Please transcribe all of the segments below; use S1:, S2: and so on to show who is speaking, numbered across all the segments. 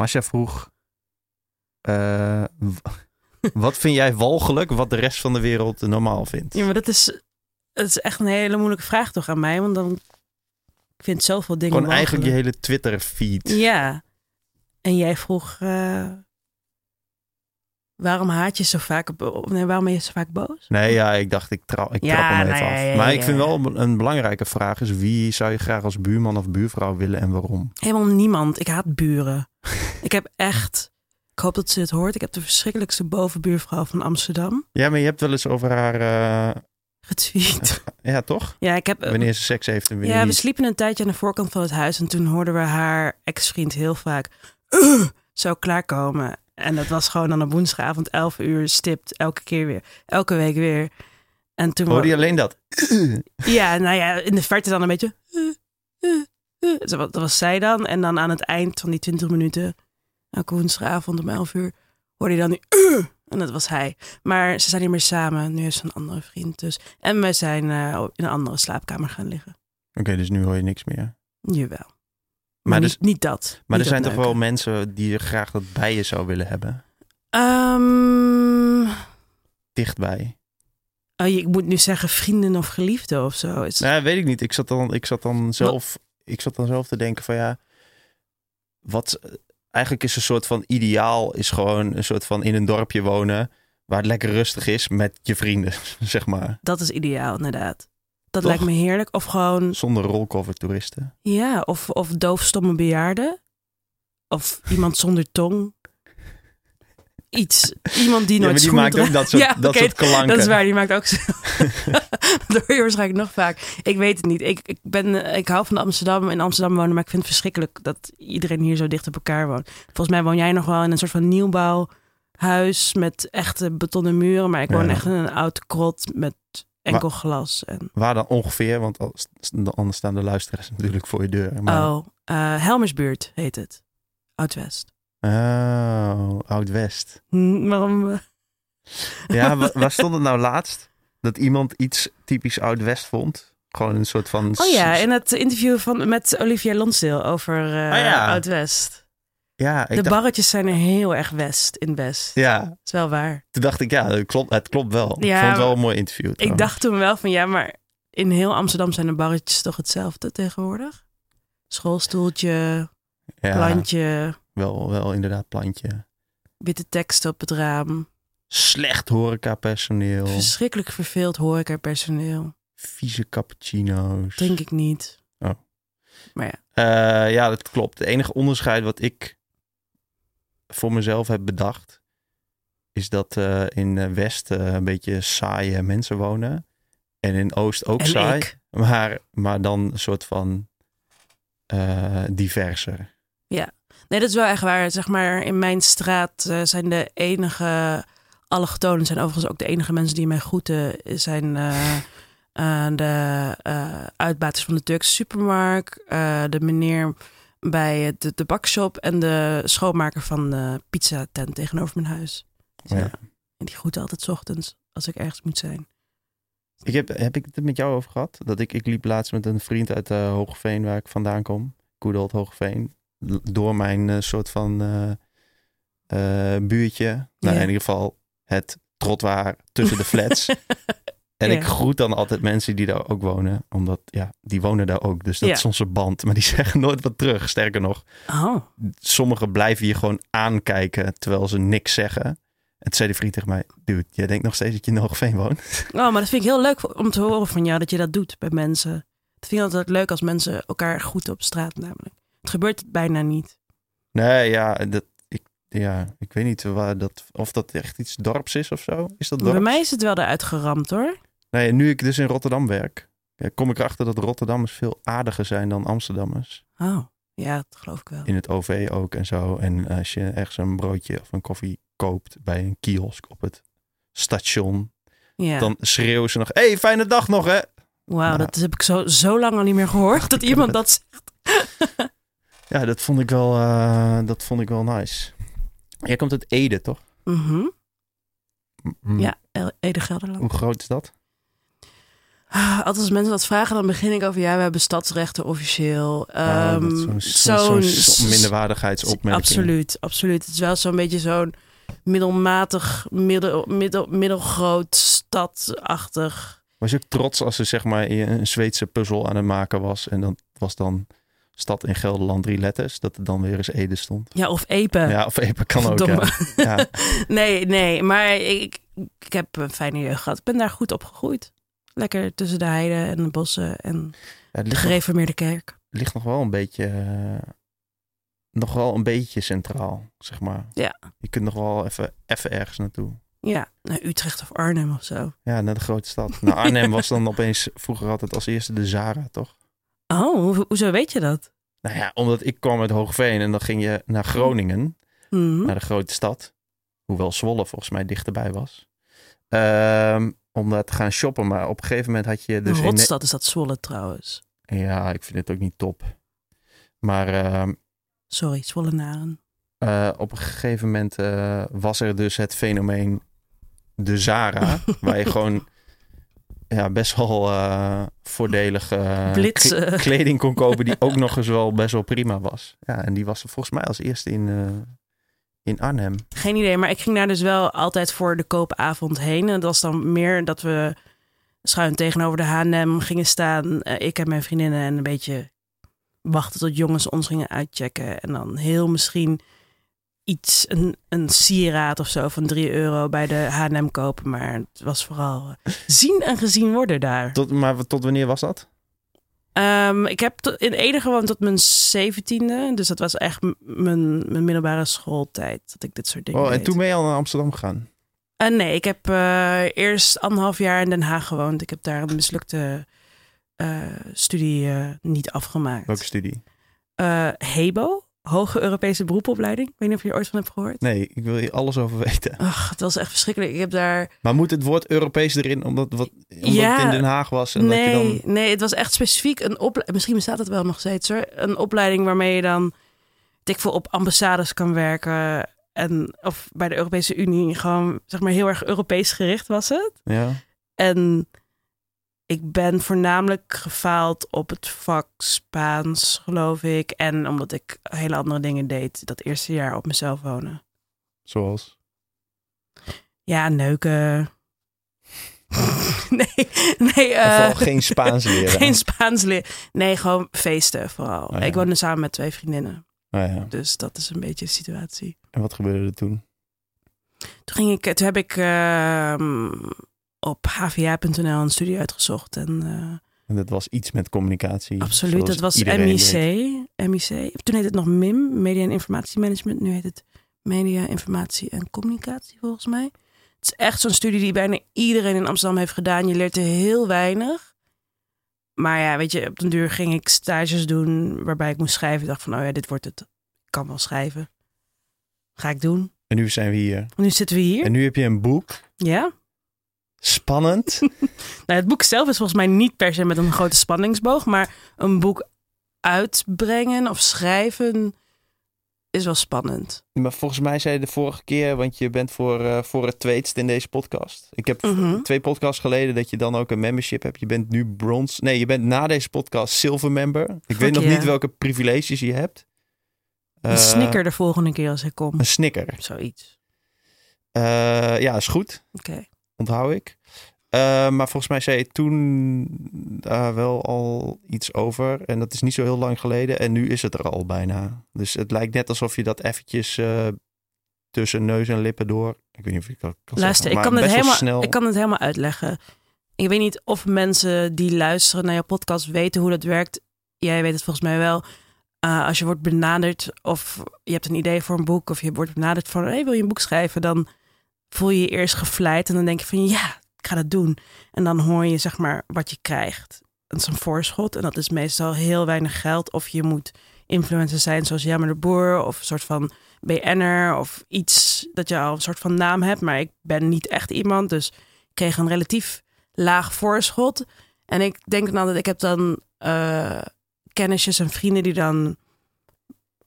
S1: Masha vroeg... eh, wat vind jij walgelijk wat de rest van de wereld normaal vindt?
S2: Ja, maar dat is, dat is echt een hele moeilijke vraag toch aan mij. Want dan, ik vind zoveel dingen
S1: Gewoon eigenlijk je hele Twitter-feed.
S2: Ja. En jij vroeg... eh, waarom haat je zo vaak... Nee, waarom ben je zo vaak boos?
S1: Nee, ja, ik dacht, ik, tra ik
S2: Ja,
S1: trap hem even af. maar
S2: ja,
S1: ik vind
S2: ja.
S1: wel een belangrijke vraag is... wie zou je graag als buurman of buurvrouw willen en waarom?
S2: Helemaal niemand. Ik haat buren. ik heb echt... Ik hoop dat ze het hoort. Ik heb de verschrikkelijkste bovenbuurvrouw van Amsterdam
S1: Ja, maar je hebt wel eens over haar... eh,
S2: getweet.
S1: ja, toch?
S2: ja, ik heb...
S1: Wanneer ze seks heeft en wanneer
S2: Ja, we sliepen een tijdje aan de voorkant van het huis. En toen hoorden we haar ex-vriend heel vaak "Ugh," zo klaarkomen. En dat was gewoon dan op woensdagavond 11 uur stipt. Elke keer weer. Elke week weer. En toen...
S1: Hoorde je alleen dat?
S2: Ja, nou ja, in de verte dan een beetje... Dat was zij dan. En dan aan het eind van die 20 minuten... Elke woensdagavond om 11 uur... hoorde je dan die... En dat was hij. Maar ze zijn niet meer samen. Nu is ze een andere vriend dus. En wij zijn eh, in een andere slaapkamer gaan liggen.
S1: Oké, dus nu hoor je niks meer.
S2: Jawel. Maar,
S1: dus,
S2: niet dat.
S1: maar er zijn toch wel mensen die je graag dat bij je zou willen hebben?
S2: Ehm,
S1: Dichtbij.
S2: oh, ik moet nu zeggen vrienden of geliefden of zo. Is,
S1: Nou, weet ik niet. Ik zat dan, ik zat dan zelf, ik zat dan zelf te denken van ja, wat eigenlijk is een soort van ideaal is gewoon een soort van in een dorpje wonen waar het lekker rustig is met je vrienden, zeg maar,
S2: Dat is ideaal, inderdaad. Dat
S1: Toch?
S2: lijkt me heerlijk. Of gewoon,
S1: zonder rolcover toeristen.
S2: ja, of, of doofstomme bejaarden. Of iemand zonder tong. Iets, iemand die
S1: Ja,
S2: nooit
S1: maar die maakt ook dat soort,
S2: Ja,
S1: dat soort klanken.
S2: Dat is waar, die maakt ook zo. dat hoor je waarschijnlijk nog vaak. Ik weet het niet. Ik, ik, ben, eh, ik hou van Amsterdam, in Amsterdam wonen, maar ik vind het verschrikkelijk dat iedereen hier zo dicht op elkaar woont. Volgens mij woon jij nog wel in een soort van nieuwbouwhuis met echte betonnen muren, maar ik woon
S1: Ja.
S2: echt in een oud krot met enkel glas. En,
S1: Waar dan ongeveer, want als- anders staan de luisteraars natuurlijk voor je deur. Maar,
S2: oh, eh, Helmersbuurt heet het. Oud-West.
S1: oh, Oud-West.
S2: Hm, Waarom? eh,
S1: Ja, wa- waar stond het nou laatst? Dat iemand iets typisch Oud-West vond? Gewoon een soort van...
S2: Oh ja, in het interview van, met Olivia Lonsdale over
S1: ja.
S2: Oud-West.
S1: Ja, ik
S2: De
S1: dacht,
S2: barretjes zijn er heel erg West in West.
S1: ja,
S2: Dat is wel waar.
S1: toen dacht ik, ja, het klopt, het klopt wel. ik
S2: Ja,
S1: vond het wel een mooi interview.
S2: Ik dacht toen wel van ja, maar in heel Amsterdam zijn de barretjes toch hetzelfde tegenwoordig? Schoolstoeltje,
S1: ja,
S2: plantje,
S1: Wel, wel inderdaad plantje.
S2: witte tekst op het raam.
S1: Slecht horecapersoneel.
S2: Verschrikkelijk verveeld horecapersoneel.
S1: Vieze cappuccino's.
S2: Denk ik niet.
S1: Oh.
S2: Maar ja,
S1: Eh, ja, dat klopt. Het enige onderscheid wat ik voor mezelf heb bedacht... is dat eh, in eh, West eh, een beetje saaie mensen wonen. En in Oost ook
S2: en
S1: saai.
S2: ik.
S1: Maar, maar dan een soort van eh, diverser.
S2: Nee, dat is wel echt waar. Zeg maar, in mijn straat zijn de enige allochtonen, zijn overigens ook de enige mensen die mij groeten, zijn de uitbaters van de Turkse supermarkt, de meneer bij de, de bakshop en de schoonmaker van de pizzatent tegenover mijn huis.
S1: Ja.
S2: Ja. En die groeten altijd 's ochtends als ik ergens moet zijn.
S1: Ik heb, heb ik het met jou over gehad? Dat ik, ik liep laatst met een vriend uit uh, Hoogeveen, waar ik vandaan kom. Hoogeveen. L- Door mijn eh, soort van eh, eh, buurtje. Nou,
S2: Ja.
S1: in ieder geval het trottoir tussen de flats. En
S2: Ja.
S1: ik groet dan altijd mensen die daar ook wonen. Omdat, ja, die wonen daar ook. Dus dat
S2: Ja.
S1: is onze band. Maar die zeggen nooit wat terug. Sterker nog,
S2: Oh,
S1: sommigen blijven je gewoon aankijken terwijl ze niks zeggen. En toen zei die vriend tegen mij, dude, jij denkt nog steeds dat je in Hoogeveen woont?
S2: oh, maar dat vind ik heel leuk om te horen van jou dat je dat doet bij mensen. Dat vind ik altijd leuk als mensen elkaar groeten op straat namelijk. Het gebeurt bijna niet.
S1: Nee, ja, dat, ik, ja, ik weet niet waar dat, of dat echt iets dorps is of zo. Is dat dorps?
S2: Bij mij is het wel eruit geramd hoor.
S1: Nee, nu ik dus in Rotterdam werk, ja, kom ik erachter dat Rotterdammers veel aardiger zijn dan Amsterdammers.
S2: Oh, ja, dat geloof ik wel.
S1: In het OV ook en zo. En als je ergens een broodje of een koffie koopt bij een kiosk op het station,
S2: Ja.
S1: dan schreeuwen ze nog, hey, fijne dag nog hè.
S2: Wauw,
S1: Nou.
S2: dat heb ik zo, zo lang al niet meer gehoord. Dat iemand dat zegt.
S1: Ja, dat vond ik wel, eh, dat vond ik wel nice. Jij komt uit Ede, toch?
S2: Mhm.
S1: M-
S2: Ja, Ede Gelderland.
S1: Hoe groot is dat?
S2: Ah, Altijd als mensen dat vragen, dan begin ik over... ja, we hebben stadsrechten officieel.
S1: Dat
S2: Ehm,
S1: zo'n
S2: zo'n-
S1: zo'n minderwaardigheidsopmerking.
S2: Absoluut, absoluut. Het is wel zo'n beetje zo'n middelmatig, middel, middel, middelgroot, stadachtig.
S1: Was je ook trots als ze zeg maar een Zweedse puzzel aan het maken was en dan was dan stad in Gelderland drie letters, dat er dan weer eens Ede stond.
S2: Ja, of Epe.
S1: Ja, of even kan ook. Ja. Ja.
S2: Nee, nee, maar ik, ik heb een fijne jeugd gehad. Ik ben daar goed opgegroeid. Lekker tussen de heide en de bossen en
S1: Ja,
S2: de
S1: ligt, nog,
S2: gereformeerde kerk.
S1: ligt nog wel een beetje, eh, nog wel een beetje centraal, zeg maar.
S2: Ja.
S1: Je kunt nog wel even, even ergens naartoe.
S2: Ja, naar Utrecht of Arnhem of zo.
S1: Ja, naar de grote stad. Nou, Arnhem was dan opeens vroeger altijd als eerste de Zara, toch?
S2: Oh, hoe- hoezo weet je dat?
S1: Nou ja, omdat ik kwam uit Hoogveen en dan ging je naar Groningen.
S2: Hm.
S1: naar de grote stad. Hoewel Zwolle volgens mij dichterbij was. Ehm, om daar te gaan shoppen. Maar op een gegeven moment had je dus...
S2: een
S1: in-
S2: rotstad is dat Zwolle trouwens.
S1: ja, ik vind het ook niet top. Maar ehm,
S2: Sorry, Zwollenaren.
S1: eh, op een gegeven moment eh, was er dus het fenomeen de Zara. waar je gewoon ja, best wel voordelig
S2: Blitz,
S1: kle-
S2: eh.
S1: kleding kon kopen. Die ook nog eens wel best wel prima was. Ja, en die was er volgens mij als eerste in, in Arnhem.
S2: Geen idee, maar ik ging daar dus wel altijd voor de koopavond heen. En dat was dan meer dat we schuin tegenover de H&M gingen staan. eh, ik en mijn vriendinnen en een beetje wachten tot jongens ons gingen uitchecken. En dan heel misschien iets, een, een sieraad of zo van 3 euro bij de H&M kopen. Maar het was vooral eh, zien en gezien worden daar.
S1: Tot, maar tot wanneer was dat?
S2: Ehm, ik heb in Ede gewoond tot mijn zeventiende. Dus dat was echt mijn, mijn middelbare schooltijd dat ik dit soort dingen
S1: Oh, en
S2: deed.
S1: toen ben je al naar Amsterdam gegaan?
S2: Eh, nee, ik heb eh, eerst anderhalf jaar in Den Haag gewoond. Ik heb daar een mislukte eh, studie niet afgemaakt.
S1: Welke studie?
S2: HEBO, Hoge Europese Beroepopleiding. Ik weet niet of je er ooit van hebt gehoord.
S1: Nee, ik wil hier alles over weten.
S2: Ach, het was echt verschrikkelijk. Ik heb daar...
S1: Maar moet het woord Europees erin, omdat, wat, omdat
S2: Ja.
S1: het in Den Haag was? En dat je
S2: Nee,
S1: dan...
S2: nee, het was echt specifiek een opleiding. Misschien bestaat het wel nog steeds hoor. Een opleiding waarmee je dan... weet Ik veel op ambassades kan werken. En, of bij de Europese Unie gewoon, zeg maar, heel erg Europees gericht was het.
S1: Ja.
S2: En ik ben voornamelijk gefaald op het vak Spaans, geloof ik. En omdat ik hele andere dingen deed dat eerste jaar op mezelf wonen.
S1: Zoals?
S2: Ja, neuken. nee, nee.
S1: En
S2: eh,
S1: vooral geen Spaans leren.
S2: geen Spaans leren. Nee, gewoon feesten vooral.
S1: Oh ja.
S2: Ik woonde samen met twee vriendinnen.
S1: Oh ja.
S2: Dus dat is een beetje de situatie.
S1: En wat gebeurde er toen?
S2: Toen, ging ik, toen heb ik ehm, op hva.nl een studie uitgezocht. En eh,
S1: En dat was iets met communicatie.
S2: Absoluut, dat was MIC. MIC. Toen heette het nog MIM, Media en Informatiemanagement. Nu heet het Media, Informatie en Communicatie volgens mij. Het is echt zo'n studie die bijna iedereen in Amsterdam heeft gedaan. Je leert er heel weinig. Maar ja, weet je, op den duur ging ik stages doen waarbij ik moest schrijven. Ik dacht van, oh ja, dit wordt het. Ik kan wel schrijven. Ga ik doen.
S1: En nu zijn we hier.
S2: Nu zitten we hier.
S1: En nu heb je een boek.
S2: Ja.
S1: Spannend.
S2: Nou, het boek zelf is volgens mij niet per se met een grote spanningsboog, maar een boek uitbrengen of schrijven is wel spannend.
S1: maar volgens mij zei je de vorige keer, want je bent voor, eh, voor het tweetst in deze podcast. Ik heb
S2: Mhm.
S1: twee podcasts geleden dat je dan ook een membership hebt. Je bent nu brons. Nee, je bent na deze podcast silver member. Ik weet nog
S2: yeah.
S1: niet welke privileges je hebt.
S2: Een
S1: Eh,
S2: snicker de volgende keer als ik kom.
S1: Een snicker.
S2: Zoiets.
S1: Eh, ja, is goed.
S2: Oké.
S1: Onthoud ik. Eh, maar volgens mij zei je toen daar wel al iets over. En dat is niet zo heel lang geleden. En nu is het er al bijna. Dus het lijkt net alsof je dat eventjes eh, tussen neus en lippen door... Ik weet niet of ik dat kan
S2: Luister,
S1: zeggen,
S2: ik kan, het helemaal,
S1: snel.
S2: ik kan het helemaal uitleggen. Ik weet niet of mensen die luisteren naar je podcast weten hoe dat werkt. Jij weet het volgens mij wel. Uh, als je wordt benaderd of je hebt een idee voor een boek... of je wordt benaderd van, hey, wil je een boek schrijven? Dan voel je je eerst gevleid en dan denk je van, ja, ik ga dat doen. En dan hoor je zeg maar wat je krijgt. Dat is een voorschot en dat is meestal heel weinig geld. Of je moet influencer zijn zoals Jammer de Boer... of een soort van BN'er of iets dat je al een soort van naam hebt. Maar ik ben niet echt iemand, dus ik kreeg een relatief laag voorschot. En ik denk dan altijd, ik heb dan uh, kennisjes en vrienden die dan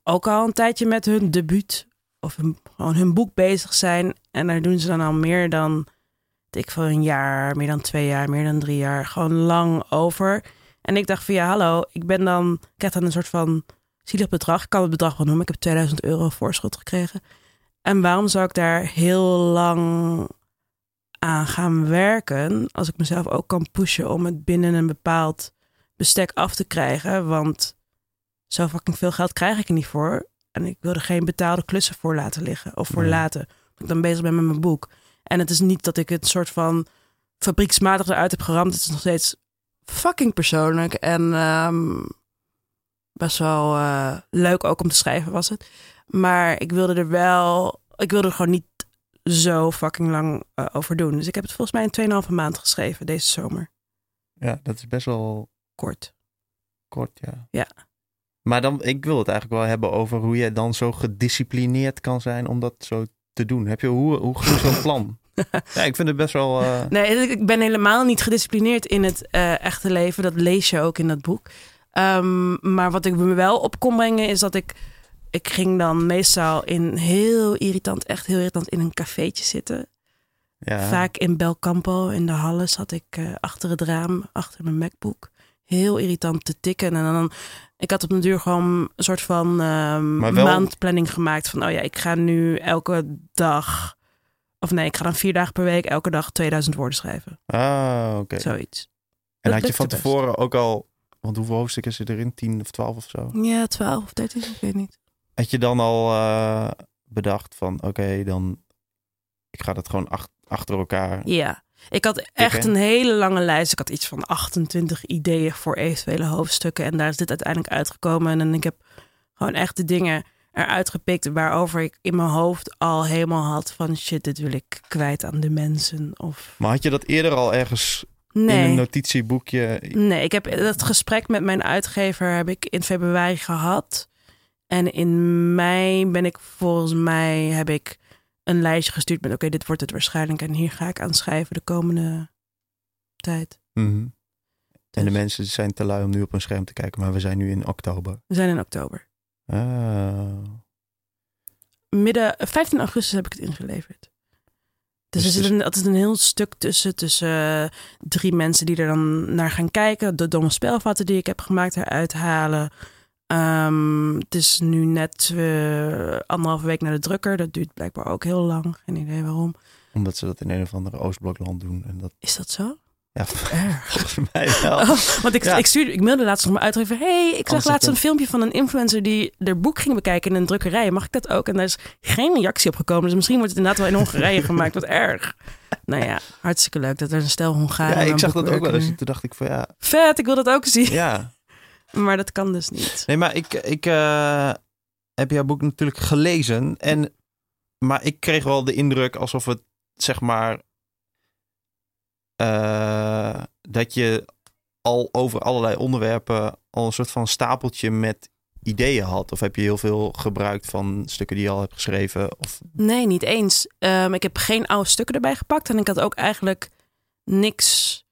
S2: ook al een tijdje met hun debuut of gewoon hun boek bezig zijn. En daar doen ze dan al meer dan ik van een jaar, meer dan twee jaar, meer dan drie jaar, gewoon lang over. En ik dacht van ja, hallo, ik ben dan, ik heb dan een soort van zielig bedrag. Ik kan het bedrag wel noemen. Ik heb 2000 euro voorschot gekregen. En waarom zou ik daar heel lang aan gaan werken als ik mezelf ook kan pushen om het binnen een bepaald bestek af te krijgen? Want zo fucking veel geld krijg ik er niet voor. En ik wil er geen betaalde klussen voor laten liggen of voor
S1: Nee.
S2: laten. Ik dan bezig ben met mijn boek. En het is niet dat ik het soort van fabrieksmatig eruit heb geramd. Het is nog steeds fucking persoonlijk. En ehm, best wel eh, leuk ook om te schrijven was het. Maar ik wilde er wel... Ik wilde er gewoon niet zo fucking lang eh, over doen. Dus ik heb het volgens mij in 2,5 maand geschreven deze zomer.
S1: Ja, dat is best wel
S2: Kort.
S1: kort, ja.
S2: Ja.
S1: Maar dan, ik wil het eigenlijk wel hebben over hoe je dan zo gedisciplineerd kan zijn om dat zo te doen. Heb je, hoe, hoe zo'n plan? ja, ik vind het best wel... eh,
S2: Nee, ik ben helemaal niet gedisciplineerd in het eh, echte leven. Dat lees je ook in dat boek. Ehm, maar wat ik me wel op kon brengen is dat ik... Ik ging dan meestal in heel irritant, echt heel irritant, in een cafeetje zitten.
S1: ja.
S2: Vaak in Belcampo, in de hallen, zat ik eh, achter het raam, achter mijn MacBook. Heel irritant te tikken. En dan, ik had op een duur gewoon een soort van
S1: Maar wel-
S2: maandplanning gemaakt. Van, oh ja, ik ga nu elke dag... Of nee, ik ga dan vier dagen per week elke dag 2000 woorden schrijven.
S1: Ah, oké.
S2: Zoiets.
S1: En
S2: Dat
S1: had je van
S2: best.
S1: tevoren ook al... Want hoeveel hoofdstukken zitten erin? 10 of 12 of zo?
S2: Ja, 12 of 13, ik weet niet.
S1: Had je dan al eh, bedacht van... Oké, dan... Ik ga dat gewoon ach- achter elkaar...
S2: Ja, ik had echt een hele lange lijst. Ik had iets van 28 ideeën voor eventuele hoofdstukken. En daar is dit uiteindelijk uitgekomen. En ik heb gewoon echt de dingen eruit gepikt waarover ik in mijn hoofd al helemaal had van shit, dit wil ik kwijt aan de mensen. Of
S1: Maar had je dat eerder al ergens in een notitieboekje?
S2: Nee, ik heb dat gesprek met mijn uitgever heb ik in februari gehad. En in mei ben ik volgens mij heb ik een lijstje gestuurd met oké, dit wordt het waarschijnlijk en hier ga ik aan schrijven de komende tijd.
S1: Mhm. En de
S2: Dus-
S1: mensen zijn te lui om nu op een scherm te kijken, maar we zijn nu in oktober.
S2: We zijn in oktober.
S1: Ah.
S2: Midden 15 augustus heb ik het ingeleverd. Dus,
S1: Dus
S2: er zit een, is een heel stuk tussen, tussen eh, drie mensen die er dan naar gaan kijken. De domme spelvatten die ik heb gemaakt eruit halen. Ehm, het is nu net eh, anderhalve week naar de drukker. Dat duurt blijkbaar ook heel lang. Geen idee waarom.
S1: Omdat ze dat in een of andere Oostblokland doen. En dat,
S2: Is dat zo?
S1: ja, volgens mij wel.
S2: Oh, want ik,
S1: Ja.
S2: ik, stuurde, ik mailde laatst nog mijn uitgever. hey, ik zag
S1: Anders
S2: laatst een filmpje van een influencer die haar boek ging bekijken in een drukkerij. Mag ik dat ook? En daar is geen reactie op gekomen. Dus misschien wordt het inderdaad wel in Hongarije gemaakt. Wat erg. Nou ja, hartstikke leuk dat er een stel Hongaren
S1: Ja, ik zag dat ook wel eens. Toen dacht ik van ja,
S2: Vet, ik wil dat ook zien.
S1: ja.
S2: Maar dat kan dus niet.
S1: Nee, maar ik, ik eh, heb jouw boek natuurlijk gelezen. En, maar ik kreeg wel de indruk alsof het, zeg maar, eh, dat je al over allerlei onderwerpen al een soort van stapeltje met ideeën had. Of heb je heel veel gebruikt van stukken die je al hebt geschreven? Of,
S2: Nee, niet eens. Ehm, ik heb geen oude stukken erbij gepakt. En ik had ook eigenlijk niks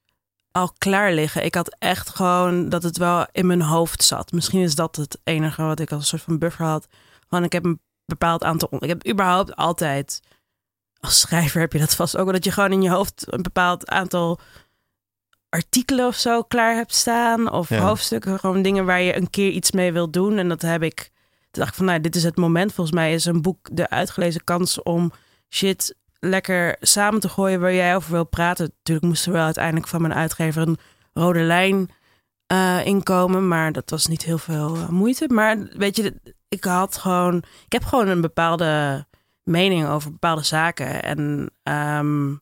S2: al klaar liggen. Ik had echt gewoon dat het wel in mijn hoofd zat. Misschien is dat het enige wat ik als een soort van buffer had. Want ik heb een bepaald aantal... Ik heb überhaupt altijd... Als schrijver heb je dat vast ook wel. Dat je gewoon in je hoofd een bepaald aantal artikelen of zo klaar hebt staan. Of
S1: Ja.
S2: hoofdstukken. Gewoon dingen waar je een keer iets mee wilt doen. En dat heb ik... Toen dacht ik van, nou, dit is het moment. Volgens mij is een boek de uitgelezen kans om shit lekker samen te gooien waar jij over wil praten. Natuurlijk moest er wel uiteindelijk van mijn uitgever een rode lijn eh, inkomen, maar dat was niet heel veel eh, moeite. Maar weet je, ik had gewoon, ik heb gewoon een bepaalde mening over bepaalde zaken en ehm,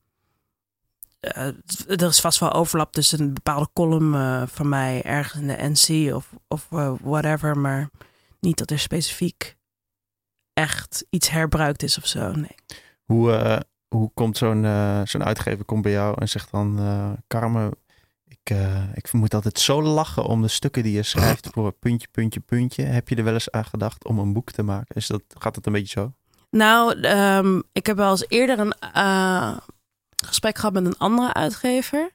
S2: eh, er is vast wel overlap tussen een bepaalde column van mij ergens in de NC of, of whatever, maar niet dat er specifiek echt iets herbruikt is of zo. Nee.
S1: hoe, hoe komt zo'n eh, zo'n uitgever komt bij jou en zegt dan... eh Carmen, ik, eh, ik moet altijd zo lachen om de stukken die je schrijft voor puntje, puntje, puntje. Heb je er wel eens aan gedacht om een boek te maken? Is dat, gaat het een beetje zo?
S2: Nou, ehm, ik heb wel eens eerder een eh, gesprek gehad met een andere uitgever.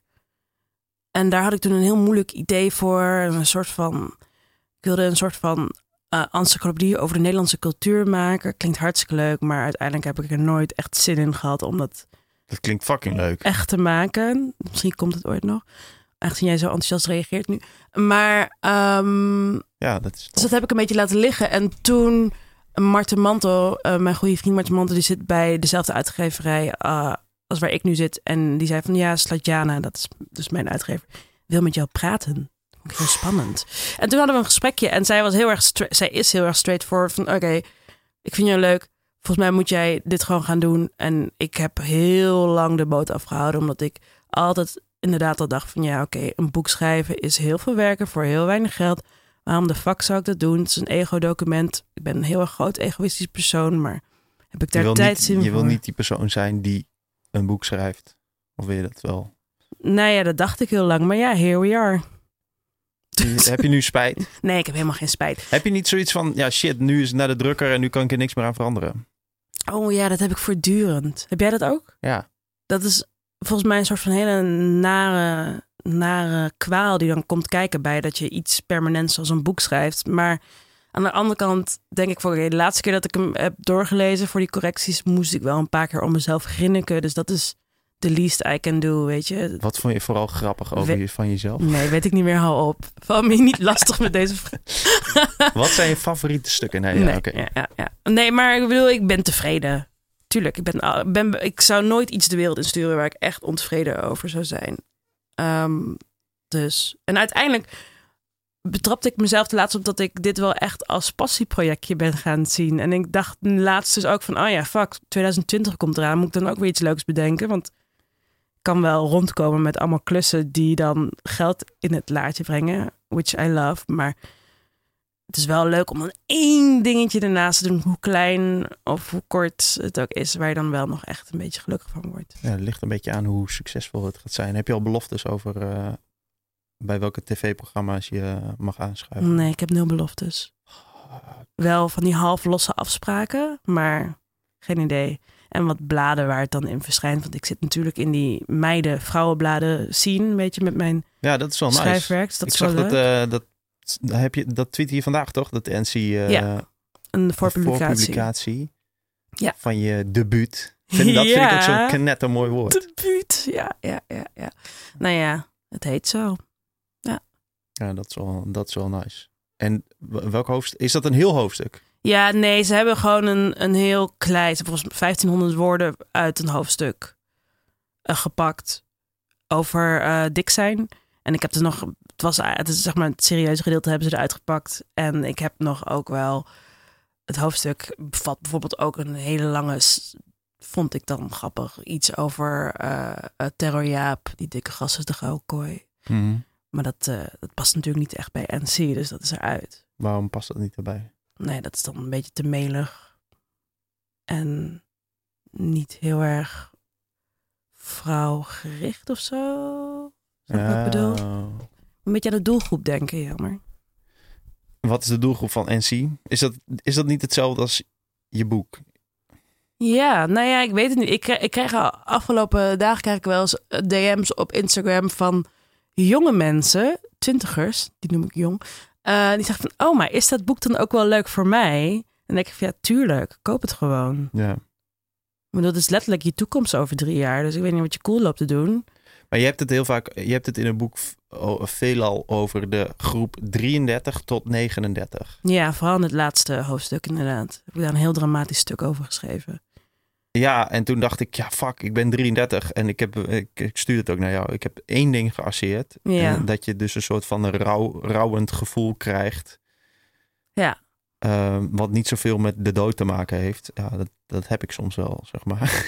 S2: En daar had ik toen een heel moeilijk idee voor. Een soort van. Ik wilde een soort van eh encyclopedie over de Nederlandse cultuur maken. Klinkt hartstikke leuk, maar uiteindelijk heb ik er nooit echt zin in gehad om dat
S1: Dat klinkt fucking leuk.
S2: echt te maken. Misschien komt het ooit nog. Aangezien jij zo enthousiast reageert nu. Maar ehm,
S1: Ja, dat is
S2: dus dat heb ik een beetje laten liggen. En toen Marten Mantel, eh, mijn goede vriend Marten Mantel, die zit bij dezelfde uitgeverij eh, als waar ik nu zit. En die zei van ja, Slatjana, dat is dus mijn uitgever, wil met jou praten. Heel spannend. En toen hadden we een gesprekje en zij was heel erg, zij is heel erg straightforward van oké, ik vind jou leuk. Volgens mij moet jij dit gewoon gaan doen. En ik heb heel lang de boot afgehouden, omdat ik altijd inderdaad al dacht van ja, oké, een boek schrijven is heel veel werken voor heel weinig geld. Waarom de fuck zou ik dat doen? Het is een ego-document. Ik ben een heel erg groot egoïstisch persoon, maar heb ik
S1: je
S2: daar tijd
S1: niet,
S2: zin
S1: je wil niet die persoon zijn die een boek schrijft. Of wil je dat wel?
S2: Nou ja, dat dacht ik heel lang, maar ja, here we are.
S1: heb je nu spijt?
S2: Nee, ik heb helemaal geen spijt.
S1: Heb je niet zoiets van, ja shit, nu is het naar de drukker en nu kan ik er niks meer aan veranderen?
S2: Oh ja, dat heb ik voortdurend. Heb jij dat ook?
S1: Ja,
S2: Dat is volgens mij een soort van hele nare, nare kwaal die dan komt kijken bij dat je iets permanents als een boek schrijft. Maar aan de andere kant denk ik van de laatste keer dat ik hem heb doorgelezen voor die correcties moest ik wel een paar keer om mezelf grinniken. Dus dat is the least I can do, weet je.
S1: wat vond je vooral grappig over
S2: We-
S1: je, van jezelf?
S2: Nee, weet ik niet meer. Hou op. Val me niet lastig met deze vraag.
S1: Wat zijn je favoriete stukken? Nee, ja,
S2: nee, ja, ja, ja. nee, maar ik bedoel, ik ben tevreden. Tuurlijk, ik, ben, ben, ik zou nooit iets de wereld insturen waar ik echt ontevreden over zou zijn. Ehm, dus, en uiteindelijk betrapte ik mezelf de laatst op dat ik dit wel echt als passieprojectje ben gaan zien. En ik dacht laatst dus ook van, oh ja, fuck, 2020 komt eraan. Moet ik dan ook weer iets leuks bedenken? Want kan wel rondkomen met allemaal klussen die dan geld in het laadje brengen. Which I love, maar het is wel leuk om dan één dingetje ernaast te doen, hoe klein of hoe kort het ook is, waar je dan wel nog echt een beetje gelukkig van wordt.
S1: Ja, het ligt een beetje aan hoe succesvol het gaat zijn. Heb je al beloftes over eh, bij welke tv-programma's je eh, mag aanschuiven?
S2: Nee, ik heb nul beloftes. Wel van die half losse afspraken, maar geen idee. En wat bladen waar het dan in verschijnt. Want ik zit natuurlijk in die meiden, vrouwenbladen scene, een beetje met mijn
S1: Ja, dat is wel nice.
S2: schrijfwerk. Dus dat
S1: ik
S2: is wel
S1: zag dat, eh, dat, heb je, dat tweet hier vandaag toch? Dat NC eh
S2: Ja, een voorpublicatie.
S1: voorpublicatie
S2: Ja.
S1: van je debuut. Vind, dat vind ik ook
S2: Ja.
S1: zo'n knetter mooi woord.
S2: Debuut. Ja, ja, ja, ja. Nou ja, het heet zo.
S1: Ja, dat is wel, dat is wel nice. En welk hoofdstuk? Is dat een heel hoofdstuk?
S2: Ja, nee, ze hebben gewoon een, een heel klein, volgens mij 1500 woorden uit een hoofdstuk eh, gepakt over eh, dik zijn. En ik heb er nog, het was het is zeg maar het serieuze gedeelte hebben ze eruit gepakt. En ik heb nog ook wel, het hoofdstuk bevat bijvoorbeeld ook een hele lange, vond ik dan grappig, iets over eh eh, Terror Jaap, die dikke gast is de gouden Maar dat, eh, dat past natuurlijk niet echt bij NC, dus dat is eruit.
S1: Waarom past dat niet erbij?
S2: Nee, dat is dan een beetje te melig. En niet heel erg vrouwgericht of zo. Je wat ik bedoel? Een beetje aan de doelgroep denken, jammer.
S1: Wat is de doelgroep van NC? Is dat, is dat niet hetzelfde als je boek?
S2: Ja, nou ja, ik weet het niet. Ik, krijg- ik krijg afgelopen dagen krijg ik wel eens eh, DM's op Instagram van jonge mensen, twintigers, die noem ik jong. Eh, die zeggen van, oh, maar is dat boek dan ook wel leuk voor mij? En dan denk ik van, ja, tuurlijk, koop het gewoon.
S1: Ja.
S2: Bedoel, dat is letterlijk je toekomst over drie jaar. Dus ik weet niet wat je cool loopt te doen.
S1: Maar je hebt het heel vaak, je hebt het in een boek veelal over de groep 33 tot 39.
S2: Ja, vooral in het laatste hoofdstuk inderdaad. Heb ik daar een heel dramatisch stuk over geschreven.
S1: Ja, en toen dacht ik, ja fuck, ik ben 33 en ik, heb, ik, ik stuur het ook naar jou. Ik heb één ding gearseerd.
S2: Ja.
S1: En dat je dus een soort van rouw, rouwend gevoel krijgt.
S2: Ja.
S1: Ehm, wat niet zoveel met de dood te maken heeft. Ja, dat, dat heb ik soms wel, zeg maar.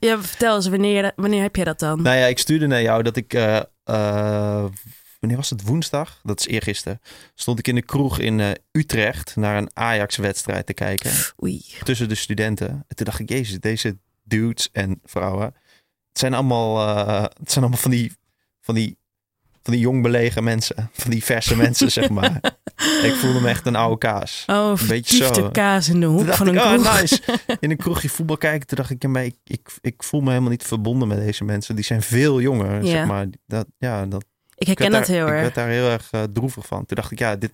S2: Ja, vertel eens, wanneer, wanneer heb jij dat dan?
S1: nou ja, ik stuurde naar jou dat ik... eh, eh, wanneer was het? Woensdag? Dat is eergisteren. Stond ik in de kroeg in eh, Utrecht naar een Ajax-wedstrijd te kijken.
S2: Oei.
S1: tussen de studenten. En toen dacht ik, jezus, deze dudes en vrouwen, het zijn allemaal, eh, het zijn allemaal van die, van die, van die jong belegen mensen, van die verse mensen, zeg maar. ik voelde me echt een oude kaas.
S2: Oh,
S1: Een beetje zo.
S2: kaas in de hoek van een
S1: ik, oh
S2: kroeg.
S1: nice. In een kroegje voetbal kijken, toen dacht ik, ja, maar ik, ik, ik voel me helemaal niet verbonden met deze mensen. Die zijn veel jonger,
S2: Ja.
S1: zeg maar. Dat, ja, dat,
S2: Ik herken
S1: ik
S2: dat
S1: daar,
S2: heel
S1: Ik
S2: erg.
S1: werd daar heel erg eh, droevig van. Toen dacht ik, ja, dit...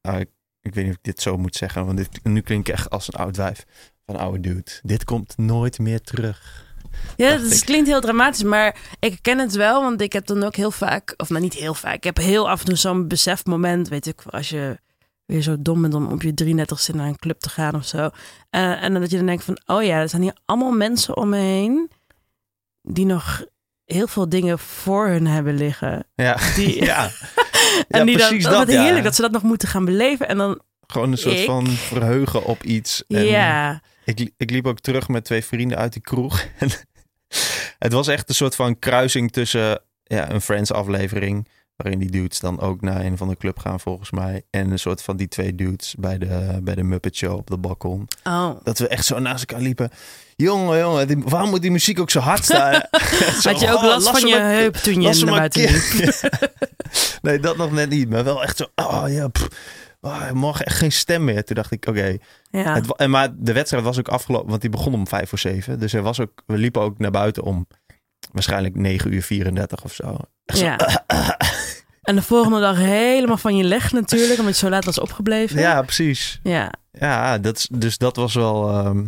S1: ah, ik, ik weet niet of ik dit zo moet zeggen, want dit, nu klink ik echt als een oud wijf. Van oude dude. Dit komt nooit meer terug.
S2: Ja, is-
S1: ik.
S2: klinkt heel dramatisch, maar ik ken het wel, want ik heb dan ook heel vaak, of nou niet heel vaak, ik heb heel af en toe zo'n besefmoment, weet ik, als je weer zo dom bent om op je 33ste naar een club te gaan of zo. Eh, en dan dat je dan denkt van, oh ja, er zijn hier allemaal mensen om me heen die nog heel veel dingen voor hun hebben liggen.
S1: Ja,
S2: Die,
S1: ja.
S2: en
S1: Ja,
S2: die dan,
S1: precies
S2: wat
S1: dat, ja.
S2: heerlijk dat ze dat nog moeten gaan beleven. En dan,
S1: Gewoon een soort
S2: Ik-
S1: van verheugen op iets. En
S2: ja,
S1: ik, ik liep ook terug met twee vrienden uit die kroeg. Het was echt een soort van kruising tussen ja, een Friends aflevering... waarin die dudes dan ook naar een van de club gaan volgens mij... en een soort van die twee dudes bij de, bij de Muppet Show op de balkon.
S2: oh.
S1: Dat we echt zo naast elkaar liepen. Jongen, jongen, die- waarom moet die muziek ook zo hard staan? Zo,
S2: Had je ook
S1: oh,
S2: last
S1: las
S2: van je
S1: maar-
S2: heup toen je naar buiten liep?
S1: nee, dat nog net niet. Maar wel echt zo, oh ja, pff, oh, morgen echt geen stem meer. Toen dacht ik, oké.
S2: Ja.
S1: En Maar de wedstrijd was ook afgelopen, want die begon om vijf voor zeven. Dus er was ook, we liepen ook naar buiten om waarschijnlijk 9 uur 34 of zo. Echt zo,
S2: Ja. En de volgende dag helemaal van je leg natuurlijk, omdat je zo laat was opgebleven.
S1: ja, precies.
S2: Ja.
S1: Ja, dat, is- dus dat was wel... ehm,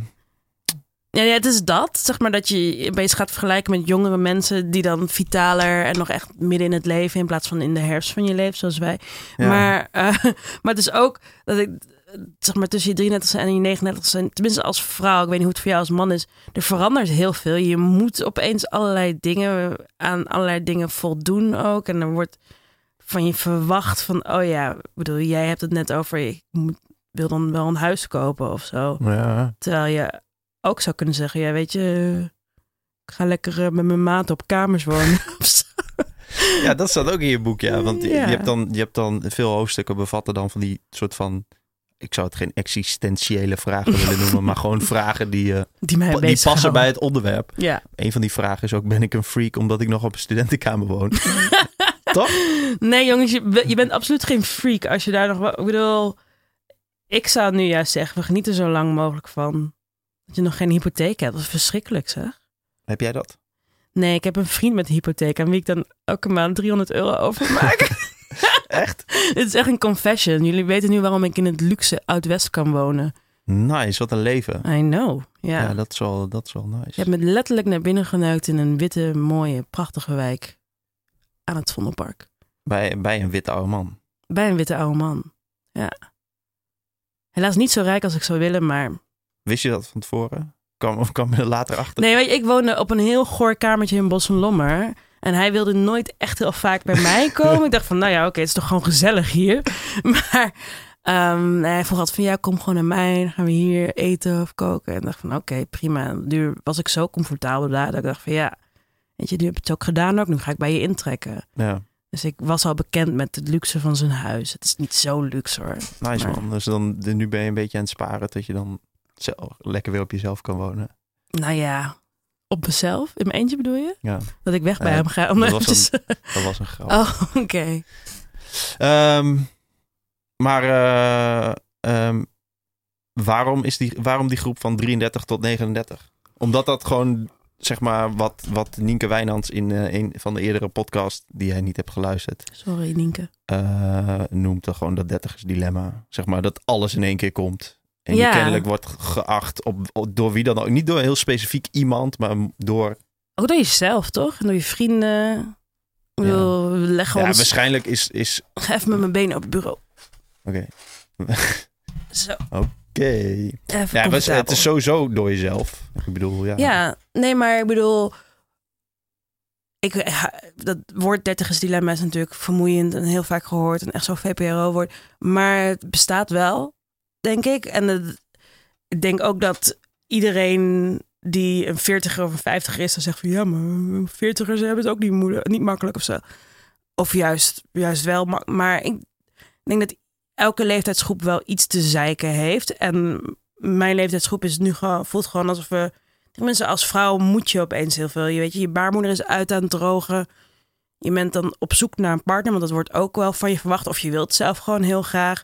S2: Ja, ja, het is dat, zeg maar, dat je je bezig gaat vergelijken met jongere mensen die dan vitaler en nog echt midden in het leven in plaats van in de herfst van je leven, zoals wij.
S1: ja.
S2: Maar, eh, maar het is ook dat ik, zeg maar, tussen je 33 en je 39 zijn, tenminste als vrouw, ik weet niet hoe het voor jou als man is, er verandert heel veel. Je moet opeens allerlei dingen, aan allerlei dingen voldoen ook. En er wordt van je verwacht van, oh ja, bedoel, jij hebt het net over, ik moet, wil dan wel een huis kopen of zo.
S1: ja.
S2: Terwijl je ook zou kunnen zeggen, ja, weet je, ik ga lekker eh, met mijn maat op kamers wonen.
S1: ja, dat staat ook in je boek, ja. Want je-
S2: Ja.
S1: Je, hebt dan, je hebt dan veel hoofdstukken bevatten dan van die soort van... Ik zou het geen existentiële vragen willen noemen, maar gewoon vragen die, eh,
S2: die mij
S1: die passen bij het onderwerp.
S2: Ja.
S1: Een van die vragen is ook, ben ik een freak omdat ik nog op een studentenkamer woon? Toch?
S2: Nee, jongens, je, be- je bent absoluut geen freak als je daar nog. Ik bedoel, ik zou nu juist zeggen, we genieten zo lang mogelijk van dat je nog geen hypotheek hebt. Dat is verschrikkelijk, zeg.
S1: Heb jij dat?
S2: Nee, ik heb een vriend met een hypotheek aan wie ik dan elke maand 300 euro overmaak.
S1: Echt?
S2: Dit is echt een confession. Jullie weten nu waarom ik in het luxe Oud-West kan wonen.
S1: Nice, wat een leven.
S2: I know. Ja.
S1: Ja, dat, is wel, dat is wel nice.
S2: Je hebt me letterlijk naar binnen geneukt in een witte, mooie, prachtige wijk aan het Vondelpark.
S1: Bij, bij een witte oude man.
S2: Bij een witte oude man. Ja. Helaas niet zo rijk als ik zou willen, maar...
S1: Wist je dat van tevoren? Kwam, of kwam je er later achter?
S2: Nee, weet je, ik woonde op een heel goor kamertje in Bos en Lommer. En hij wilde nooit echt heel vaak bij mij komen. ik dacht van, nou ja, oké, het is toch gewoon gezellig hier. Maar ehm, hij vroeg altijd van, ja, kom gewoon naar mij. Dan gaan we hier eten of koken. En ik dacht van, oké, prima. Nu was ik zo comfortabel daar. Dat ik dacht van, ja, weet je, nu heb je het ook gedaan ook. Nu ga ik bij je intrekken.
S1: Ja,
S2: Dus ik was al bekend met het luxe van zijn huis. Het is niet zo luxe hoor.
S1: nice
S2: Maar-
S1: man. Dus dan, nu ben je een beetje aan het sparen dat je dan zelf, lekker weer op jezelf kan wonen.
S2: Nou ja, op mezelf. In mijn eentje bedoel je?
S1: Ja,
S2: Dat ik weg bij hem ga. Om
S1: dat was
S2: eventjes-
S1: dat was een grap.
S2: Oh, oké.
S1: Ehm, maar eh, ehm, waarom, is die, waarom die groep van 33 tot 39? Omdat dat gewoon, zeg maar, wat, wat Nienke Wijnands in eh, een van de eerdere podcast, die jij niet hebt geluisterd,
S2: Sorry, Nienke.
S1: eh, noemt dan gewoon dat 30 dilemma. Zeg maar, dat alles in één keer komt. En
S2: Ja.
S1: je kennelijk wordt geacht op, op- door wie dan ook. Niet door een heel specifiek iemand, maar door...
S2: Ook door jezelf, toch? En door je vrienden. Bedoel, we leggen
S1: Ja,
S2: ons...
S1: waarschijnlijk is... is
S2: even met mijn benen op het bureau.
S1: Oké.
S2: Zo,
S1: Oké. Ja, maar het- is sowieso door jezelf. Ik bedoel, ja.
S2: Ja, nee, maar ik bedoel... Ik, ha- dat woord dertigersdilemma is natuurlijk vermoeiend en heel vaak gehoord. En echt zo'n VPRO-woord. Maar het bestaat wel, denk ik. En het- ik denk ook dat iedereen die een veertiger of een vijftiger is... dan zegt van ja, maar veertigers hebben het ook niet, moeilijk, niet makkelijk of zo. Of juist, juist wel. Maar, maar ik denk dat elke leeftijdsgroep wel iets te zeiken heeft. En mijn leeftijdsgroep is nu gewoon, voelt gewoon alsof we... Tenminste, als vrouw moet je opeens heel veel. Je weet je, je baarmoeder is uit aan het drogen. Je bent dan op zoek naar een partner, want dat wordt ook wel van je verwacht. Of je wilt zelf gewoon heel graag.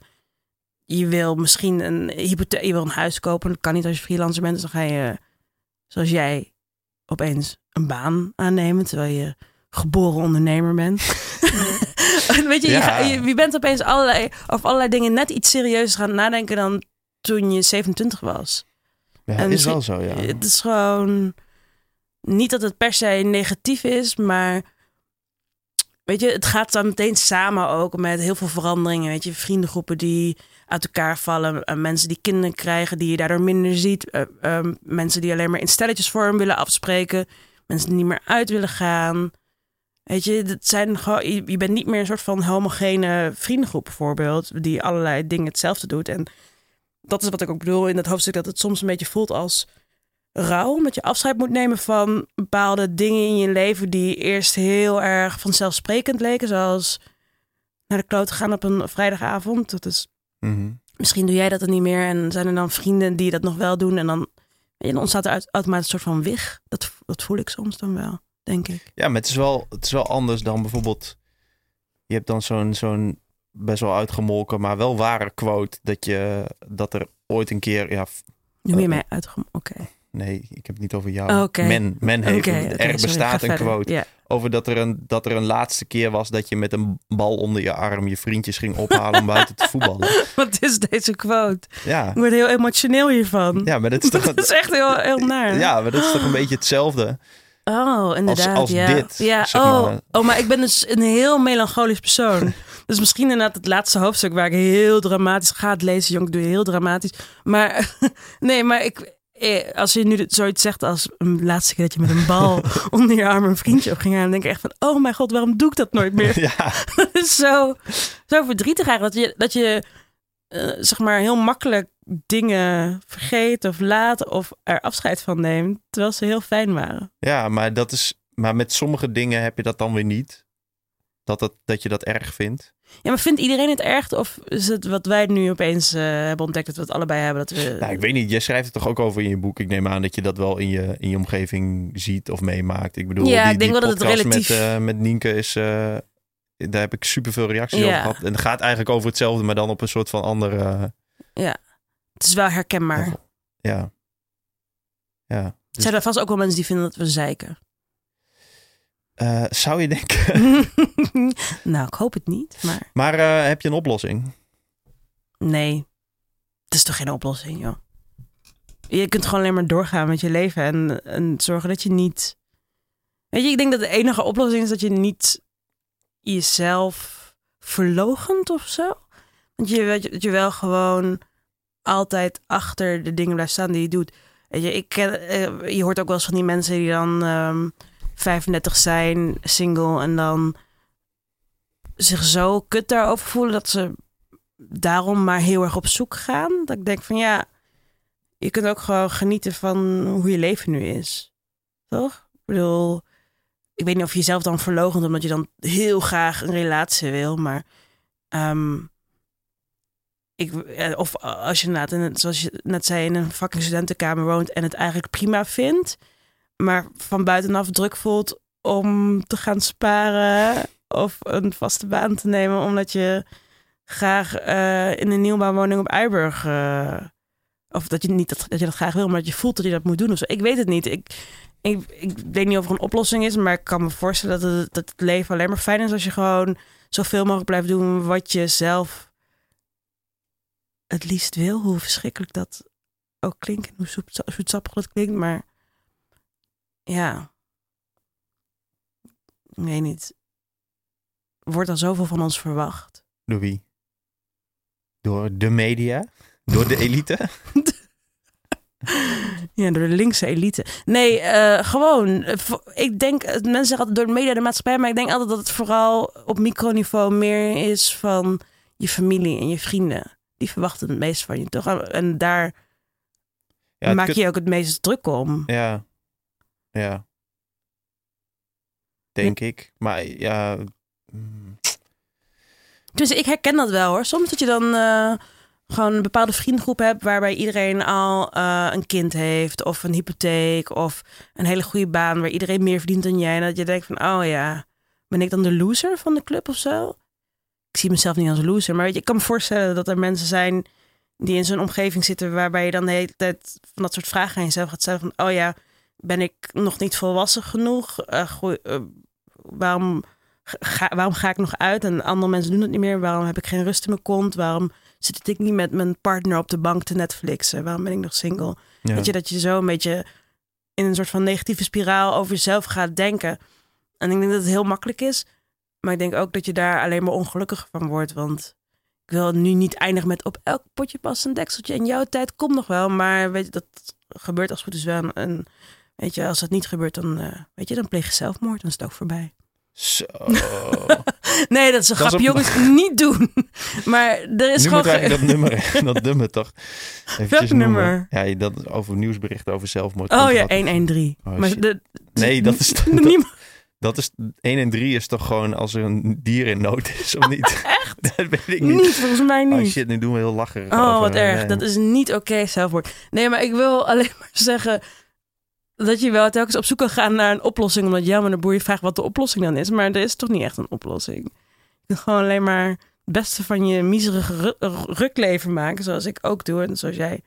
S2: Je wil misschien een hypotheek, je wil een huis kopen. Dat kan niet als je freelancer bent. Dus dan ga je, zoals jij, opeens een baan aannemen. Terwijl je geboren ondernemer bent. Weet je, je,
S1: Ja.
S2: ga- je, je bent opeens allerlei, over allerlei dingen net iets serieuzer gaan nadenken dan toen je 27 was.
S1: Ja,
S2: En
S1: is wel zo, ja.
S2: Het is gewoon. niet dat het per se negatief is, maar weet je, het gaat dan meteen samen ook met heel veel veranderingen. Weet je, vriendengroepen die uit elkaar vallen, uh, mensen die kinderen krijgen, die je daardoor minder ziet, uh, uh, mensen die alleen maar in stelletjesvorm willen afspreken, mensen die niet meer uit willen gaan. Weet je, het zijn gewoon, je, bent niet meer een soort van homogene vriendengroep bijvoorbeeld, die allerlei dingen hetzelfde doet. En dat is wat ik ook bedoel in dat hoofdstuk, dat het soms een beetje voelt als rouw. Omdat je afscheid moet nemen van bepaalde dingen in je leven die eerst heel erg vanzelfsprekend leken. Zoals naar de kloot gaan op een vrijdagavond. Dat is,
S1: Mhm.
S2: misschien doe jij dat dan niet meer. En zijn er dan vrienden die dat nog wel doen. En dan, en dan ontstaat er uit- automatisch een soort van wig. Dat, dat voel ik soms dan wel, denk ik.
S1: Ja, maar het is wel, het is wel anders dan bijvoorbeeld... Je hebt dan zo'n zo'n best wel uitgemolken, maar wel ware quote... dat, je, dat er ooit een keer... Ja,
S2: Noem je
S1: Oh.
S2: mij uitgem... Oké.
S1: nee, ik heb het niet over jou.
S2: Oké.
S1: Men, men heeft, er
S2: sorry,
S1: bestaat een quote over dat er, een, dat er een laatste keer was... dat je met een bal onder je arm je vriendjes ging ophalen om buiten te voetballen.
S2: Wat is deze quote?
S1: Ja,
S2: Ik word heel emotioneel hiervan.
S1: ja maar dat is toch...
S2: Dat is echt heel, heel naar.
S1: Ja, maar dat is toch een beetje hetzelfde.
S2: Oh, inderdaad.
S1: als
S2: ja.
S1: dit,
S2: Ja,
S1: zeg
S2: oh,
S1: maar.
S2: oh, maar ik ben dus een heel melancholisch persoon. dus misschien inderdaad het laatste hoofdstuk waar ik heel dramatisch ga lezen. Jong, ik doe heel dramatisch. Maar nee, maar ik, eh, als je nu zoiets zegt als een laatste keer dat je met een bal onder je arm een vriendje op ging aan, dan denk ik echt van, oh mijn god, waarom doe ik dat nooit meer?
S1: Ja,
S2: zo, zo verdrietig eigenlijk dat je, dat je eh, zeg maar heel makkelijk dingen vergeet of laat of er afscheid van neemt, terwijl ze heel fijn waren.
S1: ja maar, dat is, maar met sommige dingen heb je dat dan weer niet. Dat, dat, dat je dat erg vindt.
S2: Ja, maar vindt iedereen het erg? Of is het wat wij nu opeens eh, hebben ontdekt, dat we het allebei hebben? Dat we...
S1: Nou, ik weet niet, jij schrijft het toch ook over in je boek. Ik neem aan dat je dat wel in je, in je omgeving ziet of meemaakt. Ik bedoel,
S2: Ja,
S1: die,
S2: ik denk
S1: die
S2: wel dat het relatief-
S1: met, eh, met Nienke is... eh, daar heb ik superveel reacties
S2: Ja.
S1: over gehad. En het gaat eigenlijk over hetzelfde, maar dan op een soort van andere...
S2: Het is wel herkenbaar.
S1: Ja. Ja.
S2: Er
S1: Dus,
S2: zijn er vast ook wel mensen die vinden dat we zeiken.
S1: eh, zou je denken...
S2: nou, ik hoop het niet, maar
S1: maar eh, heb je een oplossing?
S2: nee. Het is toch geen oplossing, joh. Je kunt gewoon alleen maar doorgaan met je leven en, en zorgen dat je niet... Weet je, ik denk dat de enige oplossing is dat je niet jezelf verlogent of zo. Want je, weet je, dat je wel gewoon altijd achter de dingen blijft staan die je doet. Je, ik eh, je hoort ook wel eens van die mensen die dan ehm 35 zijn, single, en dan zich zo kut daarover voelen dat ze daarom maar heel erg op zoek gaan. Dat ik denk van ja, je kunt ook gewoon genieten van hoe je leven nu is. Toch? Ik bedoel, ik weet niet of je jezelf dan verloochent omdat je dan heel graag een relatie wil, maar ehm, eh, of als je inderdaad, zoals je net zei, in een fucking studentenkamer woont en het eigenlijk prima vindt, maar van buitenaf druk voelt om te gaan sparen of een vaste baan te nemen, omdat je graag eh, in een nieuwbouwwoning op Eiburg. eh, of dat je niet dat, dat je dat graag wil, maar dat je voelt dat je dat moet doen. Of zo. Ik weet het niet. Ik, ik, ik weet niet of er een oplossing is, maar ik kan me voorstellen dat het, dat het leven alleen maar fijn is als je gewoon zoveel mogelijk blijft doen wat je zelf het liefst wil. Hoe verschrikkelijk dat ook klinkt en hoe zoet- zoetsappig dat klinkt, maar ja, ik weet niet. Er wordt al zoveel van ons verwacht.
S1: Door wie? Door de media? Door de elite?
S2: Ja, door de linkse elite. Nee, eh, gewoon. eh, Ik denk, eh, mensen zeggen altijd door de media, de maatschappij, maar ik denk altijd dat het vooral op microniveau meer is van je familie en je vrienden. Die verwachten het meest van je, toch? En daar
S1: Ja,
S2: maak je je ook het meest druk om.
S1: Ja. Ja. Denk ik. Maar ja... mm,
S2: Dus ik herken dat wel hoor. Soms dat je dan eh, gewoon een bepaalde vriendengroep hebt waarbij iedereen al eh, een kind heeft of een hypotheek of een hele goede baan waar iedereen meer verdient dan jij. En dat je denkt van, oh ja, ben ik dan de loser van de club of zo? Ik zie mezelf niet als een loser, maar weet je, ik kan me voorstellen dat er mensen zijn die in zo'n omgeving zitten waarbij je dan de hele tijd van dat soort vragen aan jezelf gaat stellen van, oh ja, ben ik nog niet volwassen genoeg? Eh, eh, waarom ga, waarom ga ik nog uit en andere mensen doen het niet meer? Waarom heb ik geen rust in mijn kont? Waarom zit ik niet met mijn partner op de bank te Netflixen? Waarom ben ik nog single?
S1: ja.
S2: Weet je, dat je zo een beetje in een soort van negatieve spiraal over jezelf gaat denken. En ik denk dat het heel makkelijk is. Maar ik denk ook dat je daar alleen maar ongelukkiger van wordt. Want ik wil nu niet eindigen met op elk potje past een dekseltje. En jouw tijd komt nog wel. Maar weet je, dat gebeurt als het goed is wel. En weet je, als dat niet gebeurt, dan, eh, weet je, dan pleeg je zelfmoord. Dan is het ook voorbij.
S1: Zo.
S2: Nee, dat is een grap.
S1: een-
S2: Jongens, niet doen. Maar er is
S1: nu
S2: gewoon...
S1: dat nummer, dat nummer toch
S2: Welk nummer?
S1: Ja, dat over nieuwsberichten over zelfmoord.
S2: Oh ja,
S1: wat-
S2: 113.
S1: Oh,
S2: maar de,
S1: Nee, dat is,
S2: niemand,
S1: dat is 1 en 3 is toch gewoon als er een dier in nood is of niet?
S2: Echt?
S1: dat weet ik niet.
S2: niet, volgens mij
S1: Oh
S2: niet.
S1: shit, nu doen we heel lacherig
S2: Oh,
S1: over.
S2: wat erg.
S1: Nee.
S2: Dat is niet oké, zelfmoord. Nee, maar ik wil alleen maar zeggen dat je wel telkens op zoek kan gaan naar een oplossing. Omdat ja, maar de boer je vraagt wat de oplossing dan is. Maar er is toch niet echt een oplossing. Je kunt gewoon alleen maar het beste van je miserige ru- rukleven maken. Zoals ik ook doe. En zoals jij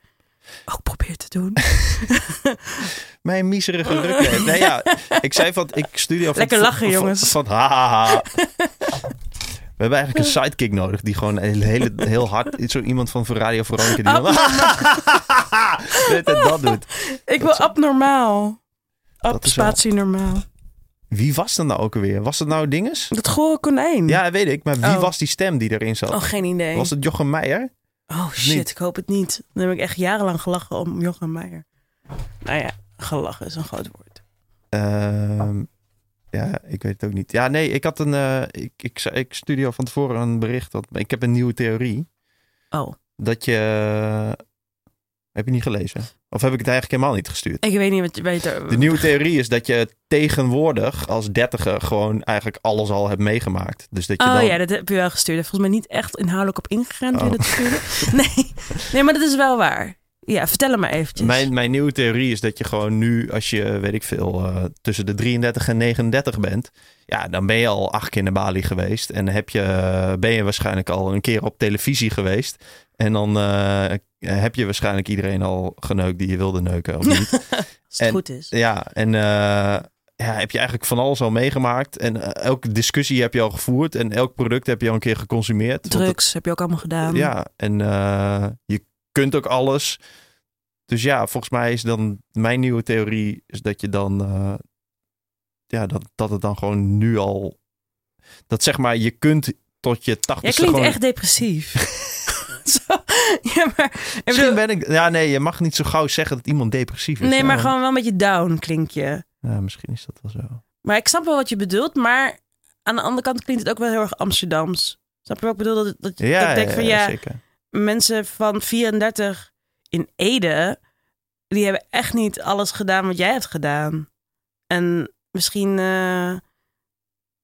S2: ook probeert te doen.
S1: Mijn miserige ruk. Nee, ja, ik zei van, ik studio van...
S2: Lekker lachen,
S1: van-
S2: jongens.
S1: Van, ha, ha, ha. We hebben eigenlijk een sidekick nodig die gewoon een hele, heel hard... Zo iemand van Radio Veronica die dan... Het, dat doet.
S2: Ik wil abnormaal. Ab
S1: Dat is wel-
S2: spatie normaal.
S1: Wie was dat nou ook alweer? Was het nou dinges?
S2: Dat gore konijn.
S1: Ja, weet ik. Maar wie
S2: Oh.
S1: was die stem die erin zat?
S2: Oh, geen idee.
S1: Was het Jochem Meijer?
S2: Oh shit,
S1: niet?
S2: ik hoop het niet. Dan heb ik echt jarenlang gelachen om Jochem Meijer. Nou ja, gelachen is een groot woord.
S1: Ehm, ja, ik weet het ook niet. Ja, nee, ik had een... eh, ik, ik, ik studio van tevoren een bericht. Dat, ik heb een nieuwe theorie.
S2: Oh,
S1: Dat je... Heb je niet gelezen? Of heb ik het eigenlijk helemaal niet gestuurd?
S2: ik weet niet wat je weet.
S1: De nieuwe theorie is dat je tegenwoordig als dertiger gewoon eigenlijk alles al hebt meegemaakt. Dus dat je
S2: Oh
S1: dan...
S2: ja, dat heb je wel gestuurd. Volgens mij niet echt inhoudelijk op ingegaan toen je
S1: Oh.
S2: dat stuurde. Nee. nee, maar dat is wel waar. Ja, vertel het maar eventjes.
S1: Mijn, mijn nieuwe theorie is dat je gewoon nu, als je, weet ik veel, eh, tussen de 33 en 39 bent, ja, dan ben je al acht keer naar Bali geweest. En heb je, ben je waarschijnlijk al een keer op televisie geweest. En dan eh, heb je waarschijnlijk iedereen al geneukt die je wilde neuken, of niet?
S2: Als het
S1: en-
S2: goed is.
S1: ja, en eh, ja, heb je eigenlijk van alles al meegemaakt. En eh, elke discussie heb je al gevoerd. En elk product heb je al een keer geconsumeerd.
S2: Drugs heb je ook allemaal gedaan.
S1: ja, en eh, je kunt ook alles. Dus ja, volgens mij is dan mijn nieuwe theorie is dat je dan eh, ja, dat, dat het dan gewoon nu al dat zeg maar je kunt tot je
S2: Jij
S1: tachtigste
S2: klinkt
S1: gewoon.
S2: echt depressief. Zo, ja, maar,
S1: Misschien ben ik. Ja, nee, je mag niet zo gauw zeggen dat iemand depressief is.
S2: nee, maar
S1: want-
S2: gewoon wel een beetje down klink je.
S1: Ja, misschien is dat wel zo.
S2: Maar ik snap wel wat je bedoelt, maar aan de andere kant klinkt het ook wel heel erg Amsterdams. Snap je wat ik bedoel? Dat, dat,
S1: Ja,
S2: dat ik denk van
S1: ja,
S2: ja,
S1: zeker.
S2: Mensen van 34 in Ede, die hebben echt niet alles gedaan wat jij hebt gedaan. En misschien eh,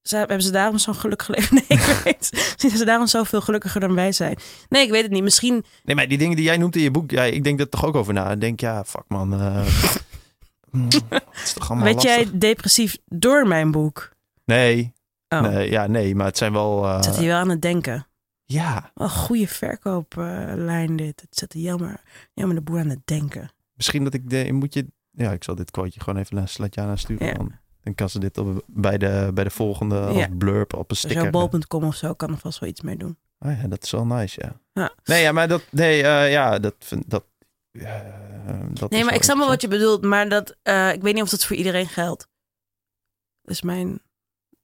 S2: ze- hebben ze daarom zo'n gelukkig leven. Nee, ik weet. Misschien zijn ze daarom zoveel gelukkiger dan wij zijn. Nee, ik weet het niet. Misschien.
S1: Nee, maar die dingen die jij noemt in je boek, ja, ik denk er toch ook over na. Ik denk, ja, fuck man. eh, mm, het is toch allemaal
S2: Werd jij depressief door mijn boek?
S1: Nee,
S2: Oh,
S1: nee, ja, nee, maar het zijn wel. eh,
S2: ik zat hier wel aan het denken.
S1: Ja,
S2: een goede verkooplijn dit. Het zet jammer, jammer de boer aan het denken.
S1: misschien dat ik de, moet je. Ja, ik zal dit quoteje gewoon even naar Slatjana sturen.
S2: Ja.
S1: Dan, dan kan ze dit op, bij, de, bij de volgende
S2: Ja.
S1: blurb op een
S2: Dus
S1: sticker.
S2: jouw bol.com of zo kan er vast wel iets mee doen.
S1: Oh ja, dat is wel nice, ja.
S2: Ja.
S1: Nee, ja, maar dat, nee, eh, ja, dat dat. dat
S2: Nee,
S1: is
S2: maar ik snap wel wat je bedoelt, maar dat, eh, ik weet niet of dat voor iedereen geldt. Dus mijn,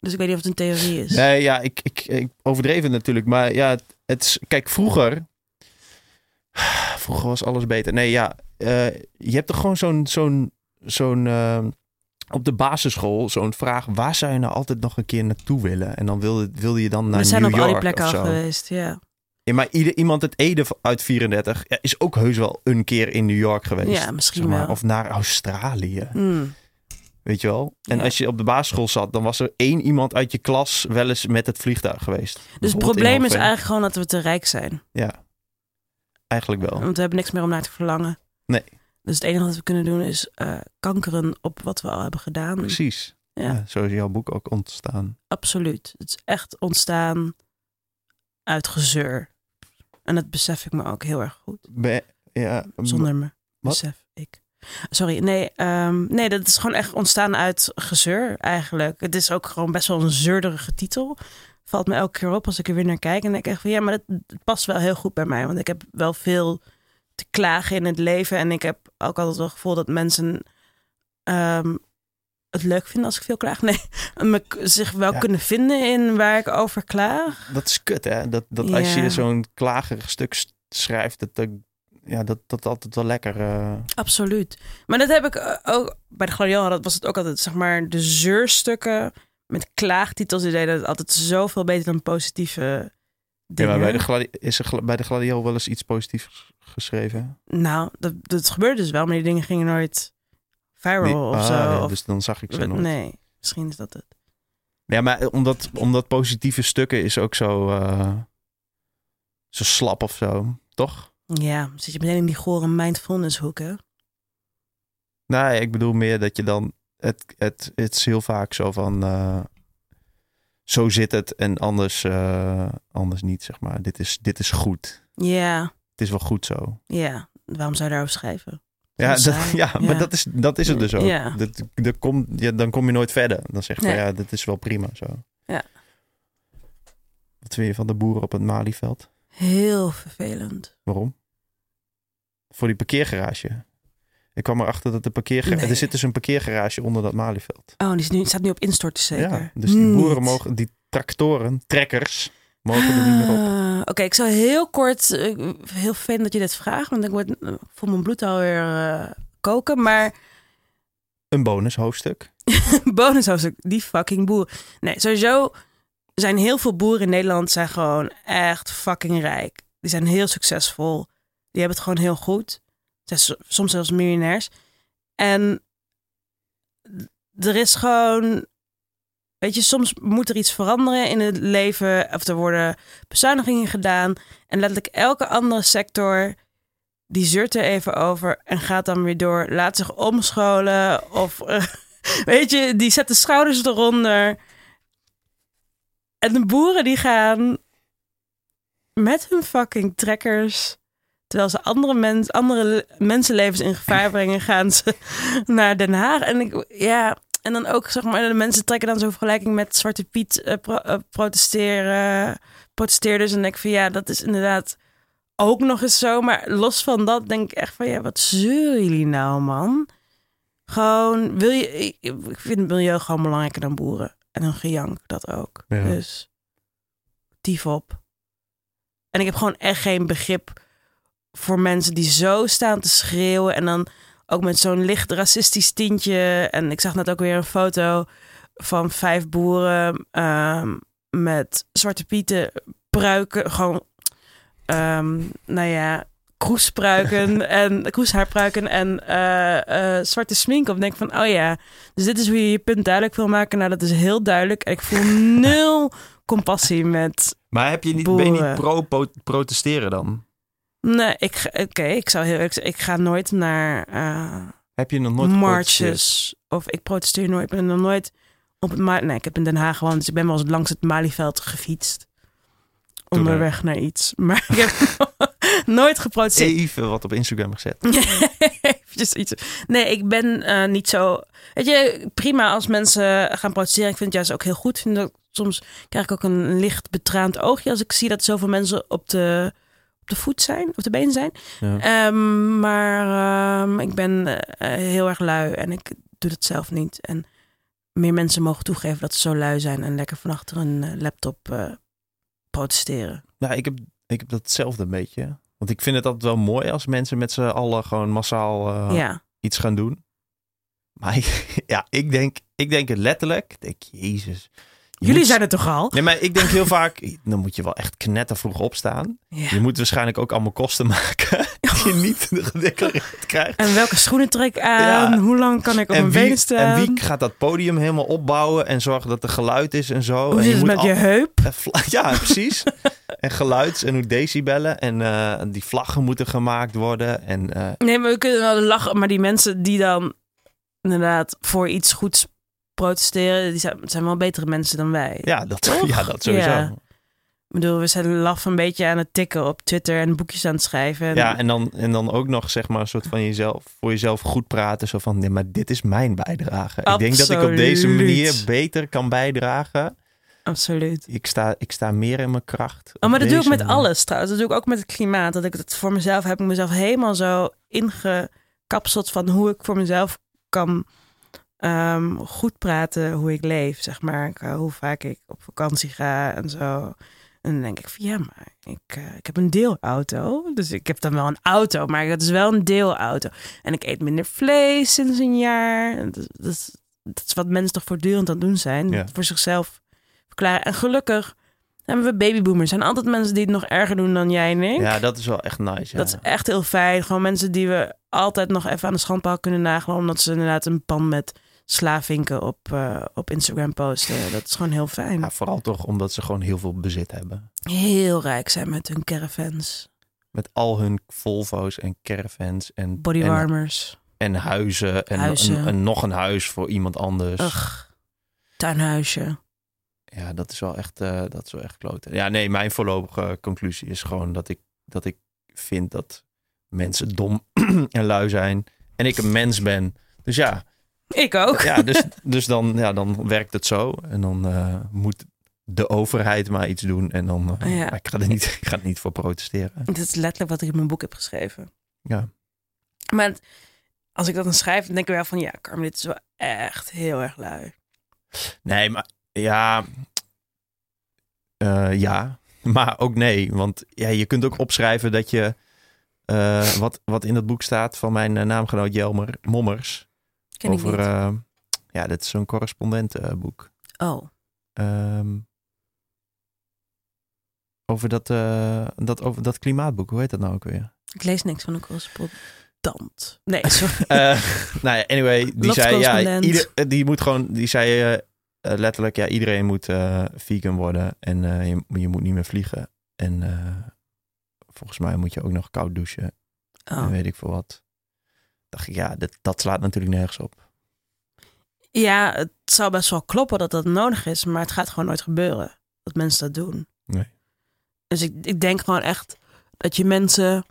S2: dus ik weet niet of het een theorie is.
S1: Nee, ja, ik, ik, ik overdreven het natuurlijk. Maar ja, het, het is... Kijk, vroeger... Vroeger was alles beter. Nee, ja. eh, je hebt toch gewoon zo'n... zo'n zo'n eh, op de basisschool zo'n vraag... Waar zou je nou altijd nog een keer naartoe willen? En dan wilde, wilde je dan naar
S2: We zijn
S1: New
S2: op
S1: York
S2: al die plekken al geweest, ja.
S1: Ja, maar ieder, iemand uit Ede uit 34 ja, is ook heus wel een keer in New York geweest.
S2: Ja, misschien
S1: zeg maar.
S2: wel.
S1: Of naar Australië.
S2: Hmm.
S1: Weet je wel? En
S2: Ja.
S1: als je op de basisschool zat, dan was er één iemand uit je klas wel eens met het vliegtuig geweest.
S2: Dus het probleem is eigenlijk gewoon dat we te rijk zijn.
S1: Ja, eigenlijk wel.
S2: Want we hebben niks meer om naar te verlangen.
S1: Nee.
S2: Dus het enige wat we kunnen doen is eh, kankeren op wat we al hebben gedaan.
S1: Precies.
S2: Ja.
S1: Ja. zo is jouw boek ook ontstaan.
S2: Absoluut. Het is echt ontstaan uit gezeur. En dat besef ik me ook heel erg goed.
S1: Be- ja,
S2: Zonder me
S1: Wat?
S2: besef. Sorry, nee, ehm, nee, dat is gewoon echt ontstaan uit gezeur eigenlijk. Het is ook gewoon best wel een zeurderige titel. Valt me elke keer op als ik er weer naar kijk. En denk ik echt van ja, maar dat, dat past wel heel goed bij mij. Want ik heb wel veel te klagen in het leven. En ik heb ook altijd wel het gevoel dat mensen ehm, het leuk vinden als ik veel klaag. Nee, me zich wel
S1: Ja.
S2: kunnen vinden in waar ik over klaag.
S1: Dat is kut, hè? Dat, dat als je zo'n klagerig stuk schrijft, dat, dat, ja, dat, dat altijd wel lekker... eh,
S2: Absoluut. Maar dat heb ik eh, ook bij de Gladiol. Dat was het ook altijd, zeg maar, de zeurstukken met klaagtitels. Die deden het altijd zoveel beter dan positieve
S1: Ja,
S2: dingen.
S1: maar bij de, is er bij de Gladiol wel eens iets positiefs geschreven?
S2: Nou, dat, dat gebeurde dus wel, maar die dingen gingen nooit viral
S1: Die-
S2: of
S1: ah,
S2: zo.
S1: ja,
S2: of-
S1: dus dan zag ik ze nooit.
S2: nee, misschien is dat het.
S1: Ja, maar omdat, omdat positieve stukken is ook zo, eh, zo slap of zo, toch?
S2: Ja, zit je meteen in die gore mindfulness hoek, hè?
S1: Nee, ik bedoel meer dat je dan... Het, het, het is heel vaak zo van... eh, zo zit het en anders, eh, anders niet, zeg maar. Dit is, dit is goed.
S2: Ja,
S1: Het is wel goed zo.
S2: ja. Waarom zou je daarover schrijven?
S1: Ja,
S2: Dat
S1: dat, ja, maar dat is, dat is het dus ook.
S2: Ja.
S1: Dat, dat komt, ja, dan kom je nooit verder. Dan zeg je van ja, dit is wel prima zo.
S2: Ja.
S1: Wat vind je van de boeren op het Malieveld?
S2: Heel vervelend.
S1: Waarom? Voor die parkeergarage. Ik kwam erachter dat de parkeergarage...
S2: Nee.
S1: Er zit dus een parkeergarage onder dat Malieveld.
S2: Oh, die is nu, staat nu op instorten zeker?
S1: Ja, dus die boeren
S2: Niet.
S1: mogen... Die tractoren, trekkers, mogen er niet meer op.
S2: Ah, Oké, ik zou heel kort, eh, heel fijn dat je dit vraagt, want ik word eh, voel mijn bloed alweer eh koken. Maar
S1: Een bonus hoofdstuk.
S2: bonushoofdstuk, die fucking boer. Nee, sowieso zijn heel veel boeren in Nederland zijn gewoon echt fucking rijk. Die zijn heel succesvol. Die hebben het gewoon heel goed. Zijn so- soms zelfs miljonairs. En er is gewoon, weet je, soms moet er iets veranderen in het leven. Of er worden bezuinigingen gedaan. En letterlijk elke andere sector, die zeurt er even over en gaat dan weer door. Laat zich omscholen of, weet je, die zet de schouders eronder. En de boeren die gaan met hun fucking trekkers... Terwijl ze andere, mens, andere le- mensenlevens in gevaar brengen, gaan ze naar Den Haag. En ik, ja, en dan ook, zeg maar, de mensen trekken dan zo'n vergelijking met Zwarte Piet eh, pro- eh, protesteren, protesteerders. En denk ik van ja, dat is inderdaad ook nog eens zo. Maar los van dat denk ik echt van ja, wat zeuren jullie nou, man? Gewoon, wil je, ik, ik vind het milieu gewoon belangrijker dan boeren. En een gejank, dat ook.
S1: Ja.
S2: Dus, dief op. En ik heb gewoon echt geen begrip voor mensen die zo staan te schreeuwen. En dan ook met zo'n licht racistisch tintje. En ik zag net ook weer een foto van vijf boeren ehm, met zwarte pieten pruiken. Gewoon, ehm, nou ja, kroespruiken en kroeshaarpruiken en eh, eh, zwarte smink op. En denk van, oh ja, dus dit is hoe je je punt duidelijk wil maken. Nou, dat is heel duidelijk. En ik voel nul compassie met
S1: Maar heb je niet, ben je niet pro-protesteren dan?
S2: Nee, ik, oké, ik zou heel eerlijk zeggen, ik ga nooit naar eh,
S1: Heb je nog nooit
S2: marches. Of ik protesteer nooit. Ik ben nog nooit op het Nee, ik heb in Den Haag gewoond, dus ik ben wel eens langs het Malieveld gefietst. Onderweg naar iets. Maar ik heb nooit geprotesteerd.
S1: Even wat op Instagram gezet.
S2: Iets. Nee, ik ben eh, niet zo. Weet je, prima als mensen gaan protesteren. Ik vind het juist ook heel goed. Ik Vind dat, soms krijg ik ook een licht betraand oogje als ik zie dat zoveel mensen op de, op de voet zijn, op de been zijn.
S1: Ja.
S2: Ehm, maar ehm, ik ben eh, heel erg lui en ik doe het zelf niet. En meer mensen mogen toegeven dat ze zo lui zijn en lekker van achter een eh, laptop protesteren.
S1: Nou, ik heb, ik heb datzelfde een beetje. Want ik vind het altijd wel mooi als mensen met z'n allen gewoon massaal eh,
S2: ja.
S1: iets gaan doen. Maar ik- ja, ik denk, ik denk het letterlijk. Ik denk, jezus. Je
S2: Jullie
S1: moet-
S2: zijn het toch al?
S1: Nee, maar ik denk heel vaak, dan moet je wel echt knettervroeg opstaan.
S2: Ja.
S1: Je moet waarschijnlijk ook allemaal kosten maken die je niet gedeclareerd krijgt.
S2: En welke schoenen trek ik aan?
S1: Ja.
S2: Hoe lang kan ik op
S1: En
S2: mijn
S1: wie,
S2: benen staan?
S1: en wie gaat dat podium helemaal opbouwen en zorgen dat er geluid is en zo.
S2: Hoe
S1: en
S2: het
S1: moet
S2: met je heup?
S1: vla- Ja, precies. En geluids- en hoe decibellen. En eh, die vlaggen moeten gemaakt worden. En eh,
S2: Nee, maar we kunnen wel lachen. Maar die mensen die dan inderdaad voor iets goeds protesteren, die zijn, zijn wel betere mensen dan wij.
S1: ja, dat,
S2: Toch?
S1: ja, dat sowieso.
S2: Ja.
S1: Ja.
S2: Ik bedoel, we zijn laf een beetje aan het tikken op Twitter en boekjes aan het schrijven. En,
S1: en, dan, en dan ook nog zeg maar een soort van jezelf, voor jezelf goed praten. Zo van, nee, maar dit is mijn bijdrage. Ik denk dat ik op deze manier beter kan bijdragen.
S2: Absoluut.
S1: Ik sta, ik sta meer in mijn kracht.
S2: Oh, maar dat doe ik met
S1: manier.
S2: alles trouwens. Dat doe ik ook met het klimaat. Dat ik het voor mezelf heb ik mezelf helemaal zo ingekapseld van hoe ik voor mezelf kan ehm, goed praten hoe ik leef, zeg maar. Ik, eh, hoe vaak ik op vakantie ga en zo. En dan denk ik van ja, maar ik, eh, ik heb een deelauto. Dus ik heb dan wel een auto, maar het is wel een deelauto. En ik eet minder vlees sinds een jaar. Dat, dat, is- dat is wat mensen toch voortdurend aan het doen zijn.
S1: Ja.
S2: Voor zichzelf verklaren. En gelukkig hebben we babyboomers. Er zijn altijd mensen die het nog erger doen dan jij en ik.
S1: Ja, dat is wel echt nice. Ja.
S2: Dat is echt heel fijn. Gewoon mensen die we altijd nog even aan de schandpaal kunnen nagelen. Omdat ze inderdaad een pan met slavinken op, eh, op Instagram posten. Dat is gewoon heel fijn.
S1: Ja, vooral toch omdat ze gewoon heel veel bezit hebben.
S2: Heel rijk zijn met hun caravans,
S1: Met al hun Volvo's en caravans en,
S2: bodywarmers.
S1: en huizen. En,
S2: Huizen.
S1: En, en nog een huis voor iemand anders.
S2: Ugh, tuinhuisje.
S1: Ja, dat is wel echt, eh, dat is wel echt kloten. Ja, nee, mijn voorlopige conclusie is gewoon dat ik, dat ik vind dat mensen dom en lui zijn. En ik een mens ben. Dus ja,
S2: Ik ook.
S1: ja, dus, dus dan, ja, dan werkt het zo. En dan eh, moet de overheid maar iets doen. En dan, eh,
S2: Ja.
S1: ik, ga er niet, ik ga er niet voor protesteren.
S2: Dit is letterlijk wat ik in mijn boek heb geschreven.
S1: Ja.
S2: Maar als ik dat dan schrijf, dan denk ik wel van... Ja, Carmen, dit is wel echt heel erg lui.
S1: Nee, maar ja. Eh, ja, maar ook nee. Want ja, je kunt ook opschrijven dat je. eh, wat, wat in dat boek staat van mijn eh, naamgenoot Jelmer Mommers.
S2: Ken
S1: over,
S2: ik niet.
S1: ja, dit is zo'n correspondentenboek.
S2: oh,
S1: Ehm, over, dat, dat, over dat klimaatboek. Hoe heet dat nou ook weer?
S2: ik lees niks van een correspondent. Nee, sorry.
S1: Nou ja, anyway, die zei ja, ieder, die moet gewoon, die zei eh, letterlijk, ja, iedereen moet eh, vegan worden en eh, je, je moet niet meer vliegen. En eh, volgens mij moet je ook nog koud douchen en
S2: Oh.
S1: weet ik veel wat. Dacht ik, ja, dat, dat slaat natuurlijk nergens op.
S2: Ja, het zou best wel kloppen dat dat nodig is, maar het gaat gewoon nooit gebeuren dat mensen dat doen.
S1: Nee.
S2: Dus ik, ik denk gewoon echt dat je mensen,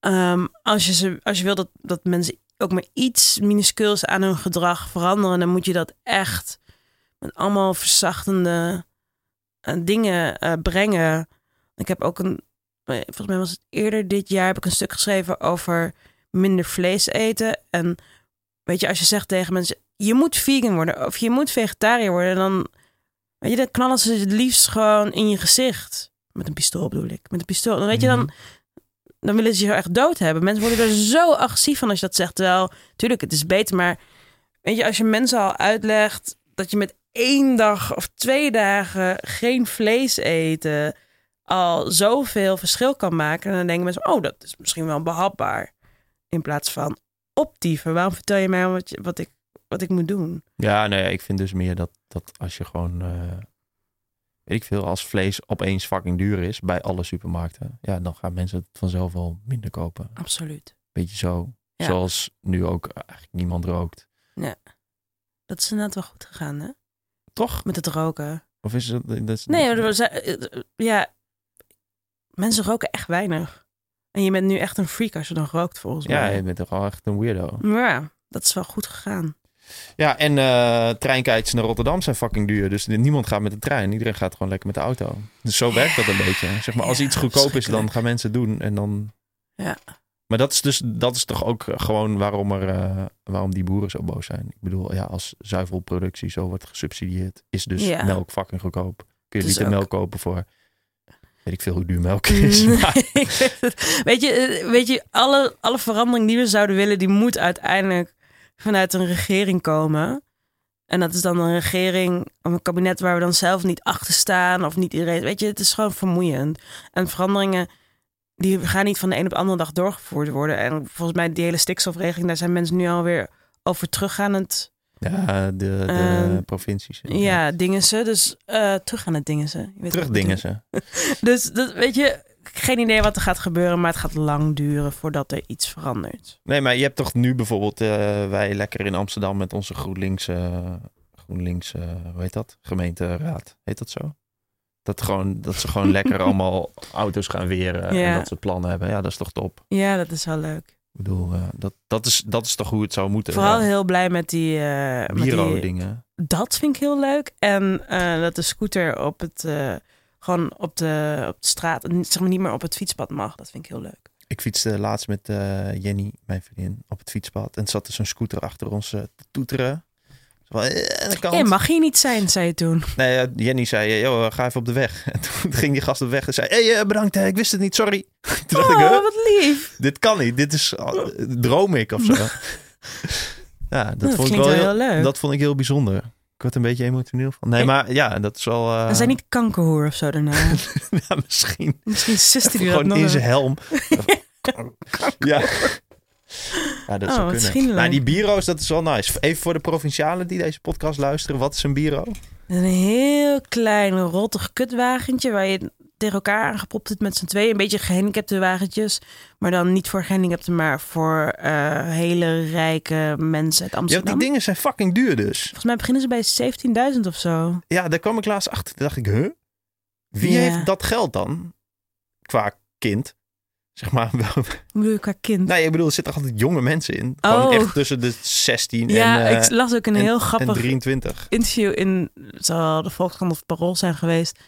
S2: ehm, als, je ze, als je wil dat, dat mensen ook maar iets minuscuuls aan hun gedrag veranderen, dan moet je dat echt met allemaal verzachtende eh, dingen eh, brengen. Ik heb ook een, eh, volgens mij was het eerder dit jaar, heb ik een stuk geschreven over minder vlees eten. En weet je, als je zegt tegen mensen, je moet vegan worden of je moet vegetariër worden, dan, weet je, dan knallen ze het liefst gewoon in je gezicht. Met een pistool bedoel ik. Met een pistool. Dan weet je, dan,
S1: Mhm.
S2: Dan willen ze je echt dood hebben. Mensen worden er zo agressief van als je dat zegt. Terwijl, tuurlijk, het is beter, maar weet je, als je mensen al uitlegt dat je met één dag of twee dagen geen vlees eten al zoveel verschil kan maken, dan denken mensen, oh, dat is misschien wel behapbaar. In plaats van optieven. Waarom vertel je mij wat, je, wat, ik, wat ik moet doen?
S1: Ja, nee, ik vind dus meer dat, dat als je gewoon, eh, weet ik veel, als vlees opeens fucking duur is bij alle supermarkten, ja, dan gaan mensen het vanzelf wel minder kopen.
S2: Absoluut.
S1: Beetje zo.
S2: Ja.
S1: Zoals nu ook eigenlijk niemand rookt.
S2: Dat is inderdaad wel goed gegaan, hè?
S1: Toch?
S2: Met het roken.
S1: Of is het... Dat is,
S2: Nee, maar ja, mensen roken echt weinig. En je bent nu echt een freak als je dan rookt, volgens
S1: Ja,
S2: mij.
S1: je bent toch wel echt een weirdo.
S2: Maar ja, dat is wel goed gegaan.
S1: Ja, en eh treinkaartjes naar Rotterdam zijn fucking duur. Dus niemand gaat met de trein. Iedereen gaat gewoon lekker met de auto. Dus zo werkt dat een beetje. Zeg maar, als
S2: Ja,
S1: iets goedkoop is, dan gaan mensen het doen. En dan...
S2: Ja.
S1: Maar dat is dus dat is toch ook gewoon waarom, er, eh, waarom die boeren zo boos zijn. Ik bedoel, ja, als zuivelproductie zo wordt gesubsidieerd, is dus
S2: Ja.
S1: melk fucking goedkoop. Kun je
S2: Dus
S1: liter
S2: ook-
S1: melk kopen voor, weet ik veel hoe duur melk is. Maar,
S2: ik weet je, eh, weet je alle, alle verandering die we zouden willen, die moet uiteindelijk vanuit een regering komen. En dat is dan een regering of een kabinet waar we dan zelf niet achter staan of niet iedereen. Weet je, het is gewoon vermoeiend. En veranderingen die gaan niet van de een op de andere dag doorgevoerd worden. En volgens mij die hele stikstofregeling, daar zijn mensen nu alweer over terug aan het
S1: ja, de, de
S2: Ehm,
S1: provincies.
S2: ja, dingen ze. Dus eh, terug aan het dingen ze.
S1: Terugdingen
S2: bedoel.
S1: ze.
S2: Dus dat, weet je, geen idee wat er gaat gebeuren, maar het gaat lang duren voordat er iets verandert.
S1: Nee, maar je hebt toch nu bijvoorbeeld eh, wij lekker in Amsterdam met onze GroenLinks, eh, GroenLinks, eh, hoe heet dat? Gemeenteraad, heet dat zo? Dat, gewoon, dat ze gewoon lekker allemaal auto's gaan weren
S2: Ja.
S1: en dat ze plannen hebben. Ja, dat is toch top.
S2: Ja, dat is wel leuk.
S1: Ik bedoel, dat, dat, is, dat is toch hoe het zou moeten.
S2: Vooral
S1: Ja.
S2: heel blij met die... die
S1: Wiro-dingen.
S2: dat vind ik heel leuk. En dat de scooter op het... gewoon op de, op de straat, zeg maar niet meer op het fietspad mag. Dat vind ik heel leuk.
S1: Ik fietste laatst met eh, Jenny, mijn vriendin, op het fietspad. En zat er zo'n scooter achter ons eh, te toeteren. Zo van, eh,
S2: mag hier niet zijn, zei je toen.
S1: Nee, Jenny zei, joh, ga even op de weg. En toen ging die gast op de weg en zei, hey, bedankt, ik wist het niet, sorry. Toen dacht ik,
S2: Oh, wat lief.
S1: dit kan niet, dit is, oh, droom ik of zo. ja, dat,
S2: Dat
S1: vond ik wel heel
S2: leuk.
S1: dat vond ik heel bijzonder. Ik word een beetje emotioneel van. Nee, maar ja, dat is wel... eh,
S2: En zijn niet kankerhoer of zo daarna.
S1: ja, misschien.
S2: Misschien siste die
S1: Gewoon in zijn helm. ja. Ja, dat
S2: Oh,
S1: zou kunnen. Maar die bureaus, dat is wel nice. Even voor de provincialen die deze podcast luisteren. Wat is een bureau?
S2: Een heel klein rottig kutwagentje waar je tegen elkaar aangepropt zit met z'n tweeën. Een beetje gehandicapte wagentjes. Maar dan niet voor gehandicapten, maar voor eh, hele rijke mensen uit
S1: Ja,
S2: Amsterdam.
S1: die dingen zijn fucking duur dus.
S2: Volgens mij beginnen ze bij 17.000 of zo.
S1: Ja, daar kwam ik laatst achter. Toen dacht ik, huh? Wie
S2: Ja.
S1: heeft dat geld dan? Qua kind. Zeg maar. wel-
S2: Hoe bedoel je qua kind?
S1: nee, ik bedoel, er zitten altijd jonge mensen in. Gewoon
S2: Oh.
S1: echt tussen de 16
S2: ja,
S1: en, eh,
S2: ik las ook een
S1: en-
S2: heel
S1: en
S2: grappig
S1: 23.
S2: interview in, zal de Volkskrant of Parool zijn geweest,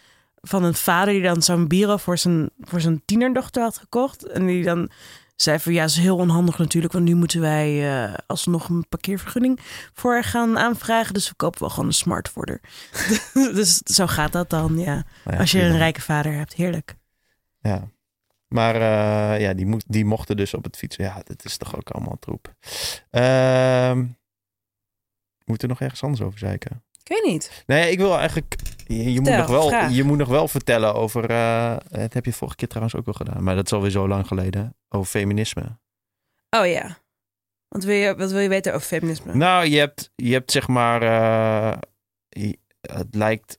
S2: van een vader die dan zo'n bureau voor zijn, voor zijn tienerdochter had gekocht. En die dan zei van, ja, is heel onhandig natuurlijk, want nu moeten wij eh, alsnog een parkeervergunning voor haar gaan aanvragen. Dus we kopen wel gewoon een smart voor dus zo gaat dat dan, ja.
S1: Nou ja,
S2: Als je een rijke vader hebt, heerlijk.
S1: Ja. Maar eh, ja, die, moet, die mochten dus op het fietsen. Ja, dat is toch ook allemaal troep. Ehm moet er nog ergens anders over zeiken?
S2: Ik weet niet.
S1: Nee, ik wil eigenlijk... Je, je moet, nog wel,
S2: vraag.
S1: je moet nog wel vertellen over... eh dat heb je vorige keer trouwens ook wel gedaan. Maar dat is alweer zo lang geleden. Over feminisme.
S2: Oh ja. Wat wil je, wat wil je weten over feminisme?
S1: Nou, je hebt, je hebt zeg maar... eh, je- het lijkt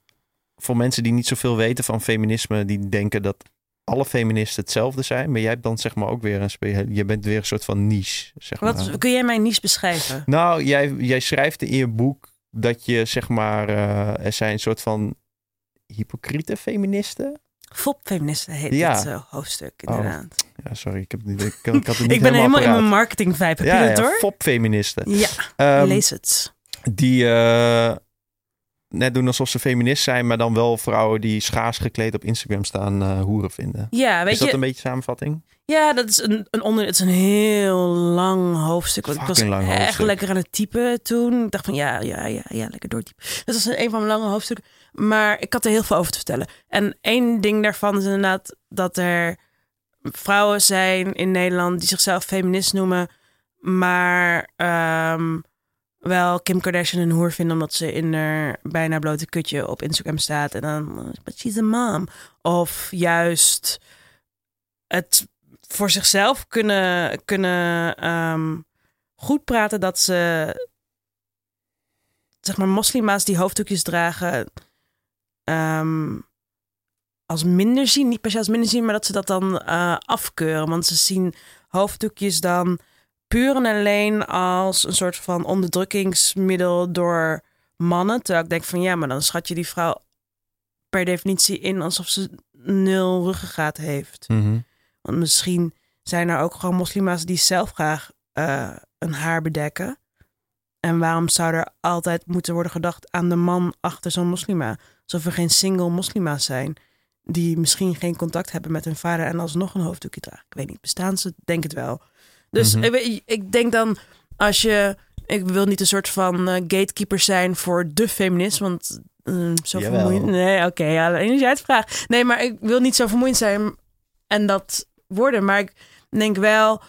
S1: voor mensen die niet zoveel weten van feminisme... die denken dat alle feministen hetzelfde zijn. Maar jij hebt dan zeg maar ook weer een... Je bent weer een soort van niche, zeg maar.
S2: wat, kun jij mij niche beschrijven?
S1: Nou, jij, jij schrijft in je boek dat je zeg maar... eh, er zijn een soort van hypocriete feministen.
S2: Fopfeministen heet
S1: Ja.
S2: dit eh, hoofdstuk,
S1: Oh.
S2: inderdaad.
S1: Ja, sorry, ik, heb, niet- ik, ik had het niet
S2: ik ben helemaal in mijn marketing vibe. Heb
S1: ja,
S2: je dat
S1: ja,
S2: hoor?
S1: fopfeministen.
S2: Ja,
S1: Ehm,
S2: lees het.
S1: die eh, net doen alsof ze feminist zijn, maar dan wel vrouwen die schaars gekleed op Instagram staan eh, hoeren vinden.
S2: Ja, weet
S1: is dat
S2: je,
S1: een beetje samenvatting?
S2: ja, dat is een, een onder. Het is een heel lang hoofdstuk. Want ik was echt
S1: hoofdstuk.
S2: lekker aan het typen toen. Ik dacht van ja, ja, ja, ja, lekker doortypen. Dat was een van mijn lange hoofdstukken. Maar ik had er heel veel over te vertellen. En één ding daarvan is inderdaad dat er vrouwen zijn in Nederland die zichzelf feminist noemen, maar ehm, wel Kim Kardashian een hoer vinden omdat ze in haar bijna blote kutje op Instagram staat en dan, but she's a mom. Of juist het voor zichzelf kunnen, kunnen ehm, goed praten dat ze, zeg maar, moslima's die hoofddoekjes dragen, ehm, als minder zien. Niet per se als minder zien, maar dat ze dat dan eh, afkeuren. Want ze zien hoofddoekjes dan puur en alleen als een soort van onderdrukkingsmiddel door mannen. Terwijl ik denk van ja, maar dan schat je die vrouw per definitie in alsof ze nul ruggengraat heeft. Want misschien zijn er ook gewoon moslima's die zelf graag eh, een haar bedekken. En waarom zou er altijd moeten worden gedacht aan de man achter zo'n moslima? Alsof er geen single moslima's zijn die misschien geen contact hebben met hun vader en alsnog een hoofddoekje dragen. Ik weet niet, bestaan ze? Denk het wel. Dus
S1: Mhm.
S2: ik, denk dan, als je... Ik wil niet een soort van eh, gatekeeper zijn voor de feminist, want eh, zo
S1: Jawel.
S2: vermoeiend... Nee, oké, ja, alleen als jij het vraagt. Nee, maar ik wil niet zo vermoeiend zijn en dat worden. Maar ik denk wel,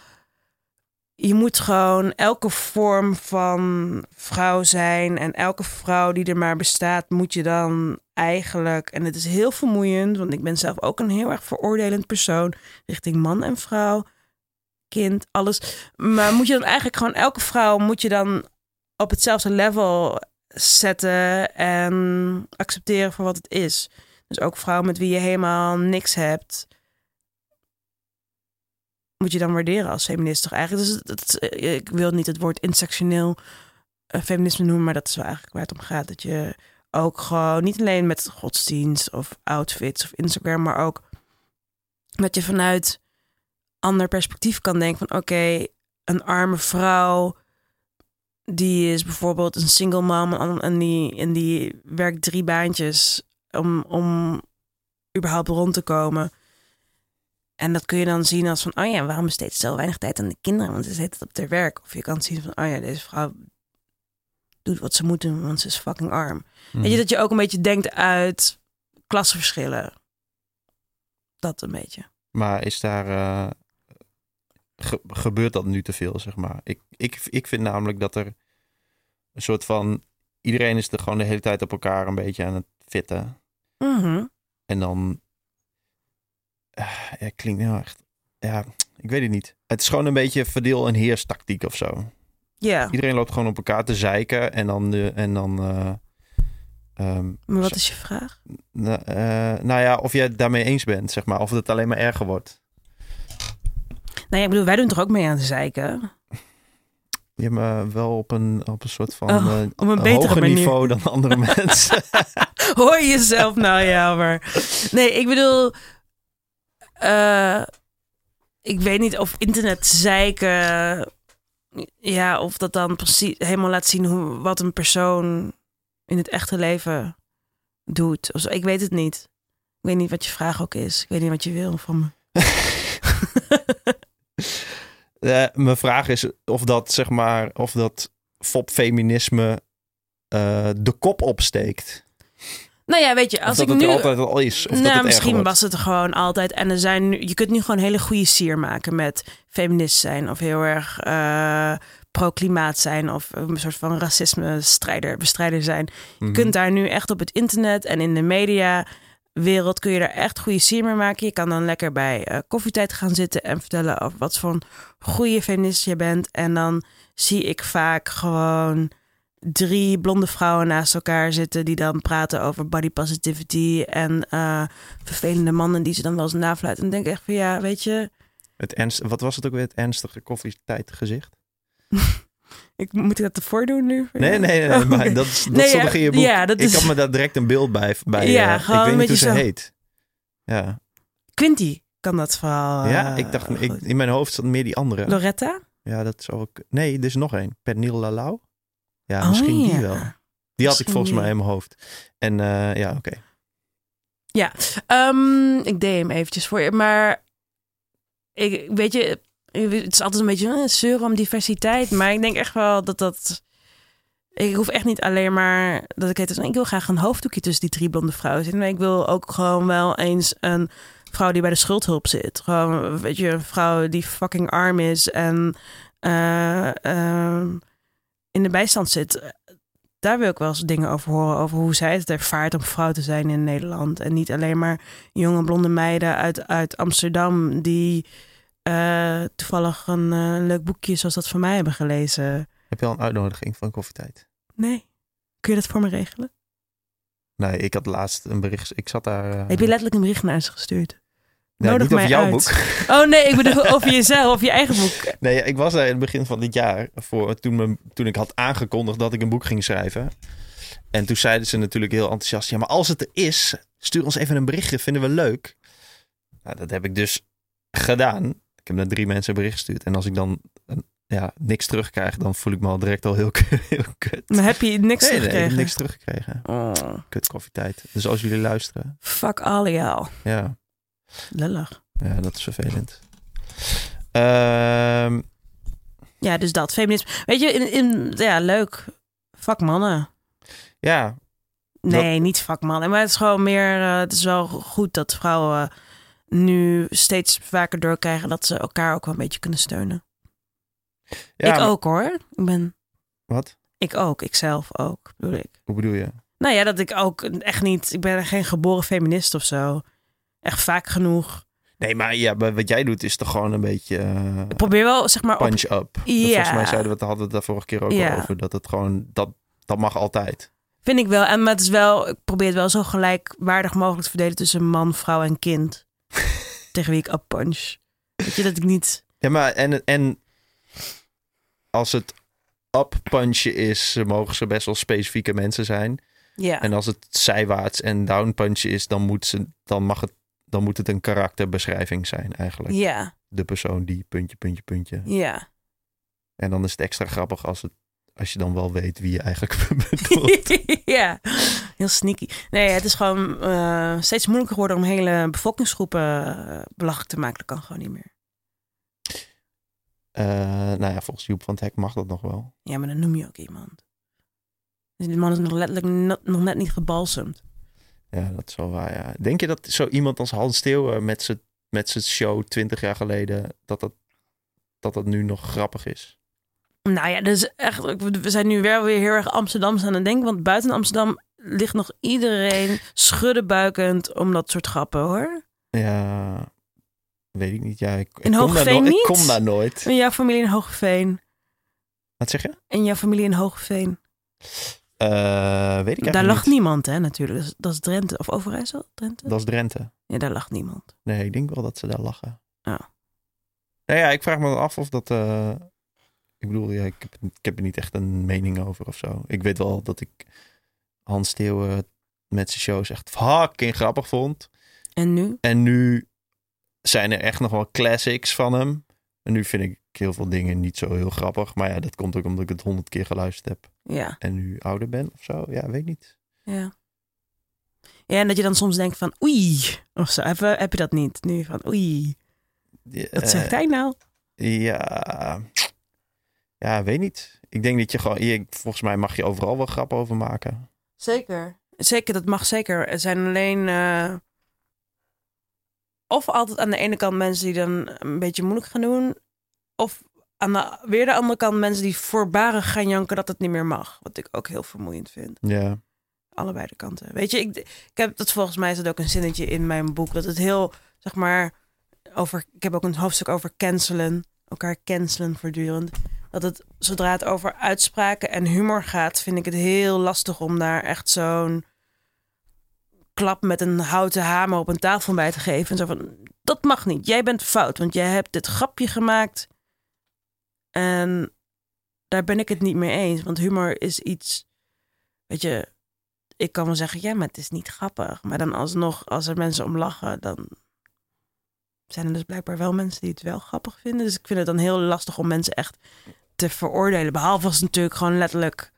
S2: je moet gewoon elke vorm van vrouw zijn en elke vrouw die er maar bestaat, moet je dan eigenlijk, en het is heel vermoeiend, want ik ben zelf ook een heel erg veroordelend persoon richting man en vrouw, kind, alles. Maar moet je dan eigenlijk gewoon elke vrouw moet je dan op hetzelfde level zetten en accepteren voor wat het is. Dus ook vrouwen met wie je helemaal niks hebt, moet je dan waarderen als feminist toch eigenlijk. Dus dat, ik wil niet het woord intersectioneel eh, feminisme noemen, maar dat is wel eigenlijk waar het om gaat. Dat je ook gewoon niet alleen met godsdienst of outfits of Instagram, maar ook dat je vanuit ander perspectief kan denken van oké, een arme vrouw die is bijvoorbeeld een single mom en- die, en die werkt drie baantjes om, om überhaupt rond te komen. En dat kun je dan zien als van, oh ja, waarom besteedt ze zo weinig tijd aan de kinderen? Want ze zit het op haar werk. Of je kan zien van, oh ja, deze vrouw doet wat ze moet doen, want ze is fucking arm.
S1: Mhm.
S2: Weet je, dat je ook een beetje denkt uit klassenverschillen. Dat een beetje.
S1: Maar is daar. eh, ge- gebeurt dat nu te veel, zeg maar? Ik, ik, ik vind namelijk dat er een soort van. Iedereen is er gewoon de hele tijd op elkaar een beetje aan het fitten.
S2: Mhm.
S1: En dan. eh, ja, klinkt heel echt. Ja, ik weet het niet. Het is gewoon een beetje verdeel- en heerstactiek of zo.
S2: Ja,
S1: Iedereen loopt gewoon op elkaar te zeiken en dan. De, en dan eh, ehm,
S2: maar wat is je vraag?
S1: eh, nou ja, of jij het daarmee eens bent, zeg maar. Of het alleen maar erger wordt.
S2: Nou ja, ik bedoel, wij doen toch ook mee aan de zeiken?
S1: Ja, maar wel op een, op een soort van
S2: Oh,
S1: eh,
S2: op een betere
S1: hoger
S2: manier.
S1: niveau dan andere mensen.
S2: Hoor je jezelf nou, ja, maar... Nee, ik bedoel... eh, ik weet niet of internet zeiken... Ja, of dat dan precies helemaal laat zien hoe, wat een persoon in het echte leven doet. Of zo. Ik weet het niet. Ik weet niet wat je vraag ook is. Ik weet niet wat je wil van me.
S1: Eh, mijn vraag is of dat, zeg maar, of dat fopfeminisme eh de kop opsteekt.
S2: Nou ja, weet je, als
S1: dat
S2: ik
S1: het
S2: nu...
S1: er altijd al is. Of dat
S2: nou,
S1: het
S2: misschien was het er gewoon altijd. En er zijn nu, je kunt nu gewoon hele goede sier maken met feminist zijn. Of heel erg eh, pro-klimaat zijn. Of een soort van racisme-strijder, bestrijder zijn. Je
S1: Mhm.
S2: kunt daar nu echt op het internet en in de mediawereld kun je daar echt goede sier mee maken. Je kan dan lekker bij eh, koffietijd gaan zitten en vertellen over wat voor een goede feminist je bent. En dan zie ik vaak gewoon drie blonde vrouwen naast elkaar zitten die dan praten over body positivity en eh, vervelende mannen die ze dan wel eens nafluiten. En dan denk ik echt van ja, weet je,
S1: Het ernst, wat was het ook weer? Het ernstige koffietijdgezicht?
S2: ik, moet ik dat ervoor doen nu?
S1: Nee, nee, nee.
S2: Oh,
S1: maar dat, is- dat
S2: Nee,
S1: stond
S2: ja,
S1: toch in je boek?
S2: ja, dat
S1: Ik
S2: is-
S1: had me daar direct een beeld bij. bij
S2: Ja,
S1: eh,
S2: gewoon
S1: ik weet niet hoe ze
S2: zo.
S1: heet. Ja,
S2: Quinty kan dat vooral.
S1: ja
S2: eh,
S1: ik dacht, ik, in mijn hoofd zat meer die andere.
S2: Loretta?
S1: Ja, dat zou ook... Nee, er is nog één. Pernille Lalau. Ja,
S2: Oh,
S1: misschien die
S2: ja.
S1: wel. Die had ik volgens mij in mijn hoofd. En eh, ja, oké.
S2: Ehm, ik deed hem eventjes voor je, maar ik, weet je, het is altijd een beetje eh, zeuren om diversiteit, maar ik denk echt wel dat dat. Ik hoef echt niet alleen maar dat ik het. Ik wil graag een hoofddoekje tussen die drie blonde vrouwen zitten. Maar ik wil ook gewoon wel eens een vrouw die bij de schuldhulp zit. Gewoon, weet je, een vrouw die fucking arm is en eh, ehm, in de bijstand zit. Daar wil ik wel eens dingen over horen. Over hoe zij het ervaart om vrouw te zijn in Nederland. En niet alleen maar jonge blonde meiden uit, uit Amsterdam. die eh, toevallig een eh, leuk boekje zoals dat van mij hebben gelezen.
S1: Heb je al een uitnodiging van koffietijd?
S2: Nee. Kun je dat voor me regelen?
S1: Nee, ik had laatst een bericht. Ik zat daar. eh,
S2: Heb je letterlijk een bericht naar ze gestuurd?
S1: nee,
S2: nodig
S1: niet over jouw
S2: uit.
S1: boek.
S2: Oh nee, ik bedoel over jezelf, of je eigen boek.
S1: Nee, ik was daar in het begin van dit jaar. Voor, toen, mijn- toen ik had aangekondigd dat ik een boek ging schrijven. En toen zeiden ze natuurlijk heel enthousiast. Ja, maar als het er is, stuur ons even een berichtje. Vinden we leuk. Nou, dat heb ik dus gedaan. Ik heb naar drie mensen een bericht gestuurd. En als ik dan een- ja, niks terugkrijg, dan voel ik me al direct al heel, heel kut.
S2: Maar heb je niks
S1: nee, nee, ik
S2: teruggekregen?
S1: heb niks teruggekregen.
S2: Oh,
S1: Kut koffietijd. Dus als jullie luisteren,
S2: fuck all y'all.
S1: ja,
S2: Lullig.
S1: ja dat is vervelend. Ehm,
S2: Ja, dus dat. Feminisme. Weet je, in, in, ja, leuk. Fuck mannen.
S1: ja,
S2: Nee, niet fuck mannen. Maar het is gewoon meer... eh, het is wel goed dat vrouwen nu steeds vaker doorkrijgen... dat ze elkaar ook wel een beetje kunnen steunen.
S1: ja
S2: ik
S1: maar-
S2: ook hoor. Ik ben...
S1: Wat?
S2: Ik ook. Ikzelf ook, bedoel ik.
S1: Hoe bedoel je?
S2: Nou ja, dat ik ook echt niet... Ik ben geen geboren feminist of zo. Echt vaak genoeg.
S1: Nee, maar ja, maar wat jij doet is toch gewoon een beetje
S2: Ik probeer wel, zeg maar... Op,
S1: punch up.
S2: Ja.
S1: Volgens mij zeiden we het, hadden we het daar vorige keer ook
S2: Ja.
S1: al over. Dat het gewoon, dat, dat mag altijd.
S2: Vind ik wel. En maar het is wel, ik probeer het wel zo gelijkwaardig mogelijk te verdelen tussen man, vrouw en kind. tegen wie ik up punch. Weet je dat ik niet.
S1: Ja, maar en, en als het up punchen is, mogen ze best wel specifieke mensen zijn.
S2: Ja.
S1: En als het zijwaarts en down punchen is, dan moet, ze, dan mag het, dan moet het een karakterbeschrijving zijn eigenlijk.
S2: Ja.
S1: De persoon die puntje, puntje, puntje.
S2: Ja.
S1: En dan is het extra grappig als het Als je dan wel weet wie je eigenlijk bedoelt.
S2: ja, heel sneaky. Nee, het is gewoon eh, steeds moeilijker geworden om hele bevolkingsgroepen uh, belachelijk te maken. Dat kan gewoon niet meer.
S1: Uh, nou ja, volgens Joep van het Hek mag dat nog wel.
S2: Ja, maar dan noem je ook iemand. Dus die man is nog letterlijk nog net niet gebalsemd.
S1: Ja, dat is wel waar, ja. Denk je dat zo iemand als Hans Steeuwen met zijn met show 20 jaar geleden, dat dat, dat dat nu nog grappig is?
S2: Nou ja, dus echt, we zijn nu wel weer heel erg Amsterdams aan het denken. Want buiten Amsterdam ligt nog iedereen schuddenbuikend om dat soort grappen hoor.
S1: Ja, weet ik niet. Ja, ik,
S2: in Hoogveen niet?
S1: Ik kom daar nooit.
S2: In jouw familie in Hoogveen.
S1: Wat zeg je?
S2: In jouw familie in Hoogveen.
S1: Uh, weet ik
S2: Daar lacht
S1: niet.
S2: niemand, hè, natuurlijk. Dat is, dat is, Drenthe. Of Overijssel? Drenthe?
S1: Dat is Drenthe.
S2: Ja, daar lacht niemand.
S1: Nee, ik denk wel dat ze daar lachen.
S2: Ja.
S1: Nou ja, ik vraag me af of dat... Uh, ik bedoel, ja, ik, heb, ik heb er niet echt een mening over of zo. Ik weet wel dat ik Hans Steeuwen met zijn shows echt fucking grappig vond.
S2: En nu?
S1: En nu zijn er echt nog wel classics van hem. En nu vind ik heel veel dingen niet zo heel grappig. Maar ja, dat komt ook omdat ik het honderd keer geluisterd heb.
S2: Ja.
S1: En nu ouder ben of zo. Ja, weet niet.
S2: Ja. Ja, en dat je dan soms denkt van oei, of zo. Heb, heb je dat niet nu? Van oei,
S1: Ja,
S2: wat zegt hij nou?
S1: Ja, ja, weet niet. Ik denk dat je gewoon, je, volgens mij mag je overal wel grappen over maken.
S2: Zeker. Zeker, dat mag zeker. Er zijn alleen uh, of altijd aan de ene kant mensen die dan een beetje moeilijk gaan doen, of aan de, weer de andere kant mensen die voorbarig gaan janken dat het niet meer mag. Wat ik ook heel vermoeiend vind.
S1: Ja.
S2: Allebei de kanten. Weet je, ik, ik heb dat volgens mij is dat ook een zinnetje in mijn boek. Dat het heel, zeg maar, over. Ik heb ook een hoofdstuk over cancelen. Elkaar cancelen voortdurend. Dat het, zodra het over uitspraken en humor gaat, vind ik het heel lastig om daar echt zo'n klap met een houten hamer op een tafel bij te geven. En zo van, dat mag niet. Jij bent fout, want jij hebt dit grapje gemaakt. En daar ben ik het niet mee eens. Want humor is iets, weet je, ik kan wel zeggen, ja, maar het is niet grappig. Maar dan alsnog, als er mensen om lachen, dan zijn er dus blijkbaar wel mensen die het wel grappig vinden. Dus ik vind het dan heel lastig om mensen echt te veroordelen. Behalve als het natuurlijk gewoon letterlijk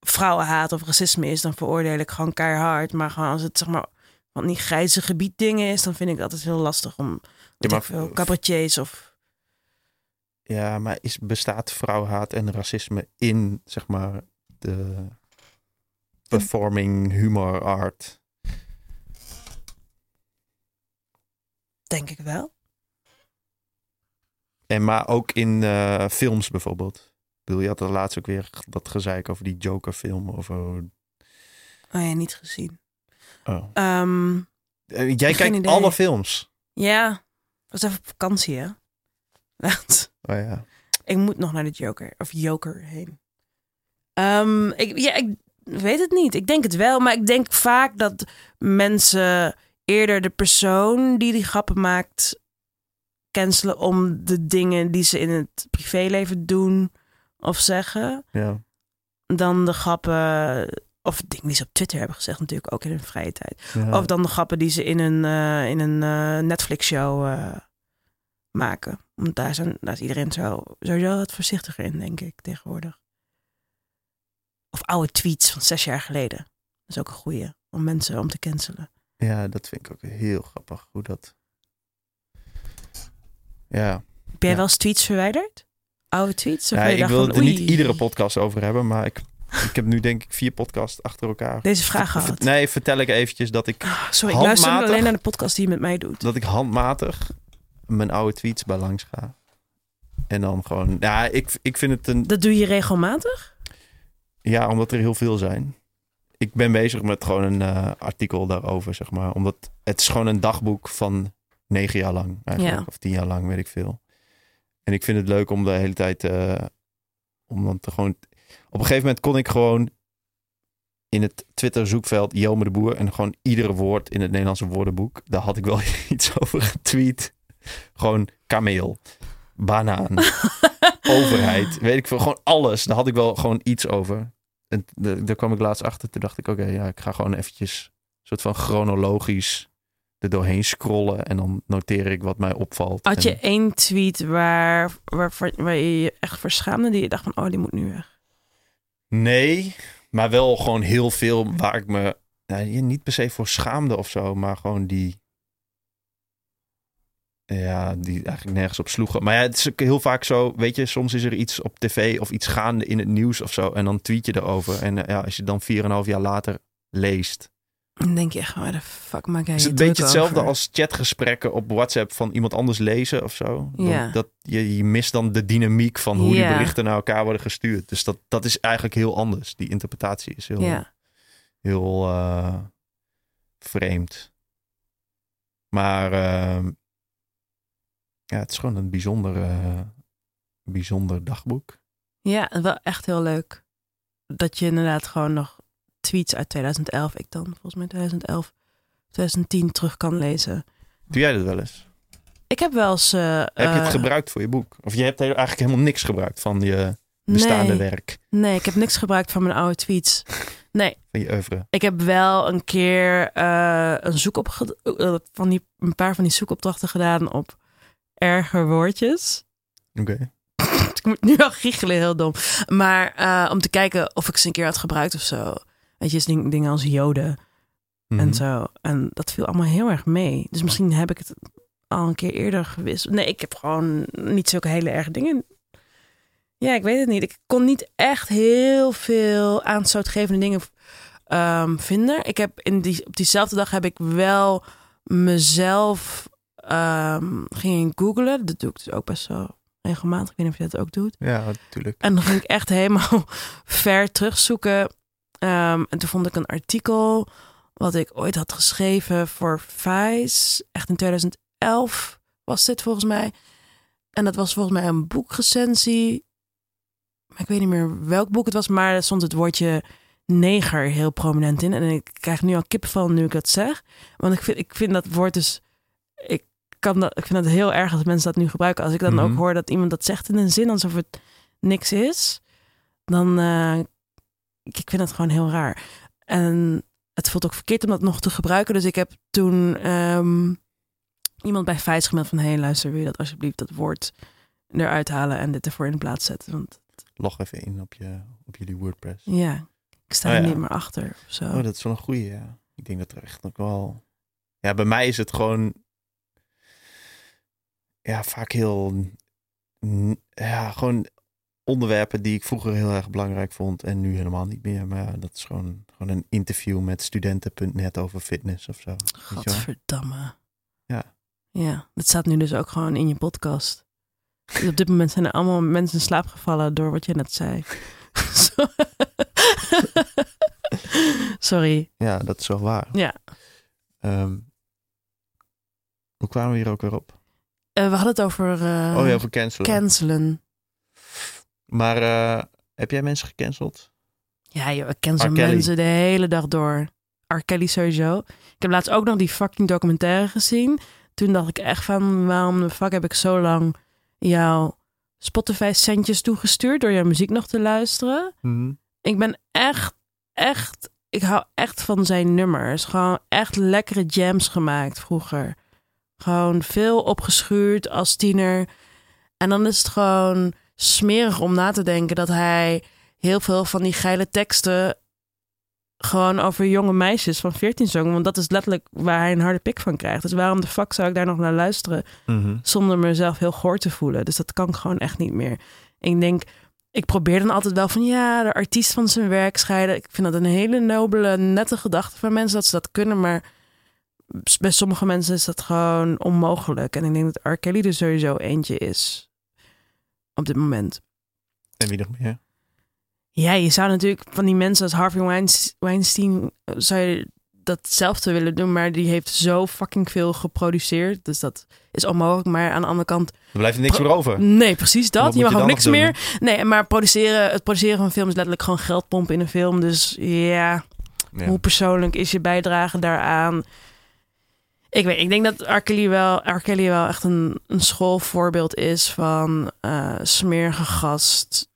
S2: vrouwenhaat of racisme is, dan veroordeel ik gewoon keihard. Maar gewoon als het zeg maar van die grijze gebied dingen is, dan vind ik dat altijd heel lastig om
S1: Ja, maar-
S2: veel cabaretiers of
S1: Ja, maar is, bestaat vrouwhaat en racisme in, zeg maar, de performing humor art?
S2: denk ik wel.
S1: En maar ook in eh, films bijvoorbeeld. Ik bedoel, je had er laatst ook weer dat gezeik over die Joker film. Over...
S2: Oh ja, niet gezien.
S1: Oh.
S2: Ehm,
S1: Eh, Jij kijkt
S2: idee.
S1: alle films.
S2: ja, was even op vakantie, hè? Echt.
S1: Oh ja.
S2: Ik moet nog naar de Joker of Joker heen. Ehm, ik, ja, ik weet het niet. Ik denk het wel, maar ik denk vaak dat mensen eerder de persoon die die grappen maakt cancelen om de dingen die ze in het privéleven doen of zeggen,
S1: ja.
S2: dan de grappen of dingen die ze op Twitter hebben gezegd natuurlijk ook in hun vrije tijd.
S1: Ja.
S2: Of dan de grappen die ze in een, eh, in een eh, Netflix-show eh, maken. Want daar, zijn, daar is iedereen zo, sowieso wat voorzichtiger in, denk ik, tegenwoordig. Of oude tweets van zes jaar geleden. Dat is ook een goeie, om mensen om te cancelen.
S1: ja, dat vind ik ook heel grappig. Hoe dat... Ja.
S2: Heb jij wel eens tweets verwijderd? Oude tweets? Of
S1: ja ik wil het er niet iedere podcast over hebben, maar ik, ik heb nu denk ik vier podcasts achter elkaar.
S2: Deze vraag gehad.
S1: Nee, vertel ik eventjes dat ik,
S2: Ah, Sorry, ik luister alleen naar de podcast die je met mij doet.
S1: dat ik handmatig mijn oude tweets bij langs ga. En dan gewoon... Ja, ik, ik vind het een...
S2: Dat doe je regelmatig?
S1: Ja, omdat er heel veel zijn. Ik ben bezig met gewoon een eh, artikel daarover, zeg maar. Omdat het is gewoon een dagboek van negen jaar lang eigenlijk.
S2: Ja.
S1: Of tien jaar lang, weet ik veel. En ik vind het leuk om de hele tijd... eh, om dan te gewoon... Op een gegeven moment kon ik gewoon in het Twitter zoekveld Jelme de Boer... en gewoon iedere woord in het Nederlandse woordenboek... daar had ik wel iets over getweet. Gewoon kameel, banaan, overheid, weet ik veel. Gewoon alles. Daar had ik wel gewoon iets over. En daar kwam ik laatst achter. Toen dacht ik, oké, ja, ik ga gewoon eventjes... een soort van chronologisch er doorheen scrollen... en dan noteer ik wat mij opvalt.
S2: Had je
S1: En-
S2: één tweet waar, waar, waar je je echt voor schaamde, die je dacht van, oh, die moet nu weg?
S1: Nee, maar wel gewoon heel veel waar ik me nou, niet per se voor schaamde of zo, maar gewoon die. Ja, die eigenlijk nergens op sloegen. Maar ja, het is ook heel vaak zo, weet je, soms is er iets op tv of iets gaande in het nieuws of zo. En dan tweet je erover. En ja, als je dan 4,5 jaar later leest,
S2: Dan denk je echt, waar de fuck maak jij
S1: is het een beetje hetzelfde
S2: over?
S1: als chatgesprekken op WhatsApp van iemand anders lezen of zo.
S2: Ja.
S1: Dat, je, je mist dan de dynamiek van hoe
S2: Ja.
S1: die berichten naar elkaar worden gestuurd. Dus dat, dat is eigenlijk heel anders. Die interpretatie is heel,
S2: Ja,
S1: heel eh, vreemd. Maar ehm, ja, het is gewoon een bijzonder, eh, bijzonder dagboek.
S2: ja, wel echt heel leuk. Dat je inderdaad gewoon nog tweets uit 2011, ik dan volgens mij 2011, 2010 terug kan lezen.
S1: Doe jij dat wel eens?
S2: Ik heb wel eens... eh,
S1: Heb je het
S2: eh,
S1: gebruikt voor je boek? Of je hebt he- eigenlijk helemaal niks gebruikt van je bestaande
S2: nee,
S1: werk,
S2: nee, ik heb niks gebruikt van mijn oude tweets. Nee,
S1: van je oeuvre?
S2: Ik heb wel een keer eh, een zoekop van die, een paar van die zoekopdrachten gedaan op erger woordjes.
S1: Oké.
S2: Ik moet nu al giechelen, heel dom. Maar om te kijken of ik ze een keer had gebruikt of zo. Weet je, dus ding- dingen als joden
S1: Mhm.
S2: en zo. En dat viel allemaal heel erg mee. Dus misschien heb ik het al een keer eerder gewist. Nee, ik heb gewoon niet zulke hele erge dingen. Ja, ik weet het niet. Ik kon niet echt heel veel aanstootgevende dingen ehm, vinden. Ik heb in die, op diezelfde dag heb ik wel mezelf ehm, ging googlen. Dat doe ik dus ook best wel regelmatig. Ik weet niet of je dat ook doet.
S1: Ja, natuurlijk.
S2: En dan ging ik echt helemaal ver terugzoeken. Ehm, en toen vond ik een artikel wat ik ooit had geschreven voor Vice. Echt in 2011 was dit volgens mij. En dat was volgens mij een boekrecensie. Maar ik weet niet meer welk boek het was. Maar er stond het woordje neger heel prominent in. En ik krijg nu al kippenvel nu ik dat zeg. Want ik vind, ik vind dat woord dus... Ik, kan dat, ik vind het heel erg als mensen dat nu gebruiken. Als ik dan
S1: Mhm.
S2: ook hoor dat iemand dat zegt in een zin alsof het niks is, dan uh, ik, vind het gewoon heel raar. En het voelt ook verkeerd om dat nog te gebruiken. Dus ik heb toen um, iemand bij Feits gemeld van... hé, hey, luister, wil je dat alsjeblieft dat woord eruit halen... en dit ervoor in de plaats zetten? Want,
S1: Log even in op, je, op jullie WordPress.
S2: Ja, ik sta
S1: Oh,
S2: er
S1: ja.
S2: niet meer achter of zo.
S1: Oh, dat is wel een goeie, ja. Ik denk dat er echt nog wel... Ja, bij mij is het gewoon... Ja, vaak heel... Ja, gewoon onderwerpen die ik vroeger heel erg belangrijk vond en nu helemaal niet meer. Maar ja, dat is gewoon, gewoon een interview met studenten.net over fitness of zo.
S2: Godverdamme.
S1: Ja.
S2: Ja, dat staat nu dus ook gewoon in je podcast. Dus op dit moment zijn er allemaal mensen in slaap gevallen door wat je net zei. Sorry.
S1: Ja, dat is wel waar.
S2: Ja.
S1: Ehm, hoe kwamen we hier ook weer op?
S2: Uh, we hadden het over... Uh,
S1: oh ja, over cancelen.
S2: Cancelen.
S1: Maar uh, heb jij mensen gecanceld?
S2: Ja, joh, ik cancel mensen de hele dag door. R. Kelly sowieso. Ik heb laatst ook nog die fucking documentaire gezien. Toen dacht ik echt van, waarom de fuck heb ik zo lang jouw Spotify centjes toegestuurd door jouw muziek nog te luisteren?
S1: Mm -hmm.
S2: Ik ben echt, echt, ik hou echt van zijn nummers. Gewoon echt lekkere jams gemaakt vroeger. Gewoon veel opgeschuurd als tiener. En dan is het gewoon smerig om na te denken dat hij heel veel van die geile teksten gewoon over jonge meisjes van 14 zong. Want dat is letterlijk waar hij een harde pik van krijgt. Dus waarom de fuck zou ik daar nog naar luisteren
S1: mm -hmm.
S2: zonder mezelf heel goor te voelen? Dus dat kan ik gewoon echt niet meer. Ik denk, ik probeer dan altijd wel van ja, de artiest van zijn werk scheiden. Ik vind dat een hele nobele, nette gedachte van mensen dat ze dat kunnen. Maar bij sommige mensen is dat gewoon onmogelijk. En ik denk dat R. Kelly er sowieso eentje is op dit moment.
S1: En wie nog meer?
S2: Ja, je zou natuurlijk van die mensen als Harvey Weinstein zou je datzelfde willen doen, maar die heeft zo fucking veel geproduceerd, dus dat is onmogelijk. Maar aan de andere kant,
S1: er blijft niks meer over.
S2: Nee, precies dat. Je mag ook niks meer. Nee, maar produceren, het produceren van een film is letterlijk gewoon geld pompen in een film. Dus ja,
S1: Ja.
S2: hoe persoonlijk is je bijdrage daaraan? Ik weet, ik denk dat R. Kelly wel, R. Kelly wel echt een, een schoolvoorbeeld is van eh smerige gast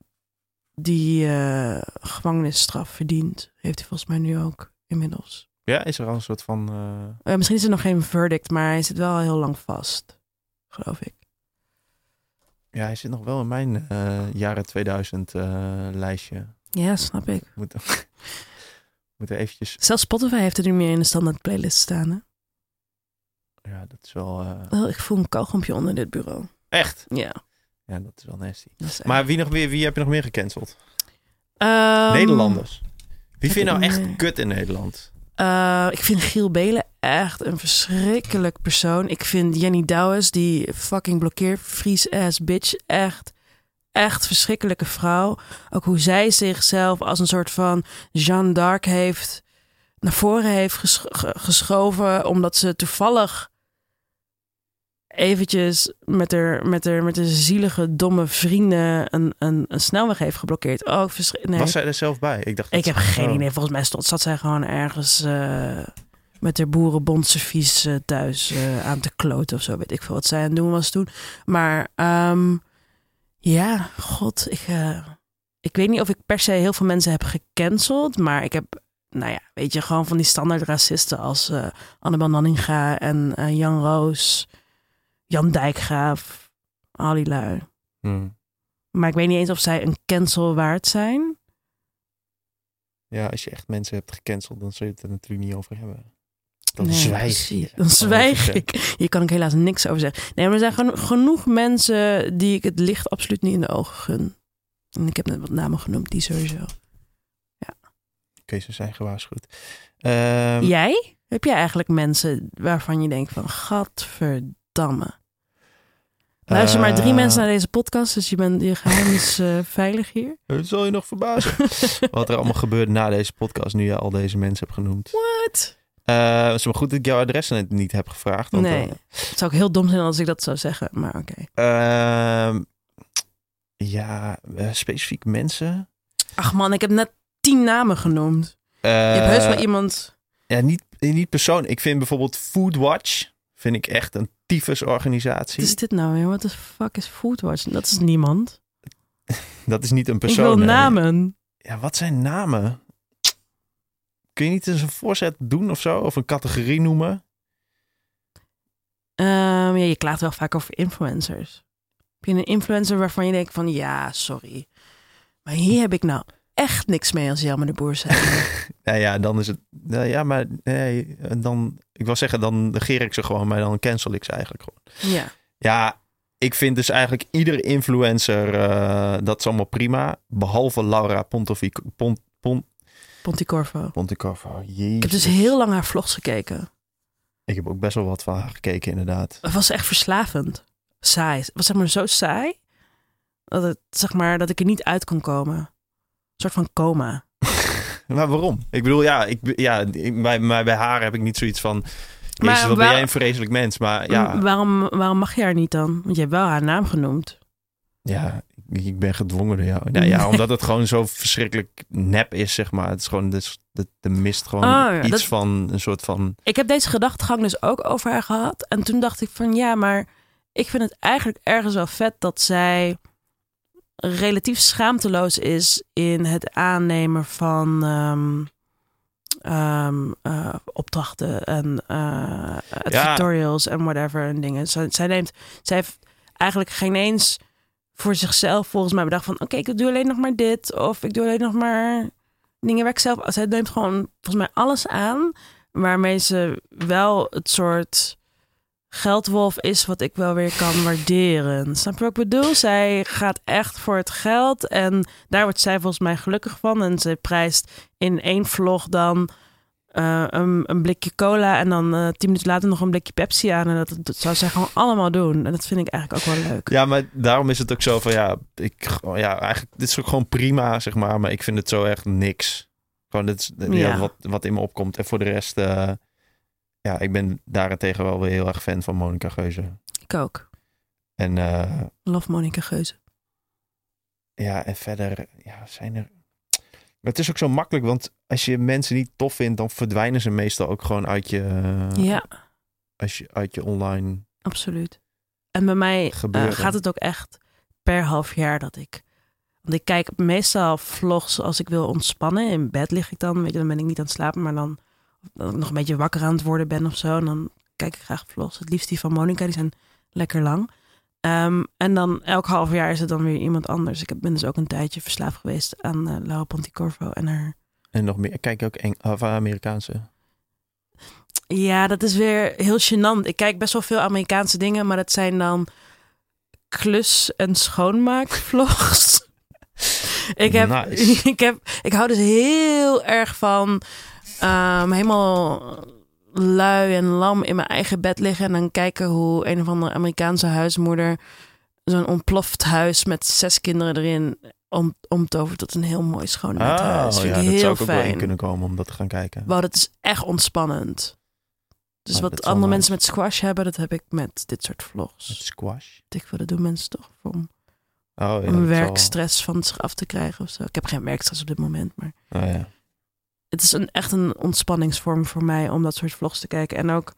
S2: die eh, gevangenisstraf verdient. Heeft hij volgens mij nu ook inmiddels.
S1: Ja, is er al een soort van... uh...
S2: Uh, misschien is er nog geen verdict, maar hij zit wel heel lang vast, geloof ik.
S1: Ja, hij zit nog wel in mijn uh, jaren 2000 lijstje.
S2: Ja, snap ik.
S1: Moeten we eventjes...
S2: Zelfs Spotify heeft er niet meer in de standaard playlist staan. Hè?
S1: Ja, dat is wel... eh,
S2: Oh, ik voel een kauwgompje onder dit bureau.
S1: Echt?
S2: Ja.
S1: Ja, dat is wel nasty.
S2: dat is echt-
S1: Maar wie, nog meer, wie heb je nog meer gecanceld?
S2: Ehm,
S1: Nederlanders. Wie vind je nou echt kut in Nederland?
S2: Eh, ik vind Giel Belen echt een verschrikkelijk persoon. Ik vind Jenny Douwes, die fucking blokkeer Fries ass bitch, echt, echt verschrikkelijke vrouw. Ook hoe zij zichzelf als een soort van Jeanne d'Arc heeft naar voren heeft gesch- ge- geschoven, omdat ze toevallig eventjes met haar, met haar, met haar zielige, domme vrienden een, een, een snelweg heeft geblokkeerd. Oh, nee.
S1: Was zij er zelf bij? Ik dacht
S2: Ik heb geen idee. Volgens mij stond, zat zij gewoon ergens eh, met haar boerenbondservies eh, thuis eh, aan te kloten of zo. Weet ik veel wat zij aan het doen was toen. Maar ehm, ja, god, ik, ik weet niet of ik per se heel veel mensen heb gecanceld. Maar ik heb, nou ja, weet je, gewoon van die standaard racisten als eh Annabel Nanninga en Jan Roos, Jan Dijkgraaf, al die lui.
S1: Hmm.
S2: Maar ik weet niet eens of zij een cancel waard zijn.
S1: Ja, als je echt mensen hebt gecanceld, dan zul je het er natuurlijk niet over hebben. Dan
S2: Nee,
S1: zwijg je.
S2: Dan zwijg ik. Hier kan ik helaas niks over zeggen. Nee, maar er zijn geno- genoeg mensen die ik het licht absoluut niet in de ogen gun. En ik heb net wat namen genoemd, die sowieso.
S1: Oké, ze zijn gewaarschuwd. Ehm,
S2: Jij? Heb jij eigenlijk mensen waarvan je denkt van, gadverdamme. Luister maar drie
S1: eh,
S2: mensen naar deze podcast, dus je, bent, je geheim is eh, veilig hier.
S1: Het zal je nog verbazen. Wat er allemaal gebeurt na deze podcast, nu je al deze mensen hebt genoemd.
S2: What?
S1: Eh, het is maar goed dat ik jouw adres niet heb gevraagd. Want,
S2: Nee, het zou ook heel dom zijn als ik dat zou zeggen, maar oké.
S1: ehm, ja, specifiek mensen.
S2: Ach man, ik heb net tien namen genoemd. Je hebt heus wel iemand...
S1: ja, niet, niet persoon. Ik vind bijvoorbeeld Foodwatch, vind ik echt een tyfusorganisatie.
S2: Wat is dit nou weer? What the fuck is Foodwatch? Dat is niemand.
S1: Dat is niet een
S2: Ik
S1: persoon.
S2: wil
S1: nee.
S2: namen.
S1: Ja, wat zijn namen? Kun je niet eens een voorzet doen of zo? Of een categorie noemen?
S2: Ehm, ja, je klaagt wel vaak over influencers. Heb je een influencer waarvan je denkt van ja, sorry. Maar hier heb ik nou echt niks mee als Jelmer de Boer zei.
S1: Ja, ja, dan is het. nou ja, maar nee, dan. Ik wil zeggen, dan negeer ik ze gewoon, maar dan cancel ik ze eigenlijk gewoon.
S2: ja.
S1: Ja, ik vind dus eigenlijk ieder influencer, eh, dat is allemaal prima. Behalve Laura Pontovic, Pont, Pont,
S2: Ponticorvo.
S1: Pontecorvo.
S2: Ik heb dus heel lang haar vlogs gekeken.
S1: Ik heb ook best wel wat van haar gekeken, inderdaad.
S2: Het was echt verslavend. Saai. Het was zeg maar zo saai. Dat, het, zeg maar, dat ik er niet uit kon komen. Een soort van coma.
S1: Maar waarom? Ik bedoel, ja, ik, ja ik- bij, maar bij haar heb ik niet zoiets van...
S2: Maar
S1: Jezus, wat ben jij een vreselijk mens. Maar ja,
S2: Waarom, waarom mag je haar niet dan? Want je hebt wel haar naam genoemd.
S1: ja ik, ben gedwongen door jou. Nou, ja, omdat het gewoon zo verschrikkelijk nep is, zeg maar. Het is gewoon, de, de, de mist gewoon
S2: Oh, ja,
S1: iets
S2: dat-
S1: van een soort van...
S2: Ik heb deze gedachtegang dus ook over haar gehad. En toen dacht ik van ja, maar ik vind het eigenlijk ergens wel vet dat zij relatief schaamteloos is in het aannemen van ehm, eh, opdrachten en eh tutorials en whatever en dingen. Zij, neemt, zij heeft eigenlijk geen eens voor zichzelf volgens mij bedacht van oké, ik doe alleen nog maar dit of ik doe alleen nog maar dingen waar ik zelf. Zij neemt gewoon volgens mij alles aan waarmee ze wel het soort geldwolf is wat ik wel weer kan waarderen. Snap je wat ik bedoel? Zij gaat echt voor het geld en daar wordt zij volgens mij gelukkig van. En ze prijst in één vlog dan eh, een, een blikje cola en dan eh, tien minuten later nog een blikje Pepsi aan. En dat, dat zou zij gewoon allemaal doen. En dat vind ik eigenlijk ook wel leuk.
S1: Ja, maar daarom is het ook zo van, ja, ik, ja, eigenlijk, dit is ook gewoon prima, zeg maar. Maar ik vind het zo echt niks. Gewoon, dit. Ja. wat, wat in me opkomt. En voor de rest, eh, ja, ik ben daarentegen wel weer heel erg fan van Monica Geuze.
S2: Ik ook.
S1: En eh,
S2: Love Monica Geuze.
S1: ja, en verder, ja, zijn er... Het is ook zo makkelijk, want als je mensen niet tof vindt, dan verdwijnen ze meestal ook gewoon uit je,
S2: Ja,
S1: als je, uit je online
S2: absoluut. En bij mij eh, gaat het ook echt per half jaar dat ik. Want ik kijk meestal vlogs als ik wil ontspannen. In bed lig ik dan, weet je, dan ben ik niet aan het slapen, maar dan, ik nog een beetje wakker aan het worden ben of zo. En dan kijk ik graag vlogs. Het liefst die van Monica, die zijn lekker lang. Ehm, en dan elk half jaar is het dan weer iemand anders. Ik ben dus ook een tijdje verslaafd geweest aan eh, Laura Ponticorvo en haar...
S1: En nog meer. Kijk je ook Eng of Amerikaanse?
S2: Ja, dat is weer heel gênant. Ik kijk best wel veel Amerikaanse dingen, maar dat zijn dan klus- en schoonmaakvlogs. ik, heb,
S1: Nice.
S2: ik, heb, ik hou dus heel erg van ehm, helemaal lui en lam in mijn eigen bed liggen en dan kijken hoe een of andere Amerikaanse huismoeder zo'n ontploft huis met zes kinderen erin om, omtovert tot een heel mooi schoon net huis.
S1: Oh,
S2: Vind
S1: ja,
S2: ik
S1: dat zou ik ook wel
S2: fijn.
S1: in kunnen komen om dat te gaan kijken.
S2: Wauw, dat is echt ontspannend. Dus
S1: Oh,
S2: wat andere
S1: nice.
S2: mensen met squash hebben, dat heb ik met dit soort vlogs.
S1: Met squash.
S2: Ik wil dat doen mensen toch om
S1: Oh ja.
S2: om
S1: dat zal-
S2: werkstress van zich af te krijgen of zo. Ik heb geen werkstress op dit moment, maar
S1: Oh, ja.
S2: Het is een, echt een ontspanningsvorm voor mij om dat soort vlogs te kijken. En ook,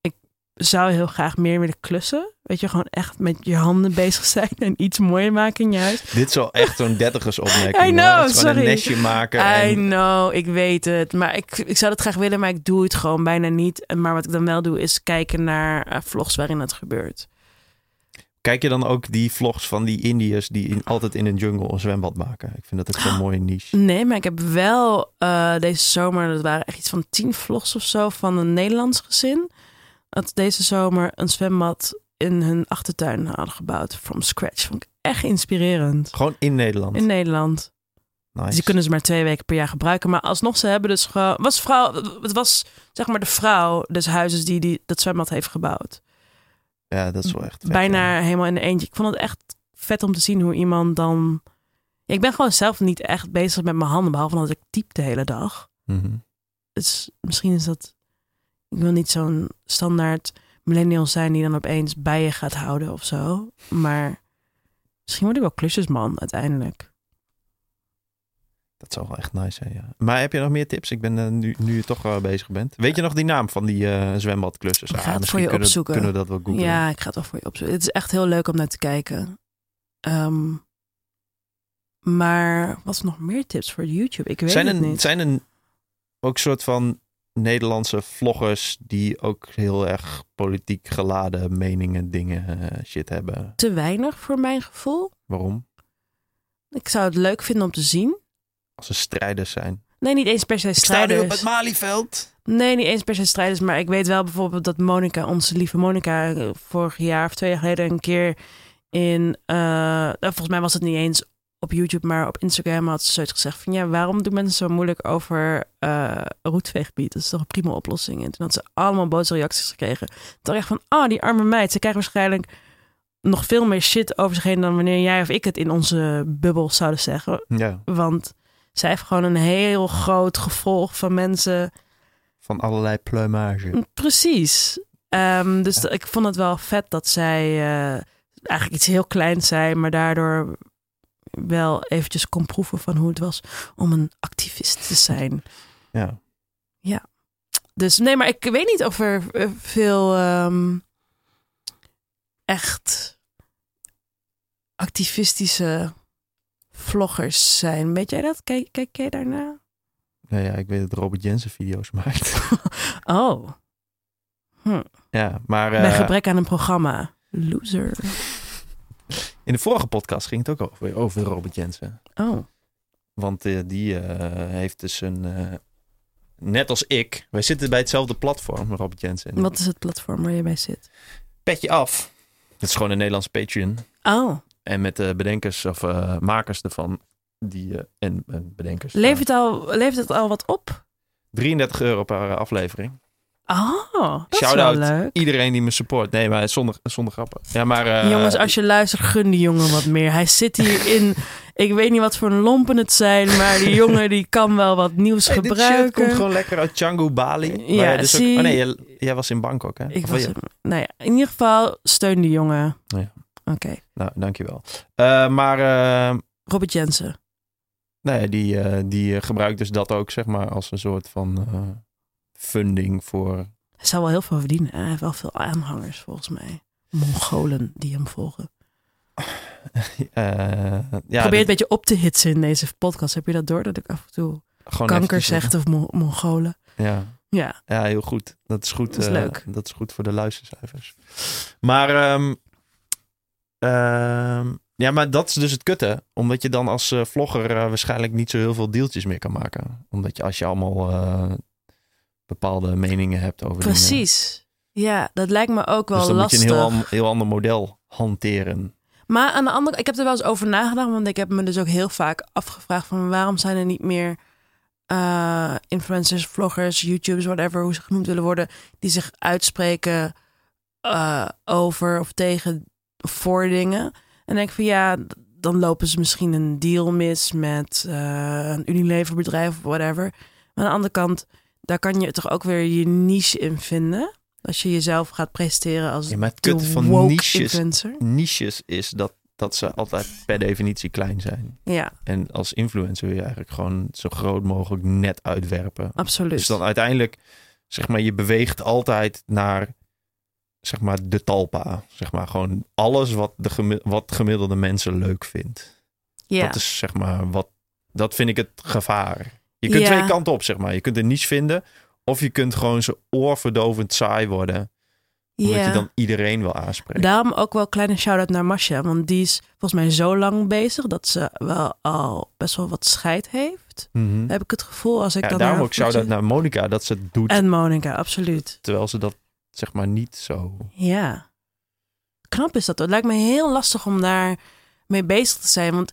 S2: ik zou heel graag meer willen klussen. Weet je, gewoon echt met je handen bezig zijn en iets mooier maken in je huis.
S1: Dit is wel echt zo'n dertigersopmerking.
S2: I know,
S1: hoor. Het
S2: sorry.
S1: een nestje maken.
S2: I know, ik weet het. Maar ik, ik zou dat graag willen, maar ik doe het gewoon bijna niet. Maar wat ik dan wel doe, is kijken naar eh, vlogs waarin het gebeurt.
S1: Kijk je dan ook die vlogs van die Indiërs die in, altijd in een jungle een zwembad maken? Ik vind dat ook zo'n mooie niche.
S2: Nee, maar ik heb wel eh, deze zomer, dat waren echt iets van tien vlogs of zo van een Nederlands gezin. Dat deze zomer een zwembad in hun achtertuin hadden gebouwd. From scratch. Vond ik echt inspirerend.
S1: Gewoon in Nederland.
S2: In Nederland.
S1: Nice.
S2: Dus die kunnen ze maar twee weken per jaar gebruiken. Maar alsnog, ze hebben dus gewoon... Was vrouw, het was zeg maar de vrouw des huizes die, die dat zwembad heeft gebouwd.
S1: Ja, dat is wel echt vet,
S2: Bijna
S1: ja.
S2: helemaal in de eentje. Ik vond het echt vet om te zien hoe iemand dan... Ik ben gewoon zelf niet echt bezig met mijn handen, behalve dat ik typ de hele dag.
S1: Mhm.
S2: Dus misschien is dat... Ik wil niet zo'n standaard millennial zijn die dan opeens bij je gaat houden of zo. Maar misschien word ik wel klusjesman uiteindelijk.
S1: Dat zou wel echt nice zijn, ja. Maar heb je nog meer tips? Ik ben eh, nu, nu je toch bezig bent. Weet je nog die naam van die eh zwembadklussers?
S2: Ik ga het
S1: misschien
S2: voor je
S1: kunnen,
S2: opzoeken.
S1: kunnen we dat wel googlen.
S2: Ja, ik ga het wel voor je opzoeken. Het is echt heel leuk om naar te kijken. Ehm, maar wat is nog meer tips voor YouTube? Ik weet
S1: zijn
S2: het
S1: er,
S2: niet.
S1: Zijn er ook soort van Nederlandse vloggers die ook heel erg politiek geladen meningen, dingen, eh, shit hebben?
S2: Te weinig voor mijn gevoel.
S1: Waarom?
S2: Ik zou het leuk vinden om te zien.
S1: Als ze strijders zijn.
S2: Nee, niet eens per se
S1: Ik sta nu op
S2: strijders.
S1: het Malieveld.
S2: Nee, niet eens per se strijders. Maar ik weet wel bijvoorbeeld dat Monica, onze lieve Monica, vorig jaar of twee jaar geleden een keer in... eh, nou, volgens mij was het niet eens op YouTube, maar op Instagram had ze zoiets gezegd van... Ja, waarom doen mensen zo moeilijk over eh roetveeggebied? Dat is toch een prima oplossing? En toen had ze allemaal boze reacties gekregen. Toen dacht ik van, oh, die arme meid. Ze krijgt waarschijnlijk nog veel meer shit over zich heen... dan wanneer jij of ik het in onze bubbel zouden zeggen.
S1: Ja,
S2: Want zij heeft gewoon een heel groot gevolg van mensen...
S1: van allerlei pluimage.
S2: Precies. Ehm, dus ik vond het wel vet dat zij eh, eigenlijk iets heel kleins zei, maar daardoor wel eventjes kon proeven van hoe het was om een activist te zijn.
S1: Ja.
S2: Dus nee, maar ik weet niet of er eh, veel ehm, echt activistische vloggers zijn. Weet jij dat? Kijk, kijk jij daarna?
S1: Nou ja, ik weet dat Robert Jensen video's maakt.
S2: Oh,
S1: ja, maar
S2: bij
S1: eh,
S2: gebrek aan een programma. Loser.
S1: in de vorige podcast ging het ook over, over Robert Jensen.
S2: Oh.
S1: Want eh, die eh, heeft dus een... net als ik. Wij zitten bij hetzelfde platform, Robert Jensen.
S2: Wat is het platform waar je bij zit?
S1: Petje af. Het is gewoon een Nederlands Patreon.
S2: Oh,
S1: En met de bedenkers of eh, makers ervan. Die, eh, en, en bedenkers.
S2: levert het, al, levert het al wat op?
S1: 33 euro per eh, aflevering.
S2: Oh, dat is wel
S1: Shout-out
S2: leuk.
S1: Iedereen die me support. Nee, maar zonder, zonder grappen. Ja, maar... eh,
S2: Jongens, als je luistert, gun die jongen wat meer. Hij zit hier in, ik weet niet wat voor een lompen het zijn, maar die jongen die kan wel wat nieuws
S1: hey, dit shirt
S2: gebruiken.
S1: komt gewoon lekker uit Canggu, Bali. Waar
S2: Ja,
S1: je dus ook- oh nee, jij, jij was in Bangkok, hè?
S2: Ik
S1: Of
S2: was,
S1: je-
S2: nou ja, in ieder geval steun die jongen.
S1: Ja.
S2: Oké,
S1: Nou, dankjewel. Eh, maar eh,
S2: Robert Jensen.
S1: nee, die, eh, die gebruikt dus dat ook, zeg maar, als een soort van funding voor...
S2: Hij zou wel heel veel verdienen. Hij heeft wel veel aanhangers, volgens mij. Mongolen die hem volgen.
S1: eh, ja,
S2: Probeer het een
S1: dat-
S2: beetje op te hitsen in deze podcast. Heb je dat door? Dat ik af en toe
S1: gewoon
S2: kanker zegt of Mon- Mongolen.
S1: Ja.
S2: Ja,
S1: Ja, heel goed. Dat is goed.
S2: Dat is leuk.
S1: dat is goed voor de luistercijfers. Maar ehm, Ehm, ja, maar dat is dus het kutte. Omdat je dan als eh, vlogger eh, waarschijnlijk niet zo heel veel deeltjes meer kan maken. Omdat je als je allemaal eh, bepaalde meningen hebt over dingen.
S2: Precies. Ja, dat lijkt me ook wel
S1: Dus dan
S2: lastig.
S1: moet je een heel, heel ander model hanteren.
S2: Maar aan de andere ik heb er wel eens over nagedacht, want ik heb me dus ook heel vaak afgevraagd van waarom zijn er niet meer influencers, vloggers, YouTubers, whatever, hoe ze genoemd willen worden, die zich uitspreken over of tegen voor dingen. En denk van ja, dan lopen ze misschien een deal mis met eh, een Unilever bedrijf of whatever. Maar aan de andere kant, daar kan je toch ook weer je niche in vinden. Als je jezelf gaat presenteren als
S1: Ja, maar het
S2: de
S1: kutte van niches,
S2: influencer.
S1: niches is dat, dat ze altijd per definitie klein zijn.
S2: Ja,
S1: En als influencer wil je eigenlijk gewoon zo groot mogelijk net uitwerpen.
S2: absoluut.
S1: Dus dan uiteindelijk, zeg maar, je beweegt altijd naar, zeg maar, de talpa. Zeg maar, gewoon alles wat, de gemi- wat gemiddelde mensen leuk vindt.
S2: ja.
S1: Dat is, zeg maar, wat, dat vind ik het gevaar. Je kunt
S2: Ja.
S1: twee kanten op, zeg maar. Je kunt een niche vinden, of je kunt gewoon zo oorverdovend saai worden. Omdat
S2: ja.
S1: je dan iedereen wil aanspreken.
S2: Daarom ook wel een kleine shout-out naar Masha. Want die is volgens mij zo lang bezig dat ze wel al best wel wat scheid heeft.
S1: Mhm.
S2: Heb ik het gevoel als ik
S1: Ja,
S2: dan
S1: daarom ook shout-out naar Monica, dat ze het doet,
S2: En Monica, absoluut.
S1: terwijl ze dat, zeg maar, niet zo...
S2: Ja. Knap is dat. Het lijkt me heel lastig om daar mee bezig te zijn. Want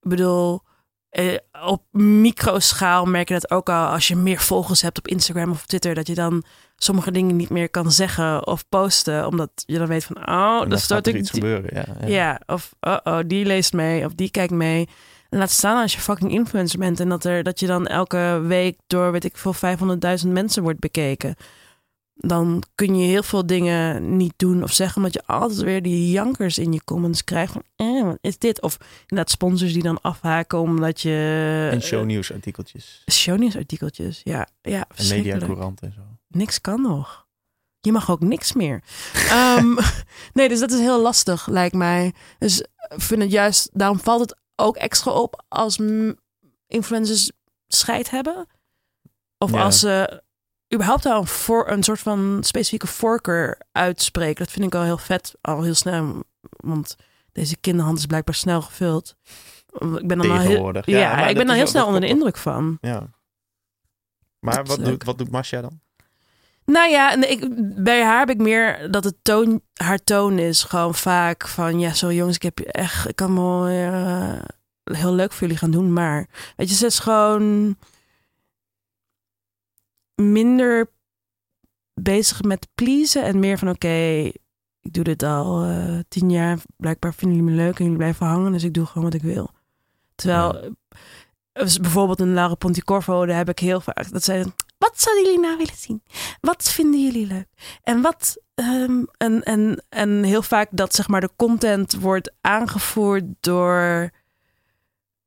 S2: ik bedoel, eh, op microschaal merk je dat ook al als je meer volgers hebt op Instagram of Twitter. Dat je dan sommige dingen niet meer kan zeggen of posten. Omdat je dan weet van, oh, dat stoot
S1: er
S2: ik
S1: iets
S2: die-
S1: gebeuren. Ja, ja.
S2: Ja, of oh, oh, die leest mee of die kijkt mee. En laat staan als je fucking influencer bent en dat, er, dat je dan elke week door, weet ik veel, 500.000 mensen wordt bekeken. Dan kun je heel veel dingen niet doen of zeggen, omdat je altijd weer die jankers in je comments krijgt. Van, eh, wat is dit? Of inderdaad sponsors die dan afhaken omdat je...
S1: En shownieuwsartikeltjes.
S2: Uh, shownieuwsartikeltjes, ja. ja
S1: En mediacourant en zo.
S2: Niks kan nog. Je mag ook niks meer. Ehm, nee, dus dat is heel lastig, lijkt mij. Dus ik vind het juist, daarom valt het ook extra op als influencers scheid hebben. Of
S1: Ja.
S2: als ze überhaupt al een, voor, een soort van specifieke voorkeur uitspreken. Dat vind ik al heel vet, al heel snel. Want deze kinderhand is blijkbaar snel gevuld. Ik ben dan al heel, ja,
S1: maar
S2: ik ben dan
S1: is
S2: heel snel onder de indruk van.
S1: Ja. Maar wat doet, wat doet Masha dan?
S2: Nou ja, nee, ik, bij haar heb ik meer dat het toon, haar toon is gewoon vaak van ja, zo jongens, ik heb je echt, ik kan wel eh, heel leuk voor jullie gaan doen, maar weet je, ze is gewoon minder bezig met pleasen en meer van oké, ik doe dit al eh, tien jaar, blijkbaar vinden jullie me leuk en jullie blijven hangen, dus ik doe gewoon wat ik wil. Terwijl
S1: Ja.
S2: eh, bijvoorbeeld een Laura Ponticorvo, daar heb ik heel vaak dat zij wat zouden jullie nou willen zien? Wat vinden jullie leuk? En wat ehm, en, en, en heel vaak dat zeg maar de content wordt aangevoerd door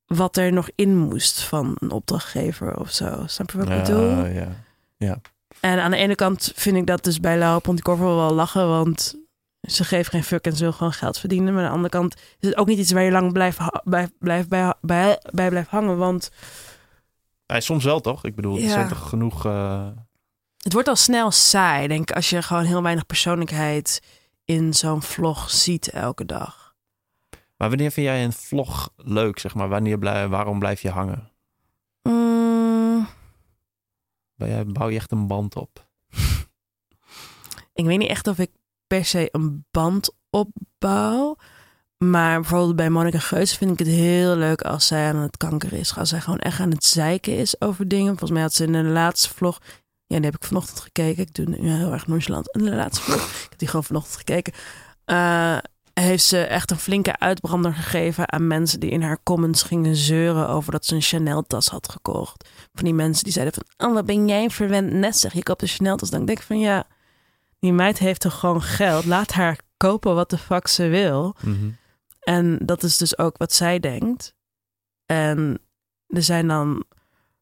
S2: wat er nog in moest van een opdrachtgever of zo. Snap je wat ik bedoel?
S1: Ja, ja.
S2: En aan de ene kant vind ik dat dus bij Laura Ponticorvo wel lachen, want ze geeft geen fuck en ze wil gewoon geld verdienen. Maar aan de andere kant is het ook niet iets waar je lang blijft, bij, blijft bij, bij, bij blijft hangen, want
S1: Ja, soms wel toch? Ik bedoel, er
S2: Ja.
S1: zijn toch genoeg... eh,
S2: Het wordt al snel saai, denk ik, als je gewoon heel weinig persoonlijkheid in zo'n vlog ziet elke dag.
S1: Maar wanneer vind jij een vlog leuk, zeg maar? Wanneer blij, waarom blijf je hangen?
S2: Mm,
S1: Bouw je echt een band op?
S2: ik weet niet echt of ik per se een band opbouw. Maar bijvoorbeeld bij Monica Geus vind ik het heel leuk als zij aan het kanker is. Als zij gewoon echt aan het zeiken is over dingen. Volgens mij had ze in de laatste vlog... Ja, die heb ik vanochtend gekeken. Ik doe nu heel erg nonchalant. In de laatste vlog. Ik heb die gewoon vanochtend gekeken. Eh, heeft ze echt een flinke uitbrander gegeven aan mensen die in haar comments gingen zeuren over dat ze een Chanel-tas had gekocht. Van die mensen die zeiden van, oh, wat ben jij verwend net zeg, je koopt een Chanel-tas. Dan denk ik van, ja, die meid heeft toch gewoon geld. Laat haar kopen wat de fuck ze wil.
S1: Mhm.
S2: En dat is dus ook wat zij denkt. En er zijn dan